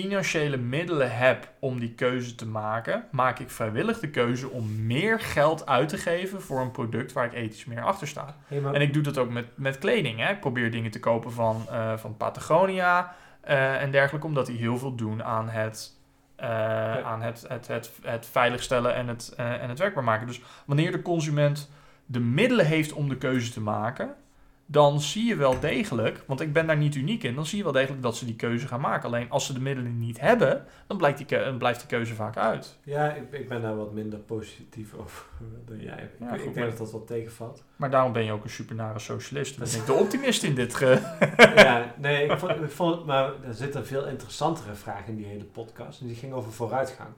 financiële middelen heb om die keuze te maken, maak ik vrijwillig de keuze om meer geld uit te geven voor een product waar ik ethisch meer achter sta. Hey, maar- En ik doe dat ook met, met kleding. Hè. Ik probeer dingen te kopen van, eh, van Patagonia eh, en dergelijke, omdat die heel veel doen aan het, eh, aan het, het, het, het veiligstellen en het, en het werkbaar maken. Dus wanneer de consument de middelen heeft om de keuze te maken, dan zie je wel degelijk, want ik ben daar niet uniek in, dan zie je wel degelijk dat ze die keuze gaan maken. Alleen als ze de middelen niet hebben, dan blijkt die, keu- dan blijft die keuze vaak uit. Ja, ik, ik ben daar wat minder positief over [laughs] dan jij. Ja, ik, denk maar- dat dat wel tegenvalt. Maar daarom ben je ook een supernare socialist. Dan ben ik de optimist in dit ge... [laughs] ja, nee, ik vond, ik vond maar er zit een veel interessantere vraag in die hele podcast. En die ging over vooruitgang.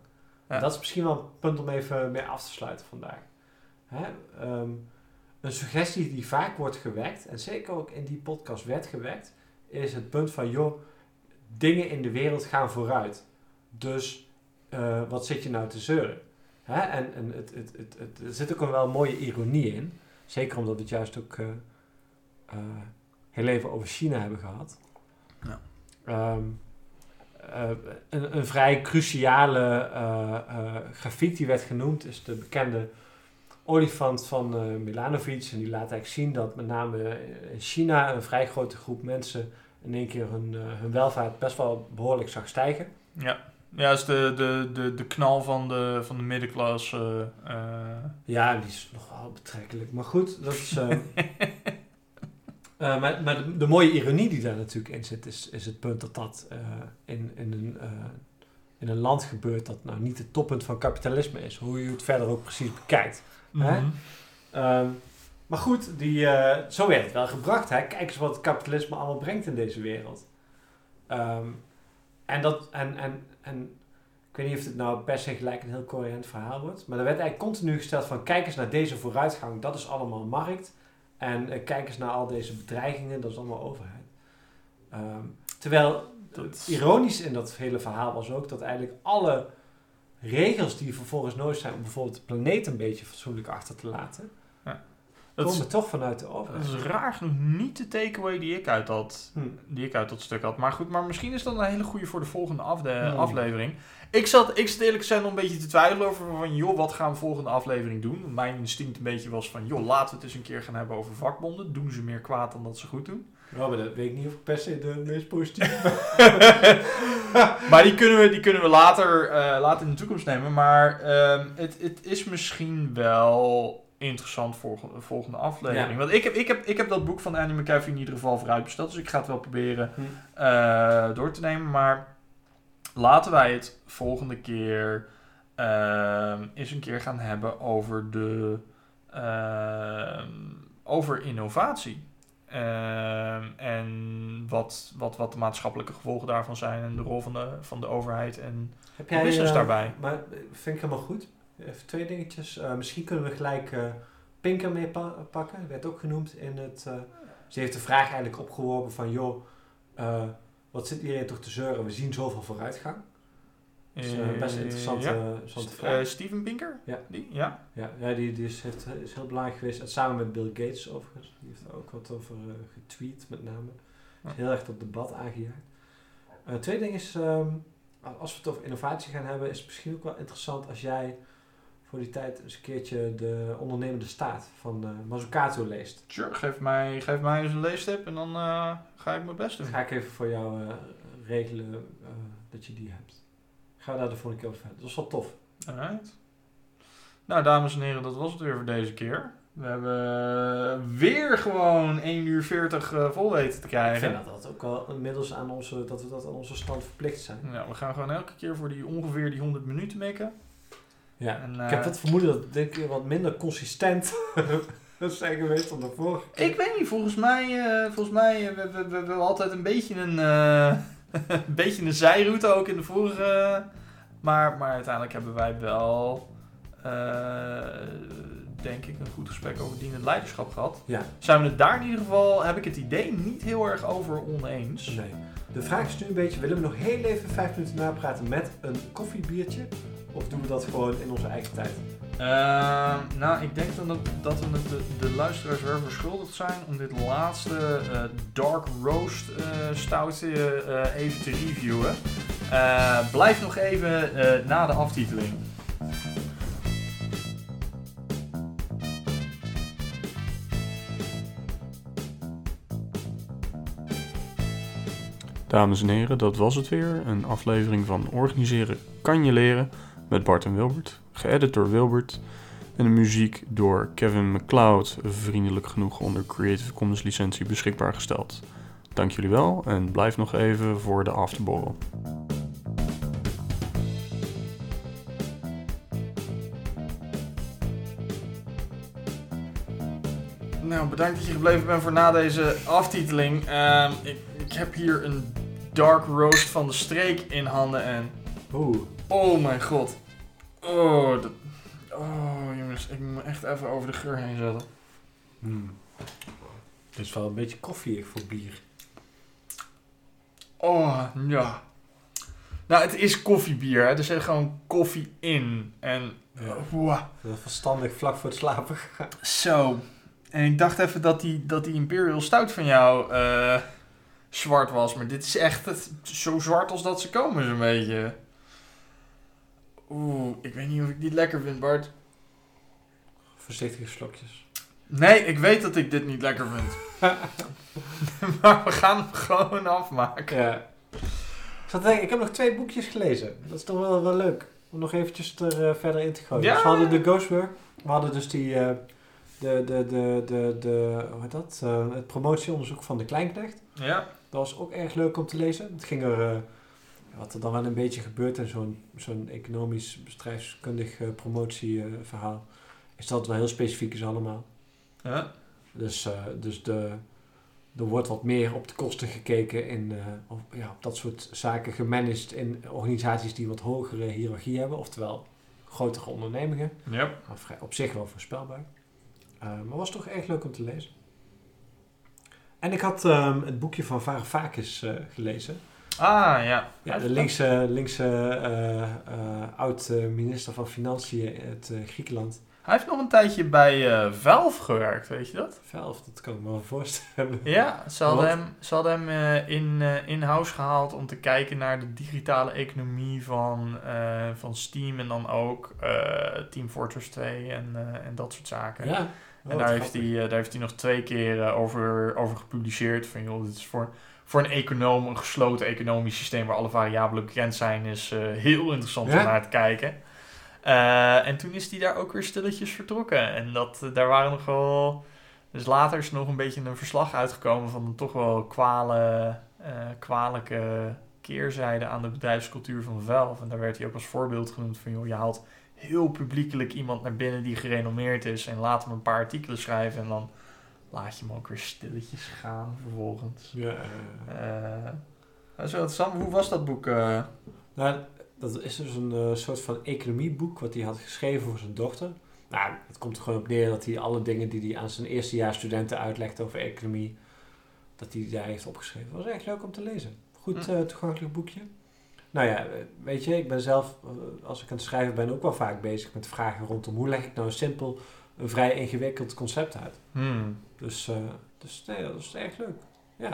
Ja. Dat is misschien wel een punt om even mee af te sluiten vandaag. Hè? ehm, een suggestie die vaak wordt gewekt, en zeker ook in die podcast werd gewekt, is het punt van, joh, dingen in de wereld gaan vooruit. Dus eh, wat zit je nou te zeuren? Hè? En, en het, het, het, het, er zit ook een wel mooie ironie in. Zeker omdat we het juist ook eh, eh, heel even over China hebben gehad. Ja. Ehm, eh, een, een vrij cruciale grafiek die werd genoemd is de bekende olifant van eh Milanovic. En die laat eigenlijk zien dat met name in China een vrij grote groep mensen in één keer hun, eh, hun welvaart best wel behoorlijk zag stijgen. Ja, ja is de, de, de, de knal van de, van de middenklasse. eh, Ja, die is nog wel betrekkelijk. Maar goed, dat is. eh, [laughs] eh, maar maar de, de mooie ironie die daar natuurlijk in zit, is, is het punt dat dat eh, in, in, een, eh, in een land gebeurt dat nou niet het toppunt van kapitalisme is, hoe je het verder ook precies bekijkt. Hè? mhm. Ehm, maar goed, die, eh, zo werd het wel gebracht. Hè? Kijk eens wat het kapitalisme allemaal brengt in deze wereld. Ehm, en, dat, en, en, en ik weet niet of het nou per se gelijk een heel coherent verhaal wordt. Maar er werd eigenlijk continu gesteld van kijk eens naar deze vooruitgang. Dat is allemaal markt. En eh, kijk eens naar al deze bedreigingen. Dat is allemaal overheid. Ehm, terwijl het ironisch in dat hele verhaal was ook dat eigenlijk alle regels die vervolgens nodig zijn om bijvoorbeeld de planeet een beetje fatsoenlijk achter te laten, Ja. Dat is, komen toch vanuit de dat overheid. is raar genoeg niet de takeaway die ik uit dat, Hm. die ik uit dat stuk had. Maar goed, maar misschien is dat een hele goede voor de volgende afde- Hmm. aflevering. Ik zat, ik zat eerlijk gezegd nog een beetje te twijfelen over van, joh, wat gaan we volgende aflevering doen? Mijn instinct een beetje was van, joh, laten we het eens een keer gaan hebben over vakbonden. Doen ze meer kwaad dan dat ze goed doen? Maar dat weet ik niet of ik per se de meest positieve [laughs] [laughs] maar die kunnen we, die kunnen we later, eh, later in de toekomst nemen. Maar ehm, het, het is misschien wel interessant voor de volgende aflevering. Ja. Want ik heb, ik, heb, ik heb dat boek van Annie McCaffrey in ieder geval vooruitbesteld. Dus ik ga het wel proberen Hm. eh, door te nemen. Maar laten wij het volgende keer ehm, eens een keer gaan hebben over de ehm, over innovatie. Ehm, en wat, wat, wat de maatschappelijke gevolgen daarvan zijn en de rol van de, van de overheid en Heb de business eh, daarbij. Maar eh, vind ik helemaal goed. Even twee dingetjes. Eh, misschien kunnen we gelijk Pinker mee pa- pakken. Werd ook genoemd in het... ze heeft de vraag eigenlijk opgeworpen van... joh, wat zit iedereen toch te zeuren? We zien zoveel vooruitgang. Dat is eh, best een interessante, ja. interessante St- vraag. eh, Steven Pinker? Ja. Die? Ja. Ja, ja die, die is, heeft, is heel belangrijk geweest. En samen met Bill Gates overigens. Die heeft er ook wat over eh, getweet met name. Is heel erg dat debat aangejaagd. Eh tweede ding is, ehm, als we het over innovatie gaan hebben, is het misschien ook wel interessant als jij voor die tijd eens een keertje de ondernemende staat van eh Mazzucato leest. Sure, geef mij, geef mij eens een leestip en dan eh, ga ik mijn best doen. ga ik even voor jou eh, regelen eh, dat je die hebt. Gaan we daar de volgende keer over verder. Dat is wel tof. Alright. Nou, dames en heren, dat was het weer voor deze keer. We hebben weer gewoon 1 uur 40 eh, vol weten te Ik krijgen. vind dat dat ook wel inmiddels aan onze, dat we dat aan onze stand verplicht zijn. Ja, we gaan gewoon elke keer voor die ongeveer die 100 minuten mikken. Ja. En, ik eh, heb het vermoeden dat dit keer wat minder consistent [laughs] zijn geweest dan de vorige keer. Ik weet niet, volgens mij, eh, volgens mij eh, we, we, we, we hebben altijd een beetje een, eh, een [laughs] beetje een zijroute ook in de vorige. Maar, maar uiteindelijk hebben wij wel, eh, denk ik, een goed gesprek over dienend leiderschap gehad. Ja. Zijn we het daar in ieder geval, heb ik het idee, niet heel erg over oneens. Nee. De vraag is nu een beetje, willen we nog heel even vijf minuten napraten met een koffiebiertje? Of doen we dat gewoon in onze eigen tijd? Eh, nou, ik denk dan dat, dat we het de, de luisteraars wel verschuldigd zijn om dit laatste eh, Dark Roast eh stoutje eh, even te reviewen. Blijf nog even na de aftiteling. Dames en heren, dat was het weer. Een aflevering van Organiseren kan je leren met Bart en Wilbert. Geëdit door Wilbert. En de muziek door Kevin MacLeod, vriendelijk genoeg onder Creative Commons licentie beschikbaar gesteld. Dank jullie wel en blijf nog even voor de afterborrel. Nou, bedankt dat je gebleven bent voor na deze aftiteling. Ehm, ik, ik heb hier een dark roast van de streek in handen en Oeh. Oh mijn god. Oh, dat... oh jongens, ik moet me echt even over de geur heen zetten. Hmm. Het is wel een beetje koffieig voor bier. Oh, ja. Nou, het is koffiebier, hè. Er zit gewoon koffie in. En, Ja. Dat is verstandig vlak voor het slapen. Zo. En ik dacht even dat die, dat die Imperial Stout van jou eh, zwart was. Maar dit is echt het, zo zwart als dat ze komen, zo'n beetje. Oeh, ik weet niet of ik dit lekker vind, Bart. Voorzichtige slokjes. Nee, ik weet dat ik dit niet lekker vind. [laughs] maar we gaan hem gewoon afmaken. Ja. Ik zat te denken, ik heb nog twee boekjes gelezen. Dat is toch wel, wel leuk. Om nog eventjes er eh, verder in te gooien. Ja. Dus we hadden de Ghostwork. We hadden dus die... eh, de, de, de, de, de, hoe heet dat? Eh, het promotieonderzoek van de Kleinknecht. Ja. Dat was ook erg leuk om te lezen. Het ging er... wat er dan wel een beetje gebeurt in zo'n zo'n economisch bedrijfskundig eh, promotieverhaal. is dat het wel heel specifiek is allemaal. ja. Dus, eh, dus de, er wordt wat meer op de kosten gekeken in eh, op, ja, op dat soort zaken gemanaged in organisaties die wat hogere hiërarchie hebben, oftewel grotere ondernemingen. Yep. Maar vrij- op zich wel voorspelbaar. Maar was toch erg leuk om te lezen. En ik had ehm, het boekje van Varoufakis gelezen. Ah, ja. Ja, de linkse, linkse eh, eh, oud-minister van Financiën uit eh, Griekenland. Hij heeft nog een tijdje bij eh Valve gewerkt, weet je dat? Valve, dat kan ik me wel voorstellen. Ja, ze hadden Wat? hem, ze hadden hem eh, in, eh, in-house gehaald om te kijken naar de digitale economie van, eh, van Steam en dan ook eh, Team Fortress 2 en, eh, en dat soort zaken. Ja. En daar heeft, hij, eh, daar heeft hij nog twee keer eh, over, over gepubliceerd. Van joh, dit is voor, voor een econoom, een gesloten economisch systeem waar alle variabelen bekend zijn, is eh, heel interessant Ja? om naar te kijken. Eh, en toen is hij daar ook weer stilletjes vertrokken. En dat, eh, daar waren nog wel. Dus later is er nog een beetje een verslag uitgekomen van een toch wel kwale, kwalijke keerzijde aan de bedrijfscultuur van Valve. En daar werd hij ook als voorbeeld genoemd van joh, je haalt heel publiekelijk iemand naar binnen die gerenommeerd is en laat hem een paar artikelen schrijven en dan laat je hem ook weer stilletjes gaan vervolgens. Ja, dat is wel interessant. Hoe was dat boek? eh? Nou, dat is dus een soort van economieboek wat hij had geschreven voor zijn dochter. Nou, het komt er gewoon op neer dat hij alle dingen die hij aan zijn eerstejaars studenten uitlegt over economie, dat hij daar heeft opgeschreven. Dat was echt leuk om te lezen. Goed Hm. toegankelijk boekje. Nou ja, weet je, ik ben zelf, als ik aan het schrijven ben, ook wel vaak bezig met vragen rondom hoe leg ik nou simpel een vrij ingewikkeld concept uit. Hmm. Dus, eh, dus nee, dat is echt leuk. Ja,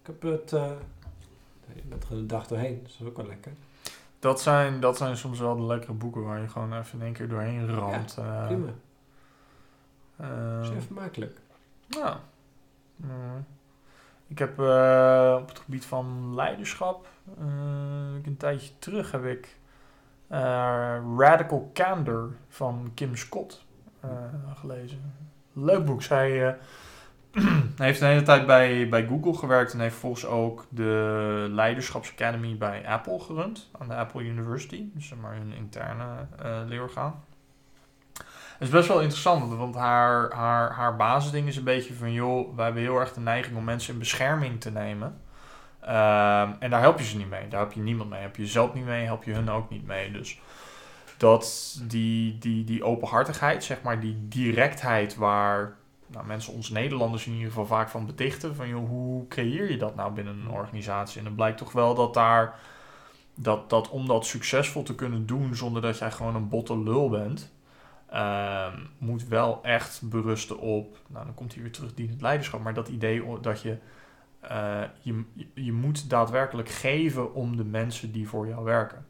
ik heb het, eh je bent er een dag doorheen, dat is ook wel lekker. Dat, zijn, dat zijn soms wel de lekkere boeken waar je gewoon even in één keer doorheen ramt. eh. Prima. Eh, Zeer vermakelijk. Ja. Mm. Ik heb eh, op het gebied van leiderschap, eh, een tijdje terug heb ik eh, Radical Candor van Kim Scott eh, gelezen. Leuk boek. Zij eh, heeft een hele tijd bij, bij Google gewerkt en heeft vervolgens ook de Leiderschapsacademy bij Apple gerund. Aan de Apple University. Dus zeg maar hun interne eh leerorgaan. Het is best wel interessant, want haar, haar, haar basisding is een beetje van... joh, wij hebben heel erg de neiging om mensen in bescherming te nemen. Ehm, en daar help je ze niet mee. Daar help je niemand mee. Help je jezelf niet mee, help je hun ook niet mee. Dus dat die, die, die openhartigheid, zeg maar, die directheid waar nou, mensen ons Nederlanders in ieder geval vaak van betichten. Van joh, hoe creëer je dat nou binnen een organisatie? En het blijkt toch wel dat daar, dat, dat om dat succesvol te kunnen doen zonder dat jij gewoon een botte lul bent, ehm, moet wel echt berusten op, nou dan komt hij weer terug, dienend leiderschap, maar dat idee dat je, eh, je, je moet daadwerkelijk geven om de mensen die voor jou werken.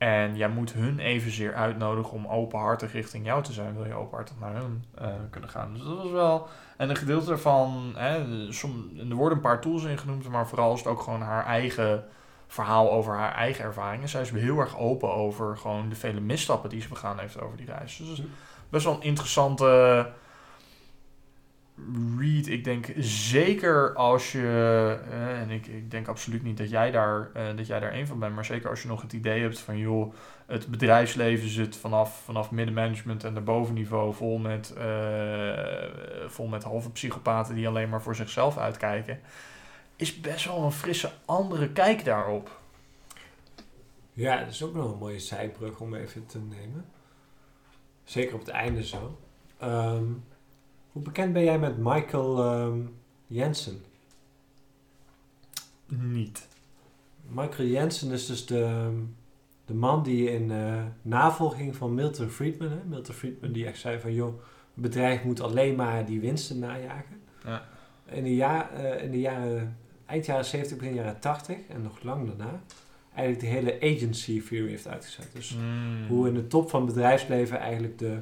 En jij moet hun evenzeer uitnodigen om openhartig richting jou te zijn. Wil je openhartig naar hun eh, kunnen gaan. Dus dat was wel... En een gedeelte daarvan... Hè, som, er worden een paar tools in genoemd. Maar vooral is het ook gewoon haar eigen verhaal over haar eigen ervaringen. Zij is heel erg open over gewoon de vele misstappen die ze begaan heeft over die reis. Dus dat is best wel een interessante read. Ik denk zeker als je, eh, en ik, ik denk absoluut niet dat jij, daar, eh, dat jij daar een van bent, maar zeker als je nog het idee hebt van joh, het bedrijfsleven zit vanaf, vanaf middenmanagement en daarboven niveau vol met, eh, vol met halve psychopaten die alleen maar voor zichzelf uitkijken, is best wel een frisse andere kijk daarop. Ja, dat is ook nog een mooie zijbrug om even te nemen. Zeker op het einde zo. Ehm, hoe bekend ben jij met Michael ehm, Jensen? Niet. Michael Jensen is dus de, de man die in eh, navolging van Milton Friedman, hè? Milton Friedman die echt zei van joh, een bedrijf moet alleen maar die winsten najagen. Ja. In de, jaar, eh, in de jaren, eind jaren 70, begin jaren 80 en nog lang daarna, eigenlijk de hele agency theory heeft uitgezet. Dus Mm. hoe in de top van het bedrijfsleven eigenlijk de,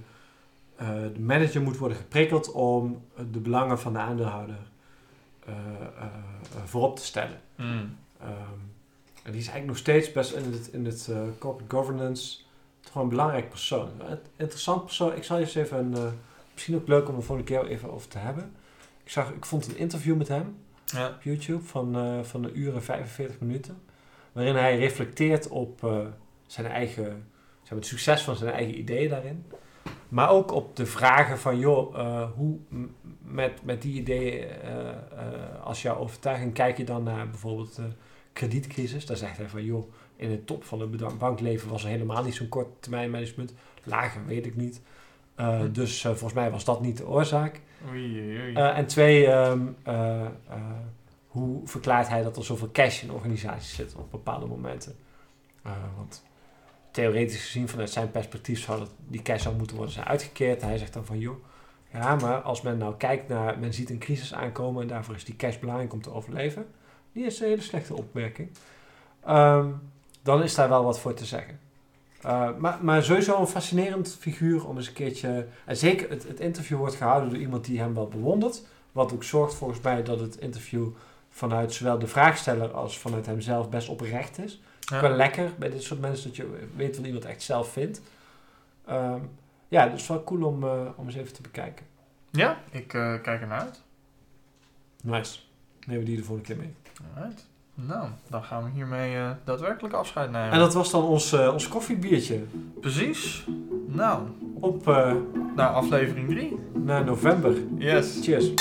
de manager moet worden geprikkeld om de belangen van de aandeelhouder eh, eh, eh, voorop te stellen. Mm. Ehm, en die is eigenlijk nog steeds best in het, in het eh, corporate governance wel een belangrijk persoon. Een interessant persoon. Ik zal je eens even, een, eh, misschien ook leuk om er volgende keer even over te hebben. Ik, zag, ik vond een interview met hem Ja. op YouTube van, eh, van een uur en 45 minuten. Waarin hij reflecteert op eh, zijn eigen, zeg maar, het succes van zijn eigen ideeën daarin. Maar ook op de vragen van, joh, eh, hoe met, met die ideeën eh, eh, als jouw overtuiging kijk je dan naar bijvoorbeeld de kredietcrisis. Daar zegt hij van, joh, in de top van het bankleven was er helemaal niet zo'n kort termijn management. Lager weet ik niet. Hm. Dus volgens mij was dat niet de oorzaak. Oei, oei. Eh, en twee, ehm, eh, eh, hoe verklaart hij dat er zoveel cash in organisaties zit op bepaalde momenten? Want theoretisch gezien vanuit zijn perspectief zou dat, die cash zou moeten worden zijn uitgekeerd. Hij zegt dan van joh, ja, maar als men nou kijkt naar, men ziet een crisis aankomen en daarvoor is die cash belangrijk om te overleven. Die is een hele slechte opmerking. Ehm, dan is daar wel wat voor te zeggen. Uh, maar, maar sowieso een fascinerend figuur om eens een keertje... En zeker het, het interview wordt gehouden door iemand die hem wel bewondert. Wat ook zorgt volgens mij dat het interview vanuit zowel de vraagsteller als vanuit hemzelf best oprecht is. Ja. Wel lekker bij dit soort mensen dat je weet wat iemand echt zelf vindt. Um, ja, dus wel cool om, uh, om eens even te bekijken. Ja, ik uh, kijk ernaar uit. Nice. Nemen we die de volgende keer mee. Alright. Nou, dan gaan we hiermee uh, daadwerkelijk afscheid nemen. En dat was dan ons, ons koffiebiertje. Precies. Nou. Op... Naar aflevering 3. Naar november. Yes. Cheers.